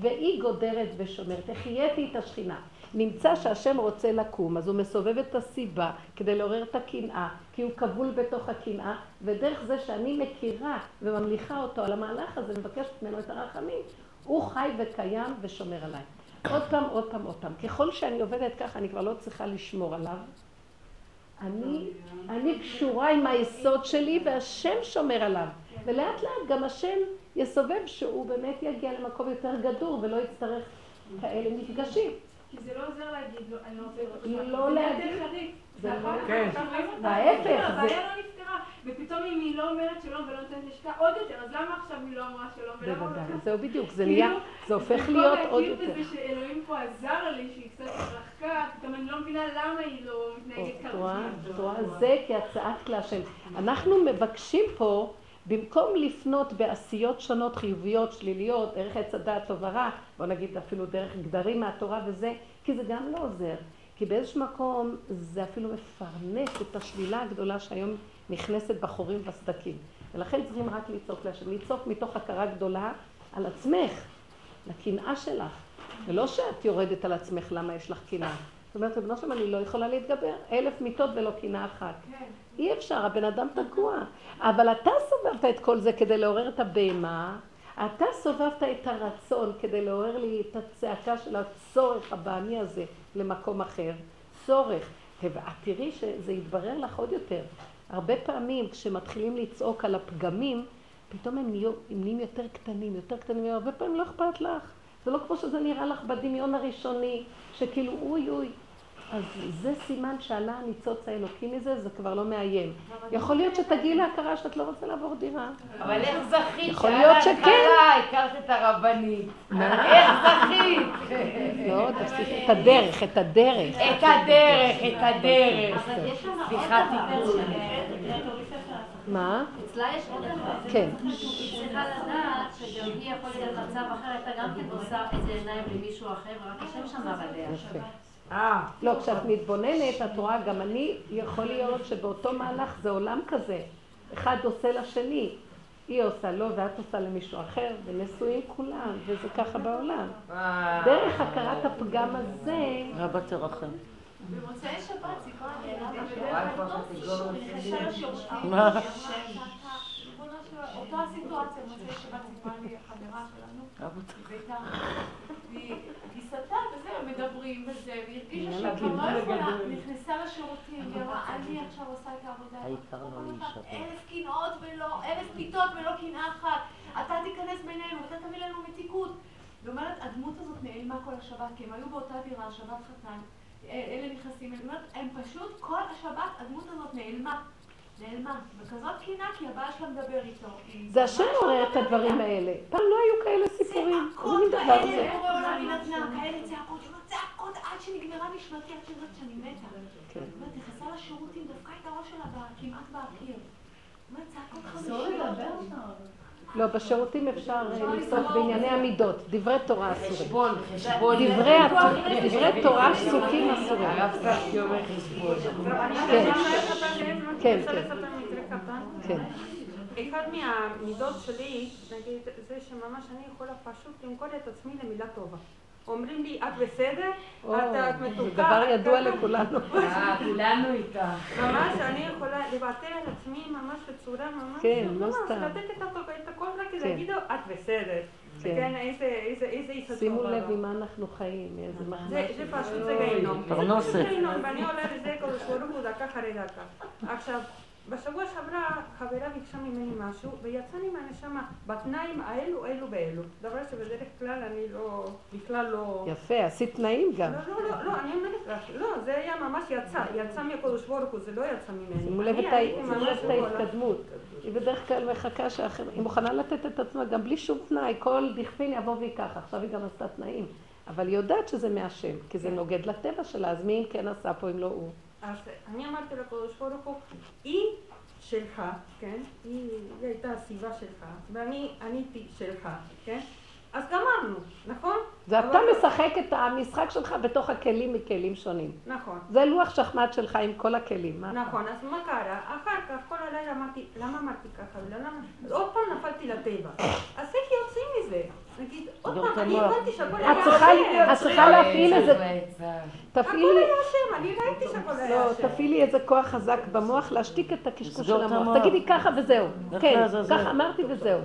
והיא גודרת ושומרת. החייתי את השכינה. נמצא שהשם רוצה לקום, אז הוא מסובב את הסיבה כדי לעורר את הקנאה, כי הוא כבול בתוך הקנאה, ודרך זה שאני מכירה וממליכה אותו על המהלך הזה, מבקשת ממנו את הרחמים, הוא חי וקיים ושומר עליי. עוד פעם, עוד פעם, עוד פעם. ככל שאני עובדת ככה, אני כבר לא צריכה לשמור עליו. אני, אני קשורה עם היסוד שלי והשם שומר עליו. ולאט לאט גם השם יסובב שהוא באמת יגיע למקום יותר גדול ולא יצטרך כאלה מפגשים. כי זה לא עוזר להגיד, אני לא רוצה. לא להגיד. זה לא- כך כן. כאילו, זה- הבעיה לא נפתרה. ופתאום אם היא לא אומרת שלום ולא נותנת לשכה, עוד יותר, אז למה עכשיו היא לא אמרה שלום בוודאי? זהו בדיוק, זה כאילו, נהיה, זה הופך להיות עוד יותר. להכיר בזה שאלוהים פה עזר לי, שהיא קצת התרחקה, פתאום אני לא מבינה למה היא לא מתנהגת ככה. את רואה? זה כי את צעקת להשם. אנחנו מבקשים פה, במקום לפנות בעשיות שונות, חיוביות, שליליות, דרך עץ הדעת טוב ורע, בוא נגיד אפילו דרך גדרים מהתורה וזה, כי זה גם לא עוזר. כי באיזשהו מקום זה אפילו מפרנס את השלילה הגדולה שהיום נכנסת בחורים בסדקים. ולכן צריכים רק לצעוק להשם, לצעוק מתוך הכרה גדולה על עצמך, לקנאה שלך. ולא שאת יורדת על עצמך למה יש לך קנאה. זאת אומרת, ריבונו שלום, אני לא יכולה להתגבר. אלף מיטות ולא קנאה אחת. כן. אי אפשר, הבן אדם תקוע. אבל אתה סובבת את כל זה כדי לעורר את הבהמה, אתה סובבת את הרצון כדי לעורר לי את הצעקה של הצורך הבעמי הזה למקום אחר. צורך. ואת תראי שזה יתברר לך עוד יותר. הרבה פעמים כשמתחילים לצעוק על הפגמים, פתאום הם נהיים יותר קטנים, יותר קטנים, הרבה פעמים לא אכפת לך. זה לא כמו שזה נראה לך בדמיון הראשוני, שכאילו אוי אוי. אז זה סימן שעלה הניצוץ האלוקי מזה, זה כבר לא מאיים. יכול להיות שתגיעי להכרה שאת לא רוצה לעבור דירה. אבל איך זכית? יכול להיות שכן. הכרת את הרבנית. איך זכית? לא, תפסיק את הדרך, את הדרך. את הדרך, את הדרך. אבל יש שם עוד סליחה, דבר. תיקון. מה? אצלה יש עוד דבר. כן. היא צריכה לדעת שגם היא יכול להיות מצב אחר, הייתה גם כן עושה איזה עיניים למישהו אחר, ורק השם שמר עליה. אה, לא, כשאת מתבוננת, את רואה, גם אני, יכול להיות שבאותו מהלך זה עולם כזה. אחד עושה לשני. היא עושה לו ואת עושה למישהו אחר, ונשואים כולם, וזה ככה בעולם. דרך הכרת הפגם הזה, רבה תרחם. במוצאי שבת סיפרה לי. של- אותה סיטואציה, במוצאי שבת סיפרה לי החברה שלנו, רבה תרחם. ביתה, והיא היא סטה וזה, הם מדברים וזה, והיא הרגישה יאללה, שהיא לא. יכולה, נכנסה לשירותים, היא אמרה, אני עכשיו עושה את העבודה, לא. אלף קנאות ולא, אלף פיתות ולא קנאה אחת, אתה תיכנס בינינו, אתה תביא לנו מתיקות. היא אומרת, הדמות הזאת נעלמה כל השבת, כי הם היו באותה דירה, שבת חתן, אה, אלה נכנסים, היא אומרת, הם פשוט, כל השבת הדמות הזאת נעלמה. נעלמה. וכזאת קנאה, כי הבעל שלה מדבר איתו. זה השם לא את הדברים האלה. פעם לא היו כאלה סיפורים. זה? כאלה, היא נתנה, כאלה צעקות, צעקות עד שנגמרה נשמתי, עד שהיא אומרת שאני מתה. כן. אומרת, נכנסה לשירותים, דפקה את הראש שלה כמעט באוויר. היא אומרת, צעקות. לדבר שם. לא, בשירותים אפשר אה, לפסוק בענייני המידות. דברי תורה אסורים. חשבון, חשבון. דברי תורה פסוקים אסורים. הרב ספי אומר חשבון. כן, כן, כן. לספר מקרה קטן? כן. אחד מהמידות שלי, נגיד, זה שממש אני יכולה פשוט למכור את עצמי למילה טובה. אומרים לי, את בסדר? את את זה מתוקה? דבר ידוע ככה?" לכולנו. אה, כולנו איתה. ממש, אני יכולה לוותר על עצמי ממש בצורה ממש... כן, לא ממש, סתם. לתת את הכל- את הכל רק כדי כן. להגיד לו, את בסדר. כן. איזה איזה איזה אישה שימו טובה. לב עם מה אנחנו חיים, איזה זה מחמאה. זה פשוט, זה גיהנום. גיהנום, ואני עולה לזה ברוך הוא דקה אחרי דקה. עכשיו, בשבוע שעברה חברה ביקשה ממני משהו, ויצא לי מהנשמה בתנאים האלו, אלו ואלו. דבר שבדרך כלל אני לא, בכלל לא... יפה, עשית תנאים גם. לא, לא, לא, לא, אני אומרת לך, לא, זה היה ממש יצא, יצא מהקדוש ברוך הוא, זה לא יצא ממני. שימו לב את. ההתקדמות. היא בדרך כלל מחכה שאחר... היא מוכנה לתת את עצמה גם בלי שום תנאי, כל דכפין יבוא וייקח. עכשיו היא גם עשתה תנאים. אבל היא יודעת שזה מהשם, כי זה נוגד לטבע שלה, אז מי אם כן עשה פה אם לא הוא? אז אני אמרתי לקדוש ברוך הוא, היא שלך, כן? היא, היא הייתה הסיבה שלך, ואני עניתי שלך, כן? אז גמרנו, נכון? זה אבל- אתה משחק את המשחק שלך בתוך הכלים מכלים שונים. נכון. זה לוח שחמט שלך עם כל הכלים. מה? נכון, אז מה קרה? אחר כך כל הלילה אמרתי, למה אמרתי ככה ולמה? אז עוד פעם נפלתי לטבע. אז? נגיד, עוד פעם, אני. הבנתי שהכל היה צריכה- השם. את צריכה להפעיל איזה... הכל תפעילי... היה השם, אני ראיתי שהכל היה לא, השם. תפעילי איזה כוח חזק במוח להשתיק את הקשקוש של המוח. תגידי ככה וזהו. כן. ככה אמרתי וזהו.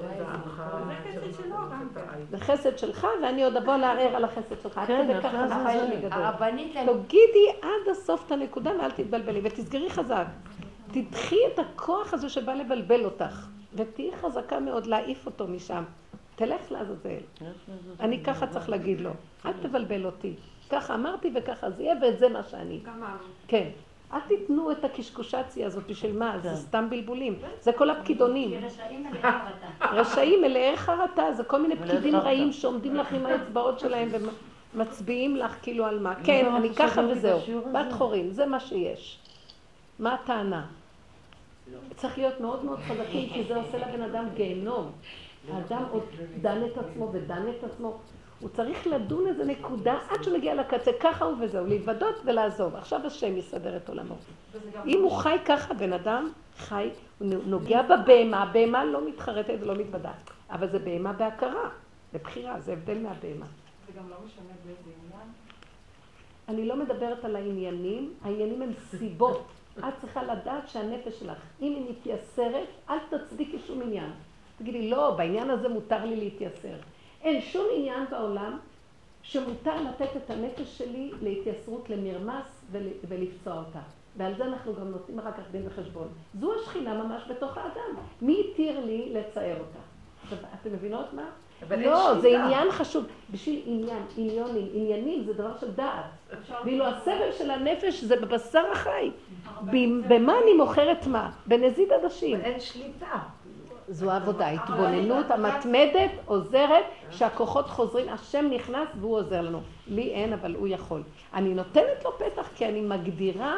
זה חסד. זה שלך ואני עוד אבוא לערער על החסד שלך. כן, ככה לעזאזל. נפל לי גדול. תגידי עד הסוף את הנקודה ואל תתבלבלי, ותסגרי חזק. תדחי את הכוח הזה שבא לבלבל אותך, ותהיי חזקה מאוד להעיף אותו משם. תלך לעזאזל. אני ככה צריך להגיד לו, אל תבלבל אותי. ככה אמרתי וככה זה יהיה, וזה מה שאני. כן. אל תיתנו את הקשקושציה הזאת, בשביל מה? זה סתם בלבולים. זה כל הפקידונים. רשעים מלאי חרטה. רשעים מלאי חרטה, זה כל מיני פקידים. רעים שעומדים לך עם האצבעות שלהם ומצביעים לך כאילו על מה. כן, לא, אני ככה וזהו. בת חורין, זה מה שיש. מה הטענה? צריך להיות מאוד מאוד חזקים, כי זה עושה לבן אדם גיהנום. האדם עוד דן את עצמו ודן את עצמו. הוא צריך לדון איזה נקודה עד שהוא מגיע לקצה, ככה הוא וזהו, להתוודות ולעזוב. עכשיו השם יסדר את עולמו. אם הוא חי ככה, בן אדם חי, הוא נוגע בבהמה, הבהמה לא מתחרטת ולא מתוודה. אבל זה בהמה בהכרה, בבחירה, זה הבדל מהבהמה. זה גם לא משנה באיזה עניין. אני לא מדברת על העניינים, העניינים הם סיבות. את צריכה לדעת שהנפש שלך, אם היא מתייסרת, אל תצדיקי שום עניין. תגידי, לא, בעניין הזה מותר לי להתייסר. אין שום עניין בעולם שמותר לתת את הנפש שלי להתייסרות, למרמס ול, ולפצוע אותה. ועל זה אנחנו גם נותנים אחר כך דין וחשבון. זו השכינה ממש בתוך האדם. מי התיר לי לצייר אותה? עכשיו, אתם מבינות מה? אבל לא, זה שליטה. עניין חשוב. בשביל עניין, עניונים, עניינים זה דבר של דעת. ואילו הסבל של הנפש זה בבשר החי. במה אני מוכרת מה? בנזיד עדשים. אין שליטה. זו העבודה, ההתבוננות המתמדת עוזרת שהכוחות חוזרים, השם נכנס והוא עוזר לנו. לי אין, אבל הוא יכול. אני נותנת לו פתח כי אני מגדירה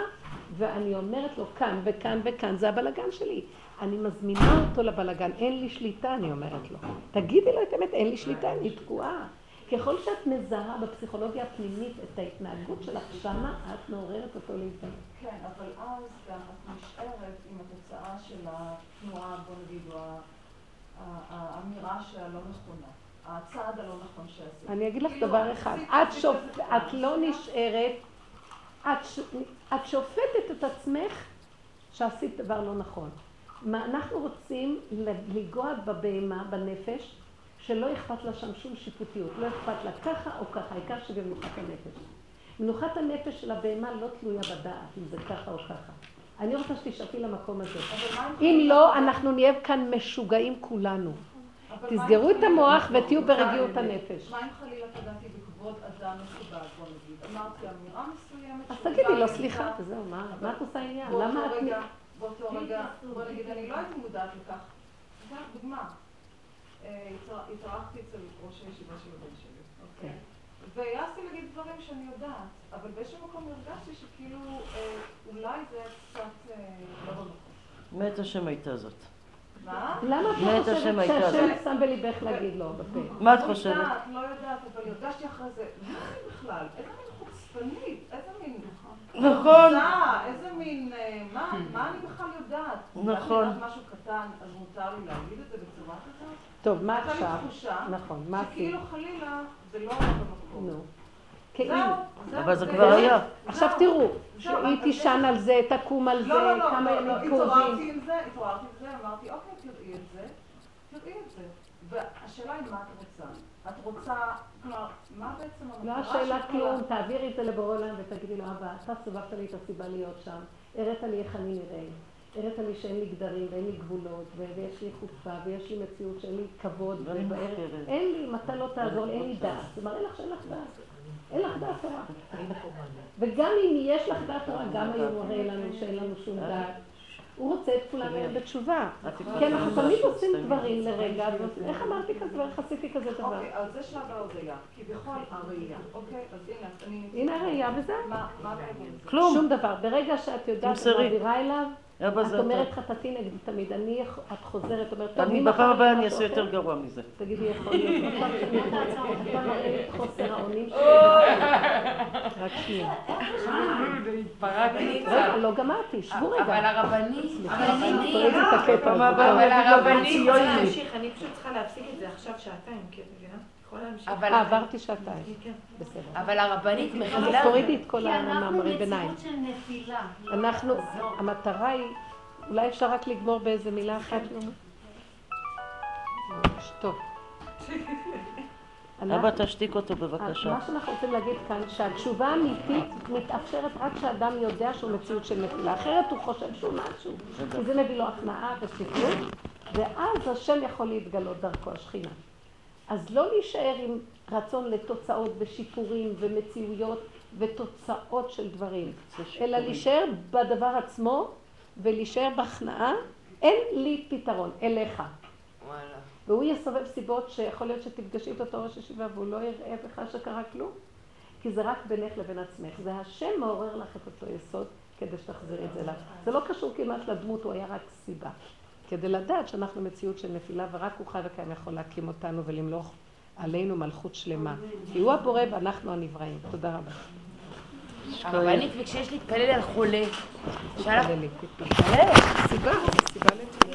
ואני אומרת לו כאן וכאן וכאן, זה הבלגן שלי. אני מזמינה אותו לבלגן, אין לי שליטה, אני אומרת לו. תגידי לו את האמת, אין לי שליטה, אני תקועה. ככל שאת מזהה בפסיכולוגיה הפנימית את ההתנהגות שלך שמה, את מעוררת אותו להתנהג. כן, אבל אז גם את נשארת עם התוצאה של התנועה, בוא נגיד, או האמירה שהלא נכונה. הצעד הלא נכון שעשית. אני אגיד לך כאילו, דבר אחד, את, שופ... את. לא נשארת, את, ש... את שופטת את עצמך שעשית דבר לא נכון. מה אנחנו רוצים לנגוע בבהמה, בנפש, שלא אכפת לה שם שום שיפוטיות, לא אכפת לה ככה או ככה, העיקר שבמנוחת הנפש. מנוחת הנפש של הבהמה לא תלויה בדעת, אם זה ככה או ככה. אני רוצה שתשאפי למקום הזה. אם חלילה- לא, אנחנו נהיה כאן משוגעים כולנו. תסגרו את המוח ותהיו ברגיעות? הנפש. מה אם חלילה פגעתי בכבוד אדם מכובד, בוא נגיד? אמרתי אמירה מסוימת... אז תגידי לו איתה- סליחה, וזהו, מה מה את עושה עניין? למה את... באותו רגע, בוא נגיד, אני לא הייתי מודעת לכך. דוגמה. אה, התאר- התארחתי אצל ראש הישיבה של הבן שלי, אוקיי? והעזתי להגיד דברים שאני יודעת, אבל באיזשהו מקום הרגשתי שכאילו אה, אולי זה קצת אה, לא במקום. מת השם הייתה זאת. מה? למה את לא חושבת שהשם. שם בליבך להגיד לו בפה? מה את לא חושבת? יודעת, לא יודעת, אבל הרגשתי אחרי זה, מה אני בכלל? איזה מין חוצפנית? איזה מין... נכון. איזה מין... אה, מה מה אני בכלל יודעת? נכון. אני יודעת משהו קטן, אז מותר לי להגיד את זה בצורה כזאת? טוב, מה הייתה עכשיו? לי תחושה נכון, מה עשית? שכאילו חלילה זה לא היה במקום. נו. כאילו. אבל זה כבר היה. עכשיו. תראו, שהיא תישן יש- על זה, תקום על זה, לא, לא, לא, כמה לא, ימים לא, קרובים. התעוררתי עם זה, התעוררתי עם זה, אמרתי, אוקיי, תראי את זה, תראי את זה. והשאלה היא מה את רוצה. את רוצה, כלומר, מה בעצם לא המטרה השאלה של כל כלום, תעבירי את זה לבורא עולם ותגידי לו, אבא, אתה סובבת לי את הסיבה להיות שם, הראת לי איך אני נראה, הראת לי שאין לי גדרים ואין לי גבולות, ויש לי חוצפה, ויש לי מציאות שאין לי כבוד, ובערך-. אין לי, אם אתה לא תעזור לי, אין לי דעת, זה מראה לך שאין לך דעת, אין לך דעת תורה. וגם אם יש לך דעת תורה, גם היום הוא מראה לנו שאין לנו שום דעת. הוא רוצה את כולם להיות בתשובה. כי אנחנו תמיד עושים דברים לרגע, איך אמרתי כזה דבר, איך עשיתי כזה דבר? אוקיי, אז זה שלב ההודיה, כביכול הראייה, אוקיי? אז הנה, אני... הנה הראייה וזהו. מה אומרת? כלום. שום דבר. ברגע שאת יודעת. מעבירה אליו, את זה אומרת אתה. חטאתי נגדי תמיד. אני, את חוזרת, אומרת, טוב, אני בפעם הבאה אני אעשה יותר אחר?" גרוע מזה. תגידי, יכול להיות. אתה מראה את חוסר האונים שלי. רק שנייה. קצת. לא גמרתי, שבו אבל רגע. הרבנית, פעם הזה. הבאה. אבל הרבנית, אני פשוט צריכה להפסיק את זה עכשיו שעתיים, כן, אה, עברתי שעתיים. כן. בסדר. אבל הרבנית אז מכילה. תורידי את כל כי אנחנו המאמרי ביניים. מציאות של נפילה. אנחנו, המטרה היא, אולי אפשר רק לגמור באיזה מילה אחת? שלמה? טוב. אבא תשתיק אותו בבקשה. מה שאנחנו רוצים להגיד כאן, שהתשובה האמיתית מתאפשרת רק כשאדם יודע שהוא מציאות של נפילה, אחרת הוא חושב שהוא משהו, כי זה מביא לו הכנעה וספרות, ואז השם יכול להתגלות דרכו השכינה. אז לא להישאר עם רצון לתוצאות ושיפורים ומציאויות ותוצאות של דברים, אלא להישאר בדבר עצמו ולהישאר בהכנעה, אין לי פתרון, אליך. וואלה. והוא יסובב סיבות שיכול להיות שתפגשי את אותו ראש ישיבה והוא לא יראה בכלל שקרה כלום. כי זה רק בינך לבין עצמך. זה השם מעורר לך את אותו יסוד כדי שתחזירי את זה אליו. זה לא קשור כמעט לדמות, הוא היה רק סיבה. כדי לדעת שאנחנו מציאות של נפילה ורק הוא חי וקיים יכול להקים אותנו ולמלוך עלינו מלכות שלמה. כי הוא הבורא ואנחנו הנבראים. תודה רבה. הרבנית, וכשיש להתפלל על חולה, תתפללי, תתפללי. סיבה, סיבה לתפילה.